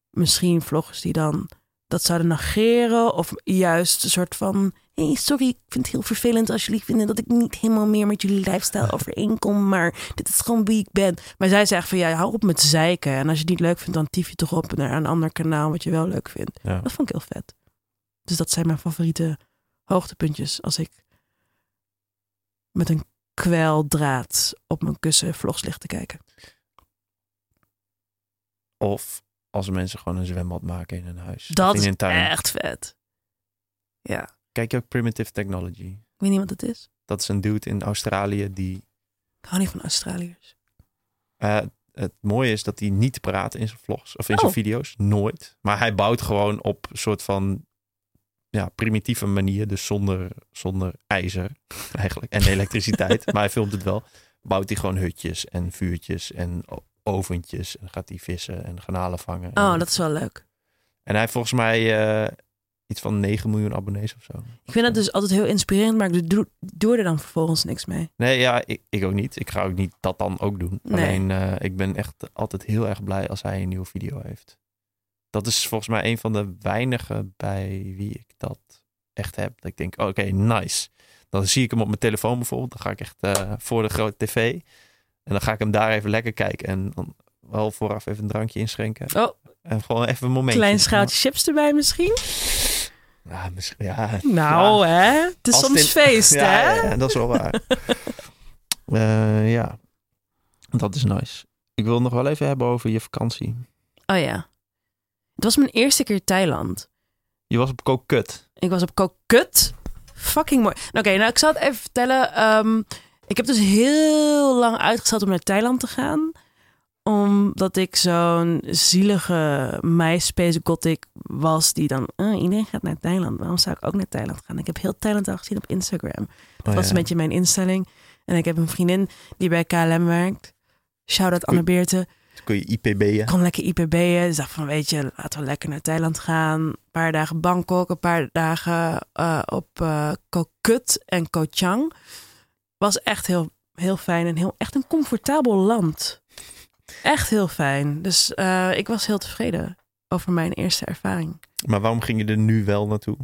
S2: misschien vloggers die dan dat zouden negeren. Of juist een soort van... hey, sorry, ik vind het heel vervelend als jullie vinden... dat ik niet helemaal meer met jullie lifestyle overeenkom. Maar dit is gewoon wie ik ben. Maar zij zegt van, ja, hou op met zeiken. En als je het niet leuk vindt, dan tief je toch op naar een ander kanaal... wat je wel leuk vindt.
S1: Ja.
S2: Dat vond ik heel vet. Dus dat zijn mijn favoriete hoogtepuntjes. Als ik met een kweldraad op mijn kussen vlogs ligt te kijken.
S1: Of als mensen gewoon een zwembad maken in een huis.
S2: Dat
S1: in
S2: is
S1: tuin.
S2: echt vet. Ja,
S1: Kijk je ook Primitive Technology?
S2: ik weet niet wat het is.
S1: Dat is een dude in Australië die...
S2: Ik hou niet van Australiërs.
S1: eh, het mooie is dat hij niet praat in zijn vlogs of in zijn
S2: Oh.
S1: video's. Nooit. Maar hij bouwt gewoon op een soort van ja, primitieve manier. Dus zonder, zonder ijzer eigenlijk. En elektriciteit. maar hij filmt het wel. Bouwt hij gewoon hutjes en vuurtjes en oventjes. En gaat hij vissen en garnalen vangen.
S2: Oh, dat is wel leuk.
S1: En hij volgens mij eh, iets van 9 miljoen abonnees of zo.
S2: Ik vind dat dus altijd heel inspirerend, maar ik doe, doe er dan vervolgens niks mee.
S1: Nee, ja, ik, ik ook niet. Ik ga ook niet dat dan ook doen.
S2: Nee.
S1: Alleen, eh, ik ben echt altijd heel erg blij als hij een nieuwe video heeft. Dat is volgens mij een van de weinigen bij wie ik dat echt heb. Dat ik denk, oké, nice. Dan zie ik hem op mijn telefoon bijvoorbeeld. Dan ga ik echt eh, voor de grote tv. En dan ga ik hem daar even lekker kijken. En dan wel vooraf even een drankje inschenken.
S2: Oh.
S1: En gewoon even een momentje.
S2: Klein schaaltje chips erbij misschien?
S1: Ja, misschien, ja,
S2: Nou, hè? Het is
S1: Als
S2: soms feest,
S1: ja,
S2: hè?
S1: Ja, ja, dat is wel waar. Eh, ja, dat is nice. Ik wil nog wel even hebben over je vakantie.
S2: Oh ja. Het was mijn eerste keer Thailand.
S1: Je was op Kokut.
S2: Ik was op Kokut. Fucking mooi. Nou, Oké, nou ik zal het even vertellen. Ehm, ik heb dus heel lang uitgesteld om naar Thailand te gaan. Omdat ik zo'n zielige MySpace gothic was die dan... "Ah, iedereen gaat naar Thailand. Waarom zou ik ook naar Thailand gaan? Ik heb heel Thailand al gezien op Instagram. Dat
S1: Oh,
S2: was
S1: ja.
S2: een beetje mijn instelling. En ik heb een vriendin die bij KLM werkt. Shout-out Anne Beerten.
S1: Dus kon je IPB'en.
S2: kon lekker IPB'en. Dus dacht van, weet je, laten we lekker naar Thailand gaan. Een paar dagen Bangkok, een paar dagen eh, op eh Koh Kut en Koh Chang. Was echt heel, heel fijn en heel, echt een comfortabel land. Echt heel fijn. Dus eh, ik was heel tevreden over mijn eerste ervaring.
S1: Maar waarom ging je er nu wel naartoe?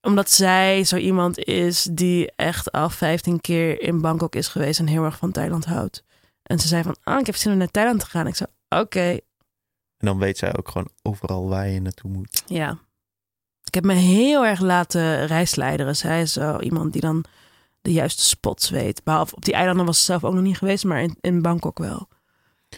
S2: Omdat zij zo iemand is die echt al 15 keer in Bangkok is geweest en heel erg van Thailand houdt. En ze zei van, ah, ik heb zin om naar Thailand te gaan. Ik zei, oké,
S1: En dan weet zij ook gewoon overal waar je naartoe moet.
S2: Ja. Ik heb me heel erg laten reisleideren. Zij is zo iemand die dan de juiste spots weet. Behalve op die eilanden was ze zelf ook nog niet geweest, maar in, in Bangkok wel.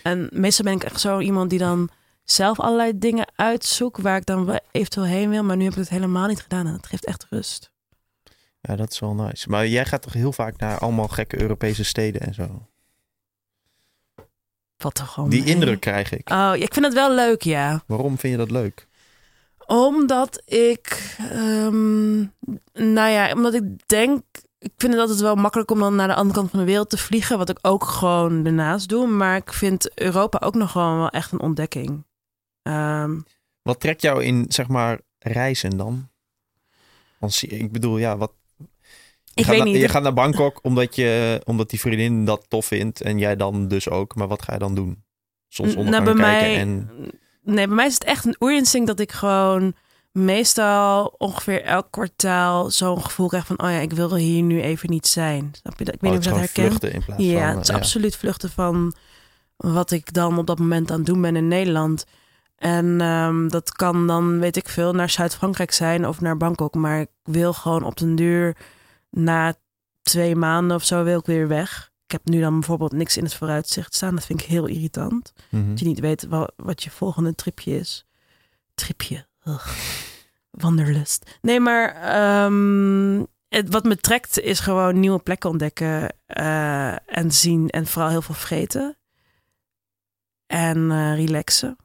S2: En meestal ben ik echt zo iemand die dan zelf allerlei dingen uitzoekt waar ik dan eventueel heen wil. Maar nu heb ik het helemaal niet gedaan en het geeft echt rust.
S1: Ja, dat is wel nice. Maar jij gaat toch heel vaak naar allemaal gekke Europese steden en zo?
S2: Wat toch gewoon.
S1: Die
S2: mee.
S1: indruk krijg ik.
S2: Oh, ik vind het wel leuk, ja.
S1: Waarom vind je dat leuk?
S2: Omdat ik, ehm, nou ja, omdat ik denk, ik vind het altijd wel makkelijk om dan naar de andere kant van de wereld te vliegen, wat ik ook gewoon daarnaast doe. Maar ik vind Europa ook nog gewoon wel echt een ontdekking. Ehm,
S1: Wat trekt jou in, zeg maar, reizen dan? Want ik bedoel, ja, wat... Je
S2: ik
S1: gaat
S2: weet
S1: naar,
S2: niet.
S1: Je gaat naar Bangkok omdat, je, omdat die vriendin dat tof vindt en jij dan dus ook. Maar wat ga je dan doen? Soms
S2: nou,
S1: ondergang
S2: bij
S1: kijken
S2: mij,
S1: en...
S2: nee, bij mij is het echt een oerinstinct dat ik gewoon meestal ongeveer elk kwartaal zo'n gevoel krijg van, oh ja, ik wil hier nu even niet zijn. Snap je dat? Ik weet
S1: Oh,
S2: niet of dat herkent.
S1: vluchten in plaats
S2: Ja,
S1: van...
S2: het is
S1: eh,
S2: absoluut vluchten van wat ik dan op dat moment aan het doen ben in Nederland. En ehm, dat kan dan, weet ik veel, naar Zuid-Frankrijk zijn of naar Bangkok. Maar ik wil gewoon op den duur na twee maanden of zo wil ik weer weg. Ik heb nu dan bijvoorbeeld niks in het vooruitzicht staan. Dat vind ik heel irritant.
S1: mhm.
S2: Dat je niet weet wat, wat je volgende tripje is. Tripje. Ugh. Wanderlust. Nee, maar ehm, het, wat me trekt is gewoon nieuwe plekken ontdekken eh, en zien. En vooral heel veel vreten. En eh, relaxen.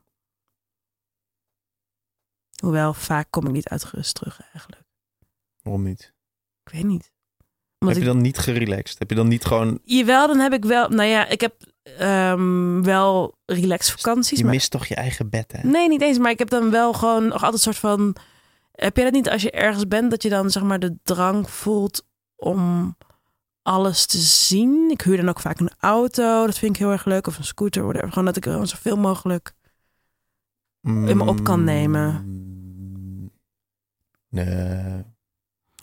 S2: Hoewel, vaak kom ik niet uitgerust terug eigenlijk.
S1: Waarom niet?
S2: Ik weet niet. Omdat
S1: heb je
S2: ik,
S1: dan niet gerelaxed? Heb je dan niet gewoon...
S2: Jawel, dan heb ik wel... Nou ja, ik heb ehm, wel relax vakanties.
S1: Je
S2: maar
S1: mist toch je eigen bed, hè?
S2: Nee, niet eens. Maar ik heb dan wel gewoon nog altijd een soort van. Heb je dat niet als je ergens bent dat je dan zeg maar de drang voelt om alles te zien? Ik huur dan ook vaak een auto. Dat vind ik heel erg leuk. Of een scooter, whatever. Gewoon dat ik gewoon zoveel mogelijk. in me op kan nemen.
S1: Mm, Nee.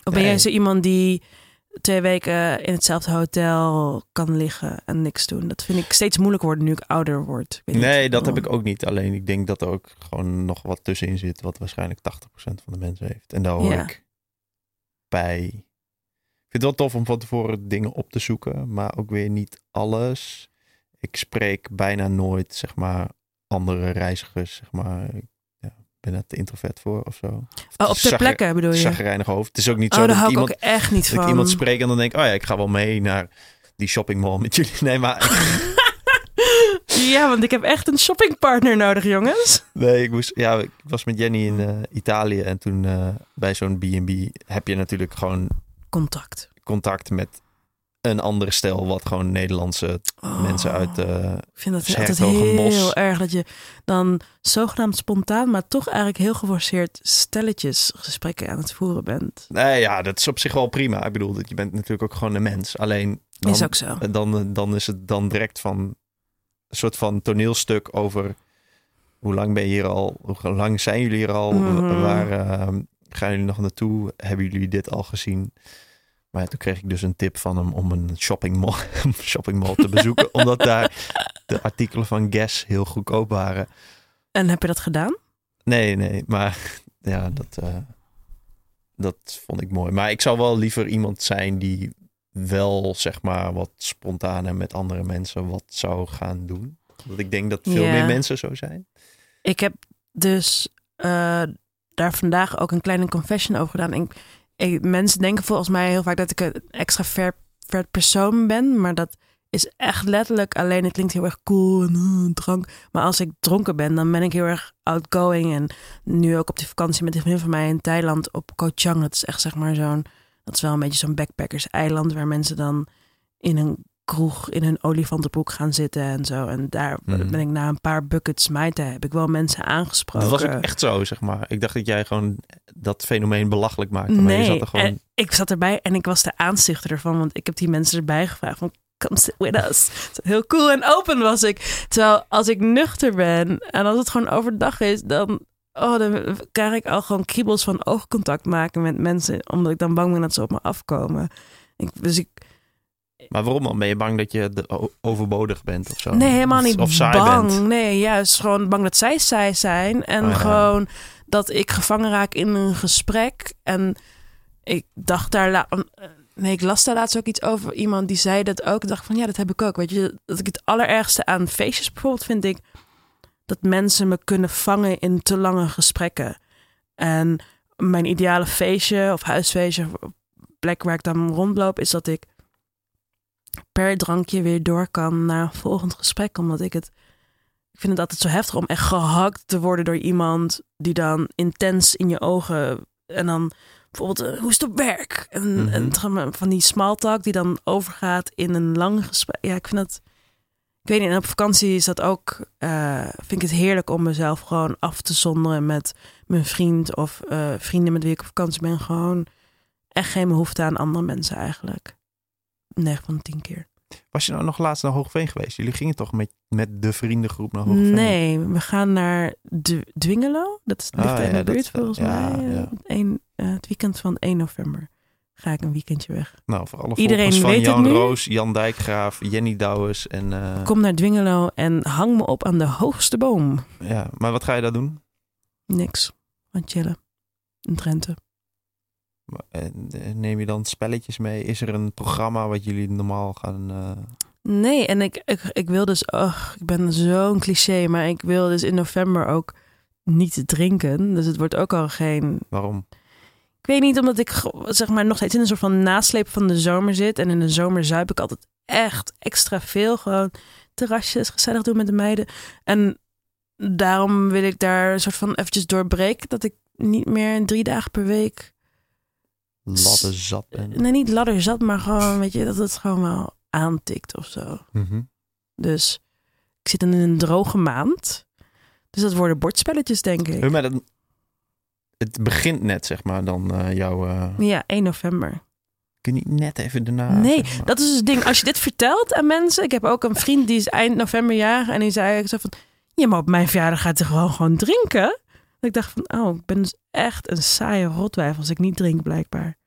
S2: Of ben jij zo iemand die twee weken in hetzelfde hotel kan liggen en niks doen? Dat vind ik steeds moeilijker worden nu ik ouder word. Ik weet niet
S1: Nee, dat heb ik ook niet. Alleen ik denk dat er ook gewoon nog wat tussenin zit, wat waarschijnlijk 80% van de mensen heeft. En daar hoor
S2: Ja.
S1: ik bij. vind het wel tof om van tevoren dingen op te zoeken, maar ook weer niet alles. Ik spreek bijna nooit, zeg maar, andere reizigers, zeg maar. Ik ben het te introvert voor of zo.
S2: Oh, op ter
S1: Zagger-
S2: plekke bedoel je?
S1: Zaggerijnig hoofd. Het is ook niet
S2: Oh,
S1: zo
S2: daar
S1: dat ik
S2: ik
S1: iemand,
S2: ook echt niet
S1: dat ik
S2: van.
S1: iemand spreek en dan denk ik, oh ja, ik ga wel mee naar die shoppingmall met jullie. Nee, maar
S2: Ja, want ik heb echt een shoppingpartner nodig, jongens.
S1: Nee, ik, moest, ja, ik was met Jenny in eh, Italië en toen eh, bij zo'n B&B heb je natuurlijk gewoon
S2: Contact.
S1: contact met een andere stel, wat gewoon Nederlandse
S2: Oh,
S1: mensen uit... eh,
S2: Ik vind dat
S1: het
S2: altijd heel erg dat je dan zogenaamd spontaan, maar toch eigenlijk heel geforceerd stelletjes gesprekken aan het voeren bent.
S1: nee, ja, dat is op zich wel prima. Ik bedoel, dat je bent natuurlijk ook gewoon een mens. Alleen dan,
S2: Is ook zo.
S1: dan, dan is het dan direct van een soort van toneelstuk over hoe lang ben je hier al? Hoe lang zijn jullie hier al?
S2: Mhm.
S1: Waar eh, gaan jullie nog naartoe? Hebben jullie dit al gezien? Maar ja, toen kreeg ik dus een tip van hem om een shoppingmall, shoppingmall te bezoeken. omdat daar de artikelen van Guess heel goedkoop waren.
S2: En heb je dat gedaan?
S1: Nee, nee, maar ja, dat, eh, dat vond ik mooi. Maar ik zou wel liever iemand zijn die wel, zeg maar, wat spontaner met andere mensen wat zou gaan doen. Want ik denk dat veel
S2: Ja.
S1: meer mensen zo zijn.
S2: Ik heb dus eh, daar vandaag ook een kleine confession over gedaan. Ik, mensen denken volgens mij heel vaak dat ik een extra ver, persoon ben, maar dat is echt letterlijk alleen. Het klinkt heel erg cool en uh, drank. Maar als ik dronken ben, dan ben ik heel erg outgoing. En nu ook op die vakantie met een vriendin van mij in Thailand op Koh Chang. Dat is echt zeg maar zo'n, dat is wel een beetje zo'n backpackers-eiland waar mensen dan in een kroeg in hun olifantenbroek gaan zitten en zo. En daar
S1: Mhm.
S2: ben ik na een paar buckets te heb ik wel mensen aangesproken.
S1: Dat was ook echt zo, zeg maar. Ik dacht dat jij gewoon dat fenomeen belachelijk maakte. Maar je
S2: Nee,
S1: zat er gewoon...
S2: en ik zat erbij en ik was de aanstichter ervan, want ik heb die mensen erbij gevraagd van come sit with us. Heel cool en open was ik. Terwijl als ik nuchter ben en als het gewoon overdag is, dan, oh, dan krijg ik al gewoon kriebels van oogcontact maken met mensen, omdat ik dan bang ben dat ze op me afkomen. Ik, dus ik,
S1: Maar waarom dan? Ben je bang dat je overbodig bent of zo?
S2: nee, helemaal niet
S1: Of saai
S2: bang.
S1: bent?
S2: Nee, juist gewoon bang dat zij saai zijn. En
S1: ja.
S2: gewoon dat ik gevangen raak in een gesprek. En ik dacht daar... la- Nee, ik las daar laatst ook iets over. Iemand die zei dat ook. Ik dacht van, ja, dat heb ik ook. Weet je, dat ik het allerergste aan feestjes bijvoorbeeld vind ik... dat mensen me kunnen vangen in te lange gesprekken. En mijn ideale feestje of huisfeestje... plek waar ik dan rondloop... is dat ik per drankje weer door kan naar een volgend gesprek. Omdat ik het. Ik vind het altijd zo heftig om echt gehakt te worden door iemand die dan intens in je ogen. En dan bijvoorbeeld, eh, hoe is het op werk? En,
S1: Mhm.
S2: en van die small talk die dan overgaat in een lang gesprek. Ja, ik vind dat. Ik weet niet, en op vakantie is dat ook. eh, vind ik het heerlijk om mezelf gewoon af te zonderen met mijn vriend of eh, vrienden met wie ik op vakantie ben. Gewoon echt geen behoefte aan andere mensen eigenlijk. 9 van de 10 keer.
S1: Was je nou nog laatst naar Hoogveen geweest? Jullie gingen toch met, met de vriendengroep naar Hoogveen?
S2: Nee, we gaan naar Dwingelo. Dat is, ligt
S1: Ah,
S2: in
S1: ja,
S2: de buurt volgens
S1: ja,
S2: mij.
S1: ja.
S2: Eh, een, het weekend van 1 november ga ik een weekendje weg.
S1: Nou, voor alle
S2: Iedereen
S1: van
S2: weet het
S1: Jan. Roos, Jan Dijkgraaf, Jenny Douwes en... eh,
S2: Kom naar Dwingelo en hang me op aan de hoogste boom.
S1: ja, maar wat ga je daar doen?
S2: Niks. Aan chillen. In Drenthe.
S1: En, eh, Neem je dan spelletjes mee? Is er een programma wat jullie normaal gaan... eh,
S2: Nee, en ik, ik, ik wil dus... Oh, ik ben zo'n cliché, maar ik wil dus in november ook niet drinken. Dus het wordt ook al geen
S1: waarom?
S2: Ik weet niet, omdat ik zeg maar nog steeds in een soort van nasleep van de zomer zit. En in de zomer zuip ik altijd echt extra veel. Gewoon terrasjes, gezellig doen met de meiden. En daarom wil ik daar een soort van eventjes doorbreken. Dat ik niet meer drie dagen per week...
S1: Ladden zat en...
S2: Nee, niet ladder zat, maar gewoon, weet je, dat het gewoon wel aantikt of zo.
S1: Mhm.
S2: Dus ik zit in een droge maand. Dus dat worden bordspelletjes, denk ik.
S1: Maar dat, het begint net, zeg maar, dan eh, jouw... eh,
S2: Ja, 1 november.
S1: kun je niet net even daarna...
S2: Nee,
S1: zeg maar-
S2: Dat is dus het ding. Als je dit vertelt aan mensen. Ik heb ook een vriend die is eind november jarig. En die zei zo van... Ja, maar op mijn verjaardag gaat hij gewoon, gewoon drinken. Ik dacht van... Oh, ik ben dus echt een saaie rotwijf als ik niet drink blijkbaar.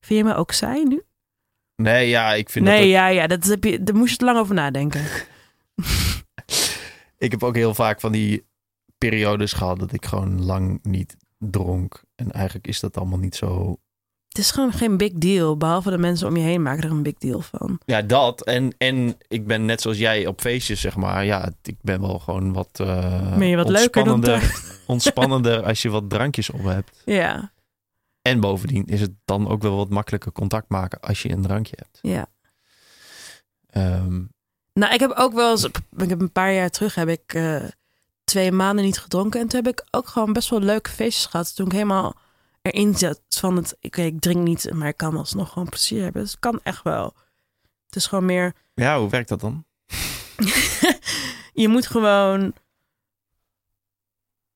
S2: Vind je me ook saai nu?
S1: Nee, ja, ik vind
S2: Nee,
S1: dat...
S2: ja, ja. Dat heb je, daar moest je te lang over nadenken.
S1: Ik heb ook heel vaak van die periodes gehad dat ik gewoon lang niet dronk. En eigenlijk is dat allemaal niet zo
S2: Het is gewoon geen big deal. Behalve de mensen om je heen maken er een big deal van.
S1: Ja, dat. En, en ik ben net zoals jij op feestjes, zeg maar. Ja, ik ben wel gewoon wat, uh,
S2: ben je wat leuker dan
S1: ontspannender, ontspannender als je wat drankjes op hebt.
S2: Ja.
S1: En bovendien is het dan ook wel wat makkelijker contact maken als je een drankje hebt.
S2: Ja.
S1: Ehm,
S2: Nou, ik heb ook wel eens, ik heb een paar jaar terug heb ik eh, twee maanden niet gedronken. En toen heb ik ook gewoon best wel leuke feestjes gehad. Toen ik helemaal erin zat van het, ik, ik drink niet, maar ik kan alsnog gewoon plezier hebben. Dus het kan echt wel. Het is gewoon meer,
S1: ja, hoe werkt dat dan?
S2: je moet gewoon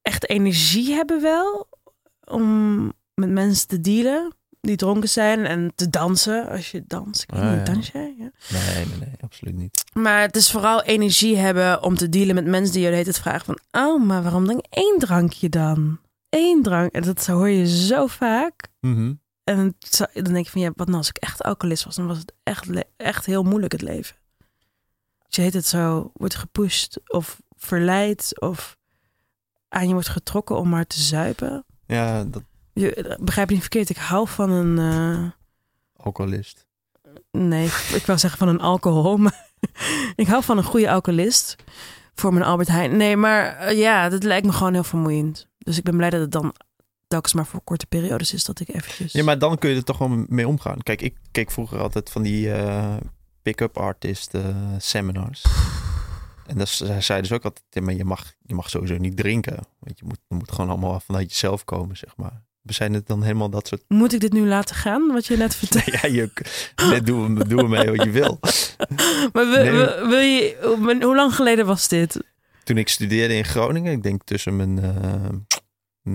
S2: echt energie hebben wel om met mensen te dealen die dronken zijn en te dansen als je danst. Ik weet
S1: Ah,
S2: niet,
S1: ja.
S2: dans jij? Ja.
S1: Nee, nee, nee, absoluut niet.
S2: Maar het is vooral energie hebben om te dealen met mensen die je de hele tijd vragen van... Oh, maar waarom dan één drankje dan? Één drank. En dat hoor je zo vaak.
S1: Mhm.
S2: En dan denk je van, ja, wat nou als ik echt alcoholist was? Dan was het echt, echt heel moeilijk het leven. Je heet het zo wordt gepusht of verleid of aan je wordt getrokken om maar te zuipen.
S1: Ja, dat
S2: Je, begrijp je niet verkeerd, ik hou van een... eh,
S1: alcoholist.
S2: Nee, ik wou zeggen van een alcohol. Maar ik hou van een goede alcoholist. Voor mijn Albert Heijn. Nee, maar eh, ja, dat lijkt me gewoon heel vermoeiend. Dus ik ben blij dat het dan telkens maar voor korte periodes is dat ik eventjes...
S1: Ja, maar dan kun je er toch wel mee omgaan. Kijk, ik keek vroeger altijd van die eh, pick-up artist eh, seminars. En dat zei dus ook altijd, maar je mag, je mag sowieso niet drinken. Want je moet, je moet gewoon allemaal vanuit jezelf komen, zeg maar. We zijn het dan helemaal dat soort...
S2: Moet ik dit nu laten gaan, wat je net vertelde?
S1: Ja, je, net doen we, doen we mee wat je wil.
S2: Maar wil,
S1: Nee.
S2: wil- wil je, hoe- hoe lang geleden was dit?
S1: Toen ik studeerde in Groningen, ik denk tussen mijn eh,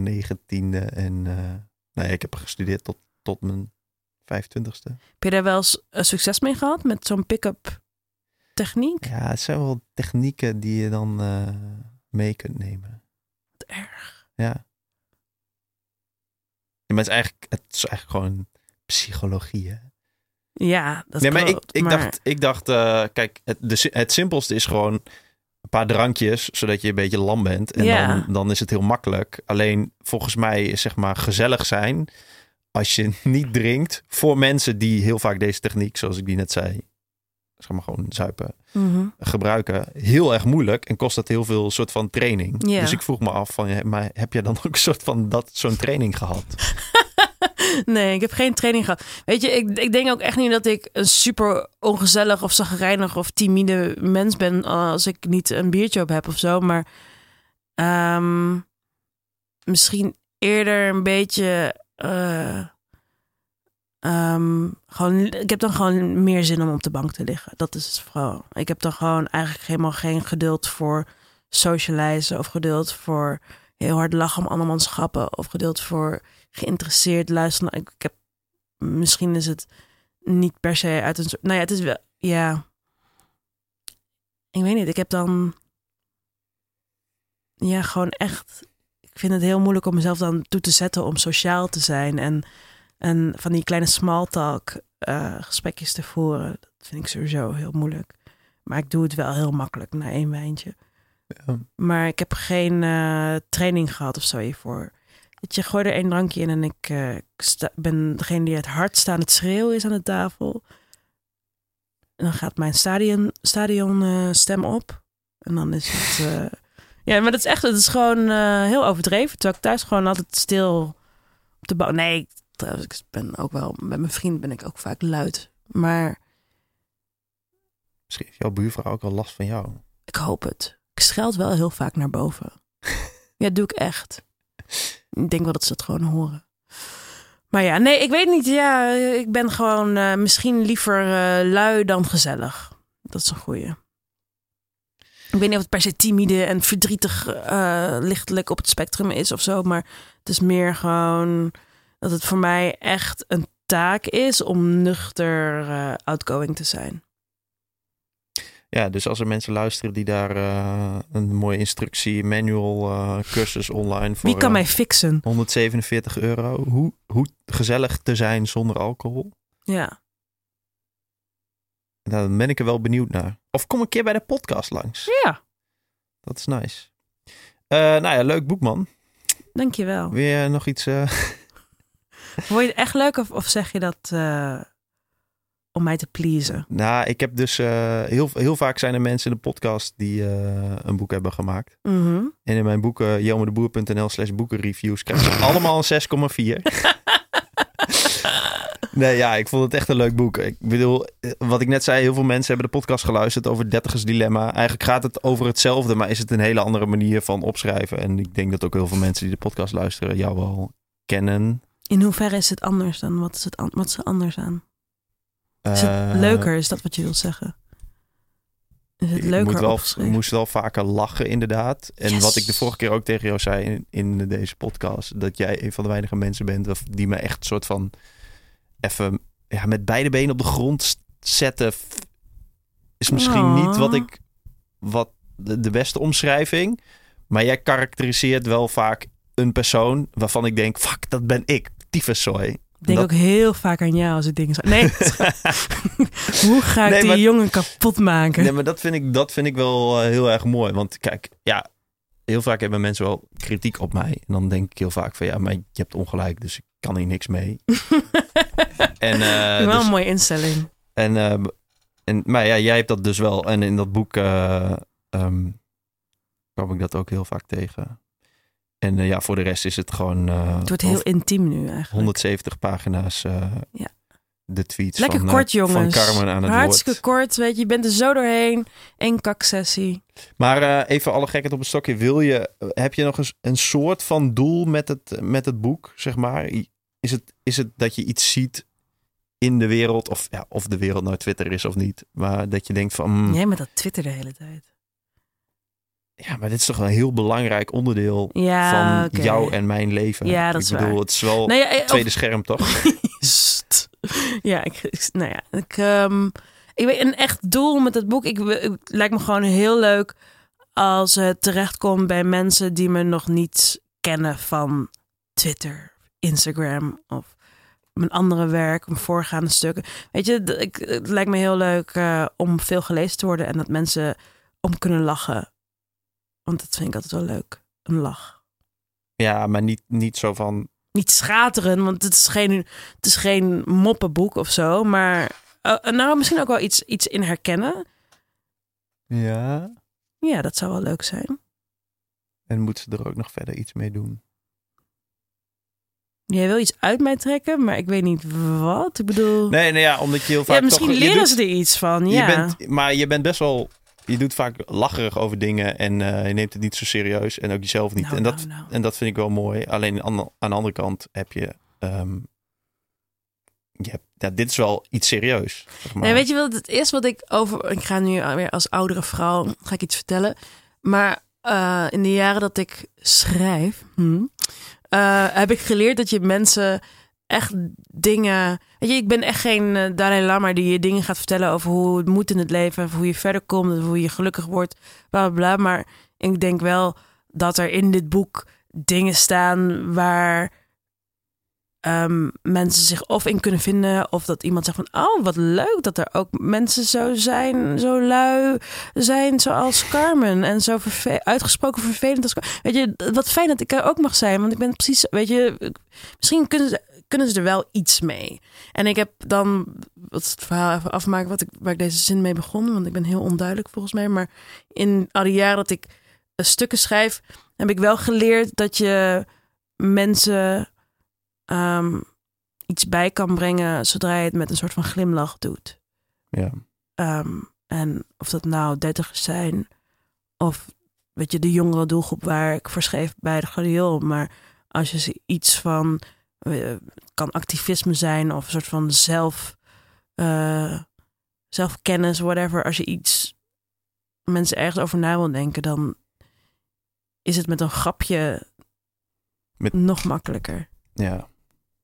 S1: negentiende en... eh, nee, ik heb gestudeerd tot, tot mijn 25ste.
S2: Heb je daar wel eens eh, succes mee gehad met zo'n pick-up techniek?
S1: Ja, het zijn wel technieken die je dan eh, mee kunt nemen.
S2: Wat erg.
S1: Ja. ja maar het is eigenlijk, het is eigenlijk gewoon psychologie. Hè?
S2: Ja, dat
S1: nee, maar ik,
S2: klopt,
S1: ik
S2: maar-
S1: dacht, ik dacht kijk, het, de, het simpelste is gewoon een paar drankjes, zodat je een beetje lam bent. En
S2: Ja.
S1: dan, dan is het heel makkelijk. Alleen volgens mij is zeg maar gezellig zijn als je niet drinkt voor mensen die heel vaak deze techniek, zoals ik die net zei, zeg maar gewoon zuipen,
S2: Mhm.
S1: gebruiken heel erg moeilijk en kost dat heel veel soort van training.
S2: Ja.
S1: Dus ik vroeg me af van, maar heb jij dan ook een soort van dat zo'n training gehad?
S2: Nee, ik heb geen training gehad. Weet je, ik, ik denk ook echt niet dat ik een super ongezellig of zagrijnig of timide mens ben als ik niet een biertje op heb of zo. Maar ehm, misschien eerder een beetje. eh, ehm, gewoon, ik heb dan gewoon meer zin om op de bank te liggen. Dat is het vooral. Ik heb dan gewoon eigenlijk helemaal geen geduld voor socializen of geduld voor heel hard lachen om andermans grappen of geduld voor geïnteresseerd luisteren. Ik, ik heb misschien is het niet per se uit een soort. Nou ja, het is wel. Ja. Ik weet niet. Ik heb dan. Ja, gewoon echt. Ik vind het heel moeilijk om mezelf dan toe te zetten om sociaal te zijn en, en van die kleine small talk eh, gesprekjes te voeren. Dat vind ik sowieso heel moeilijk. Maar ik doe het wel heel makkelijk na één wijntje.
S1: Ja.
S2: Maar ik heb geen eh, training gehad of zo hiervoor. Je, gooi er één drankje in en ik eh, sta- ben degene die het hardst aan het schreeuwen is aan de tafel. En dan gaat mijn stadion, stadion eh, stem op. En dan is het... eh, ja, maar dat is echt... Het is gewoon heel overdreven. Terwijl ik thuis gewoon altijd stil op de bank... Nee, trouwens, ik ben ook wel... Met mijn vriend ben ik ook vaak luid. Maar
S1: Misschien heeft jouw buurvrouw ook al last van jou.
S2: ik hoop het. Ik scheld wel heel vaak naar boven. Ja, dat doe ik echt. Ik denk wel dat ze het gewoon horen. Maar ja, nee, ik weet niet. Ja, ik ben gewoon eh, misschien liever eh, lui dan gezellig. Dat is een goeie. Ik weet niet of het per se timide en verdrietig eh, lichtelijk op het spectrum is of zo. Maar het is meer gewoon dat het voor mij echt een taak is om nuchter outgoing te zijn.
S1: Ja, dus als er mensen luisteren die daar eh, een mooie instructie, manual, eh, cursus online voor
S2: Wie kan
S1: eh,
S2: mij fixen?
S1: 147 euro. Hoe, hoe gezellig te zijn zonder alcohol?
S2: Ja.
S1: Nou, Dan ben ik er wel benieuwd naar. Of kom een keer bij de podcast langs.
S2: Ja,
S1: Dat is nice. Nou ja, leuk boek man.
S2: dankjewel.
S1: Weer nog iets...
S2: Vond je het echt leuk of, of zeg je dat om mij te pleasen?
S1: Nou, ik heb dus eh, heel, heel vaak zijn er mensen in de podcast die eh, een boek hebben gemaakt.
S2: Mhm.
S1: En in mijn boeken, jelmedeboer.nl slash boekenreviews, krijgen ze allemaal een 6,4. nee, ja, ik vond het echt een leuk boek. Ik bedoel, eh, wat ik net zei, heel veel mensen hebben de podcast geluisterd over Dertigers Dilemma. Eigenlijk gaat het over hetzelfde, maar is het een hele andere manier van opschrijven. En ik denk dat ook heel veel mensen die de podcast luisteren jou wel kennen.
S2: In hoeverre is het anders dan? Wat is, het wat is er anders aan? Is het
S1: Eh,
S2: leuker, is dat wat je wilt zeggen? Is het
S1: Ik
S2: leuker
S1: moet wel, moest wel vaker lachen, inderdaad. En
S2: Yes.
S1: wat ik de vorige keer ook tegen jou zei in, in deze podcast, dat jij een van de weinige mensen bent die me echt soort van even ja, met beide benen op de grond zetten, is misschien niet wat ik wat de, de beste omschrijving. Maar jij karakteriseert wel vaak een persoon waarvan ik denk, fuck, dat ben ik. Tyfuszooi.
S2: Ik denk
S1: dat-
S2: ook heel vaak aan jou als ik dingen zeg. Nee, hoe ga ik
S1: Nee,
S2: die
S1: maar-
S2: jongen kapot maken?
S1: Nee, maar dat vind ik, dat vind ik wel eh, heel erg mooi. Want kijk, ja, heel vaak hebben mensen wel kritiek op mij. En dan denk ik heel vaak van ja, maar je hebt ongelijk, dus ik kan hier niks mee. en, eh,
S2: wel
S1: dus-
S2: een mooie instelling.
S1: en, eh, en, maar ja, jij hebt dat dus wel. En in dat boek ehm, kwam ik dat ook heel vaak tegen. En eh, ja, voor de rest is het gewoon eh,
S2: Het wordt heel intiem nu eigenlijk.
S1: 170 pagina's. eh,
S2: Ja.
S1: De tweets
S2: Lekker
S1: van,
S2: kort, jongens.
S1: van Carmen aan het
S2: Hartstikke
S1: woord.
S2: kort, weet je. Je bent er zo doorheen. Eén kaksessie.
S1: Maar even alle gekheid op een stokje. Wil je, heb je nog eens een soort van doel met het, met het boek, zeg maar? Is het, is het dat je iets ziet in de wereld, of, ja, of de wereld nou Twitter is of niet, maar dat je denkt van, mm,
S2: Jij met dat Twitter de hele tijd.
S1: Ja, maar dit is toch een heel belangrijk onderdeel
S2: Ja,
S1: van jou en mijn leven.
S2: Ja, dat
S1: ik
S2: is
S1: bedoel,
S2: waar.
S1: het is wel
S2: Nee, ja, eh,
S1: het tweede scherm, toch?
S2: Ja, ik, ik- nou ja, ik, ehm, ik weet een echt doel met het boek. Ik, het lijkt me gewoon heel leuk als het terechtkomt bij mensen die me nog niet kennen van Twitter, Instagram of mijn andere werk, mijn voorgaande stukken. Weet je, ik, het lijkt me heel leuk eh, om veel gelezen te worden en dat mensen om kunnen lachen. Want dat vind ik altijd wel leuk. Een lach.
S1: ja, maar niet, niet zo van,
S2: niet schateren, want het is geen, het is geen moppenboek of zo. Maar eh, nou, misschien ook wel iets, iets in herkennen.
S1: ja,
S2: Ja, dat zou wel leuk zijn.
S1: en moet ze er ook nog verder iets mee doen?
S2: Jij wil iets uit mij trekken, maar ik weet niet wat. Ik bedoel,
S1: Nee, nee, ja, omdat je heel vaak
S2: ja, misschien
S1: toch,
S2: leren
S1: doet-
S2: ze er iets van. Ja,
S1: Je bent, maar je bent best wel. Je doet vaak lacherig over dingen en eh, je neemt het niet zo serieus. En ook jezelf niet.
S2: Nou,
S1: en, dat,
S2: nou, nou.
S1: en dat vind ik wel mooi. Alleen aan, de- aan de andere kant heb je. ehm, je hebt, ja, dit is wel iets serieus. Zeg maar.
S2: Nee, weet je wel, het eerste wat ik over... Ik ga nu weer als oudere vrouw ga ik iets vertellen. Maar eh, in de jaren dat ik schrijf... hm, eh, heb ik geleerd dat je mensen echt dingen... Weet je, ik ben echt geen eh, Dalai Lama die je dingen gaat vertellen... over hoe het moet in het leven... of hoe je verder komt, of hoe je gelukkig wordt, bla, bla, bla. Maar ik denk wel dat er in dit boek dingen staan... waar ehm, mensen zich of in kunnen vinden, of dat iemand zegt van, oh, wat leuk dat er ook mensen zo zijn, zo lui zijn zoals Carmen en zo uitgesproken vervelend als Weet je, wat fijn dat ik er ook mag zijn, want ik ben precies, weet je, misschien kunnen ze, kunnen ze er wel iets mee. En ik heb dan, wat is het verhaal even afmaken, wat ik, waar ik deze zin mee begon, want ik ben heel onduidelijk volgens mij, maar in al die jaren dat ik eh, stukken schrijf, heb ik wel geleerd dat je mensen ehm, iets bij kan brengen zodra je het met een soort van glimlach doet.
S1: Ja.
S2: Ehm, en of dat nou dertigers zijn of weet je, de jongere doelgroep waar ik voor schreef bij de Gladiol. Maar als je ze iets van, kan activisme zijn of een soort van zelf, eh, zelfkennis, whatever. Als je iets, mensen ergens over na wil denken, dan is het met een grapje
S1: Met-
S2: nog makkelijker.
S1: Ja.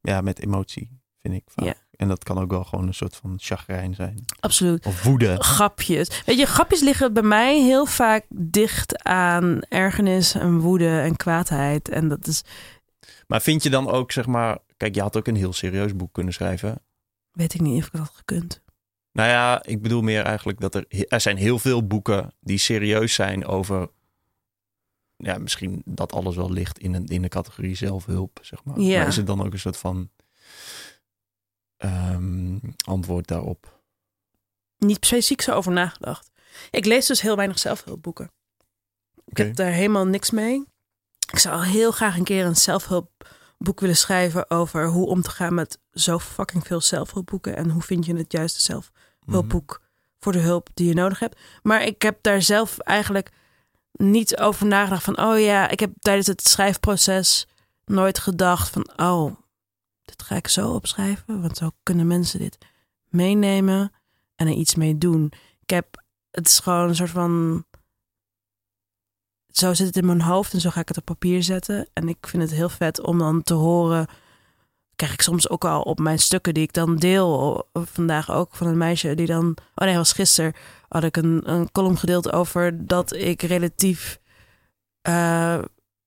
S1: ja, met emotie, vind ik. Vaak.
S2: Ja.
S1: En dat kan ook wel gewoon een soort van chagrijn zijn.
S2: Absoluut.
S1: Of woede.
S2: Grapjes. Weet je, grapjes liggen bij mij heel vaak dicht aan ergernis en woede en kwaadheid. En dat is,
S1: Maar vind je dan ook, zeg maar... Kijk, je had ook een heel serieus boek kunnen schrijven.
S2: weet ik niet of ik dat had gekund.
S1: Nou ja, ik bedoel meer eigenlijk dat er... Er zijn heel veel boeken die serieus zijn over... Ja, misschien dat alles wel ligt in, een, in de categorie zelfhulp, zeg maar.
S2: Ja.
S1: Maar is het dan ook een soort van... ehm, antwoord daarop?
S2: Niet specifiek zo over nagedacht. Ik lees dus heel weinig zelfhulpboeken. Ik heb daar helemaal niks mee. Ik zou heel graag een keer een zelfhulpboek willen schrijven over hoe om te gaan met zo fucking veel zelfhulpboeken. En hoe vind je het juiste zelfhulpboek voor de hulp die je nodig hebt. Maar ik heb daar zelf eigenlijk niet over nagedacht van, oh ja, ik heb tijdens het schrijfproces nooit gedacht van, oh, dit ga ik zo opschrijven, want zo kunnen mensen dit meenemen en er iets mee doen. Ik heb, het is gewoon een soort van, zo zit het in mijn hoofd en zo ga ik het op papier zetten. En ik vind het heel vet om dan te horen, krijg ik soms ook al op mijn stukken die ik dan deel. Vandaag ook van een meisje die dan, oh nee, was gisteren had ik een, een column gedeeld over dat ik relatief eh,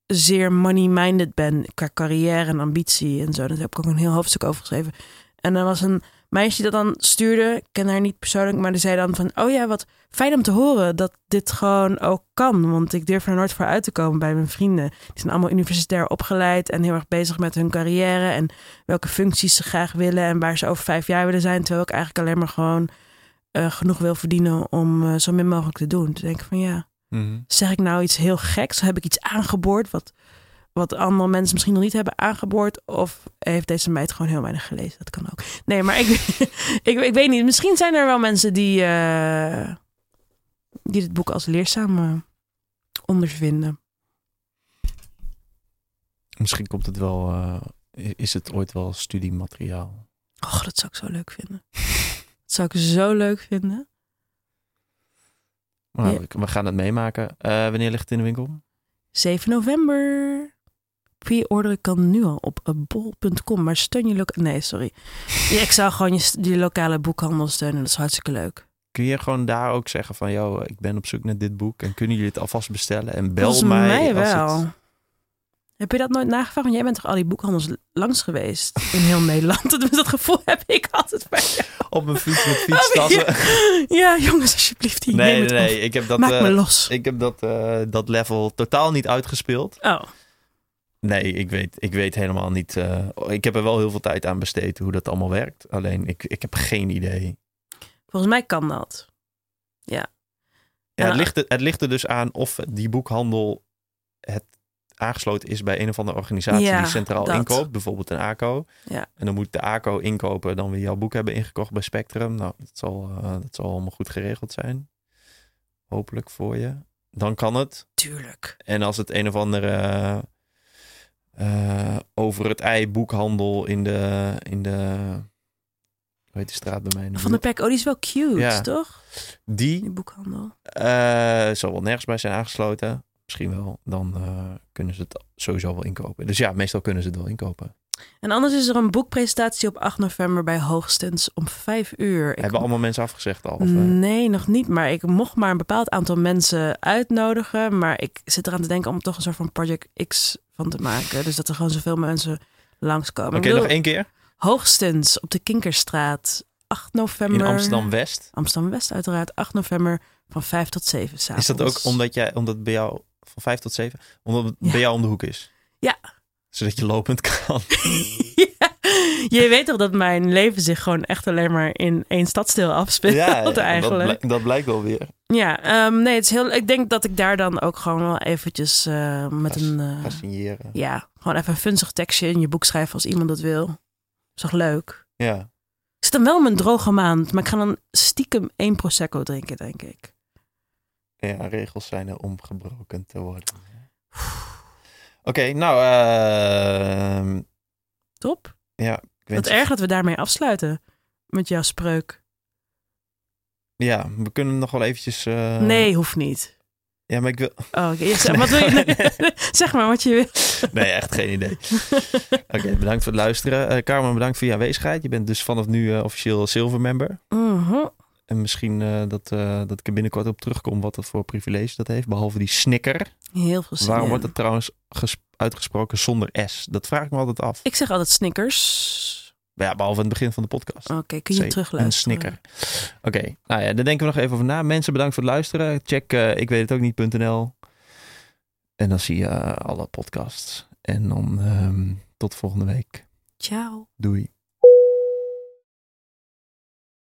S2: zeer money-minded ben qua carrière en ambitie en zo. Daar heb ik ook een heel hoofdstuk over geschreven. En er was een meisje dat dan stuurde. Ik ken haar niet persoonlijk, maar die zei dan van... Oh ja, wat fijn om te horen dat dit gewoon ook kan. Want ik durf er nooit voor uit te komen bij mijn vrienden. Die zijn allemaal universitair opgeleid en heel erg bezig met hun carrière... en welke functies ze graag willen en waar ze over vijf jaar willen zijn. Terwijl ik eigenlijk alleen maar gewoon eh, genoeg wil verdienen om eh, zo min mogelijk te doen. Toen denk ik van ja,
S1: Mhm.
S2: zeg ik nou iets heel geks? Heb ik iets aangeboord wat, wat andere mensen misschien nog niet hebben aangeboord? Of heeft deze meid gewoon heel weinig gelezen? Dat kan ook. Nee, maar ik, ik, ik weet niet. Misschien zijn er wel mensen die, eh, die dit boek als leerzaam ondervinden.
S1: Misschien komt het wel, eh, is het ooit wel studiemateriaal?
S2: Oh, dat zou ik zo leuk vinden. dat zou ik zo leuk vinden.
S1: Nou,
S2: Ja.
S1: we- we gaan het meemaken. Eh, wanneer ligt het in de winkel?
S2: 7 november. Pre-orderen kan nu al op bol.com. Maar steun je lokale... Nee, sorry. Ja, ik zou gewoon je, je lokale boekhandel steunen. Dat is hartstikke leuk.
S1: Kun je gewoon daar ook zeggen van, yo, ik ben op zoek naar dit boek en kunnen jullie het alvast bestellen en bel
S2: Volgens
S1: mij.
S2: mij
S1: als
S2: wel.
S1: het-
S2: Heb je dat nooit nagevraagd? Want jij bent toch al die boekhandels langs geweest in heel Nederland. Dat, gevoel heb ik altijd bij jou.
S1: op mijn fiets met fietstassen.
S2: Ja, jongens, alsjeblieft. Hier,
S1: nee, nee, nee, ik heb dat,
S2: Maak
S1: eh,
S2: me los.
S1: ik heb dat, eh, dat level totaal niet uitgespeeld.
S2: Oh,
S1: Nee, ik weet, ik weet helemaal niet. eh, ik heb er wel heel veel tijd aan besteed hoe dat allemaal werkt. Alleen ik, ik heb geen idee.
S2: volgens mij kan dat.
S1: Ja,
S2: Ja.
S1: het, ligt er, het ligt er dus aan of die boekhandel het aangesloten is bij een of andere organisatie
S2: Ja,
S1: die centraal
S2: dat.
S1: inkoopt, bijvoorbeeld een ACO.
S2: Ja.
S1: En dan moet de ACO inkopen dan weer jouw boek hebben ingekocht bij Spectrum. Nou, dat zal, eh, dat zal allemaal goed geregeld zijn. Hopelijk voor je. Dan kan het.
S2: Tuurlijk.
S1: En als het een of andere eh, over het ei boekhandel in de, in de hoe heet de straat bij mij?
S2: Van de? Pek, oh, die is wel cute,
S1: Ja.
S2: toch?
S1: Die
S2: Die boekhandel.
S1: eh, zal wel nergens bij zijn aangesloten. Misschien wel. Dan eh, kunnen ze het sowieso wel inkopen. Dus ja, meestal kunnen ze het wel inkopen.
S2: En anders is er een boekpresentatie op 8 november bij Hoogstens om 5 uur. Ik
S1: Hebben allemaal mensen afgezegd al? Of?
S2: Nee, nog niet. Maar ik mocht maar een bepaald aantal mensen uitnodigen. Maar ik zit eraan te denken om toch een soort van Project X van te maken. Dus dat er gewoon zoveel mensen langskomen.
S1: Oké,
S2: bedoel,
S1: nog één keer.
S2: Hoogstens op de Kinkerstraat. 8 november.
S1: In Amsterdam-West.
S2: Amsterdam-West uiteraard. 8 november van 5 tot 7
S1: Is dat ook omdat jij, omdat bij jou van vijf tot zeven, omdat het
S2: Ja.
S1: bij jou om de hoek is?
S2: Ja.
S1: Zodat je lopend kan.
S2: ja. Je weet toch dat mijn leven zich gewoon echt alleen maar in één stadsdeel afspeelt eigenlijk.
S1: Dat, blijk- dat blijkt wel weer.
S2: Ja, ehm, nee, het is heel. Ik denk dat ik daar dan ook gewoon wel eventjes eh, met een.
S1: signeren.
S2: ja, gewoon even een funzig tekstje in je boek schrijven als iemand dat wil. Is toch leuk?
S1: Ja.
S2: Ik zit dan wel in mijn droge maand, maar ik ga dan stiekem één prosecco drinken, denk ik.
S1: Ja, regels zijn er om gebroken te worden. Oké, nou, ehm,
S2: Top.
S1: ja. Ik
S2: Wat erg dat we daarmee afsluiten met jouw spreuk.
S1: Ja, we kunnen nog wel eventjes... eh,
S2: nee, hoeft niet.
S1: Ja, maar ik wil...
S2: Oh. Ja, zeg, wat wil je? zeg maar wat je wil.
S1: Nee, echt geen idee. Oké, bedankt voor het luisteren. Eh Carmen, bedankt voor je aanwezigheid. Je bent dus vanaf nu eh, officieel silver member.
S2: Mhm.
S1: En misschien eh, dat, eh, dat ik er binnenkort op terugkom wat dat voor privilege dat heeft. Behalve die snicker.
S2: Heel veel zin
S1: Waarom wordt het trouwens ges- uitgesproken zonder S? Dat vraag ik me altijd af.
S2: Ik zeg altijd Snickers.
S1: Ja, behalve aan het begin van de podcast.
S2: Oké, kun je terugluisteren?
S1: Een snicker. Oké, nou ja, daar denken we nog even over na. Mensen, bedankt voor het luisteren. Check eh, ik weet het ook niet.nl. En dan zie je alle podcasts. En dan ehm, tot volgende week.
S2: Ciao.
S1: Doei.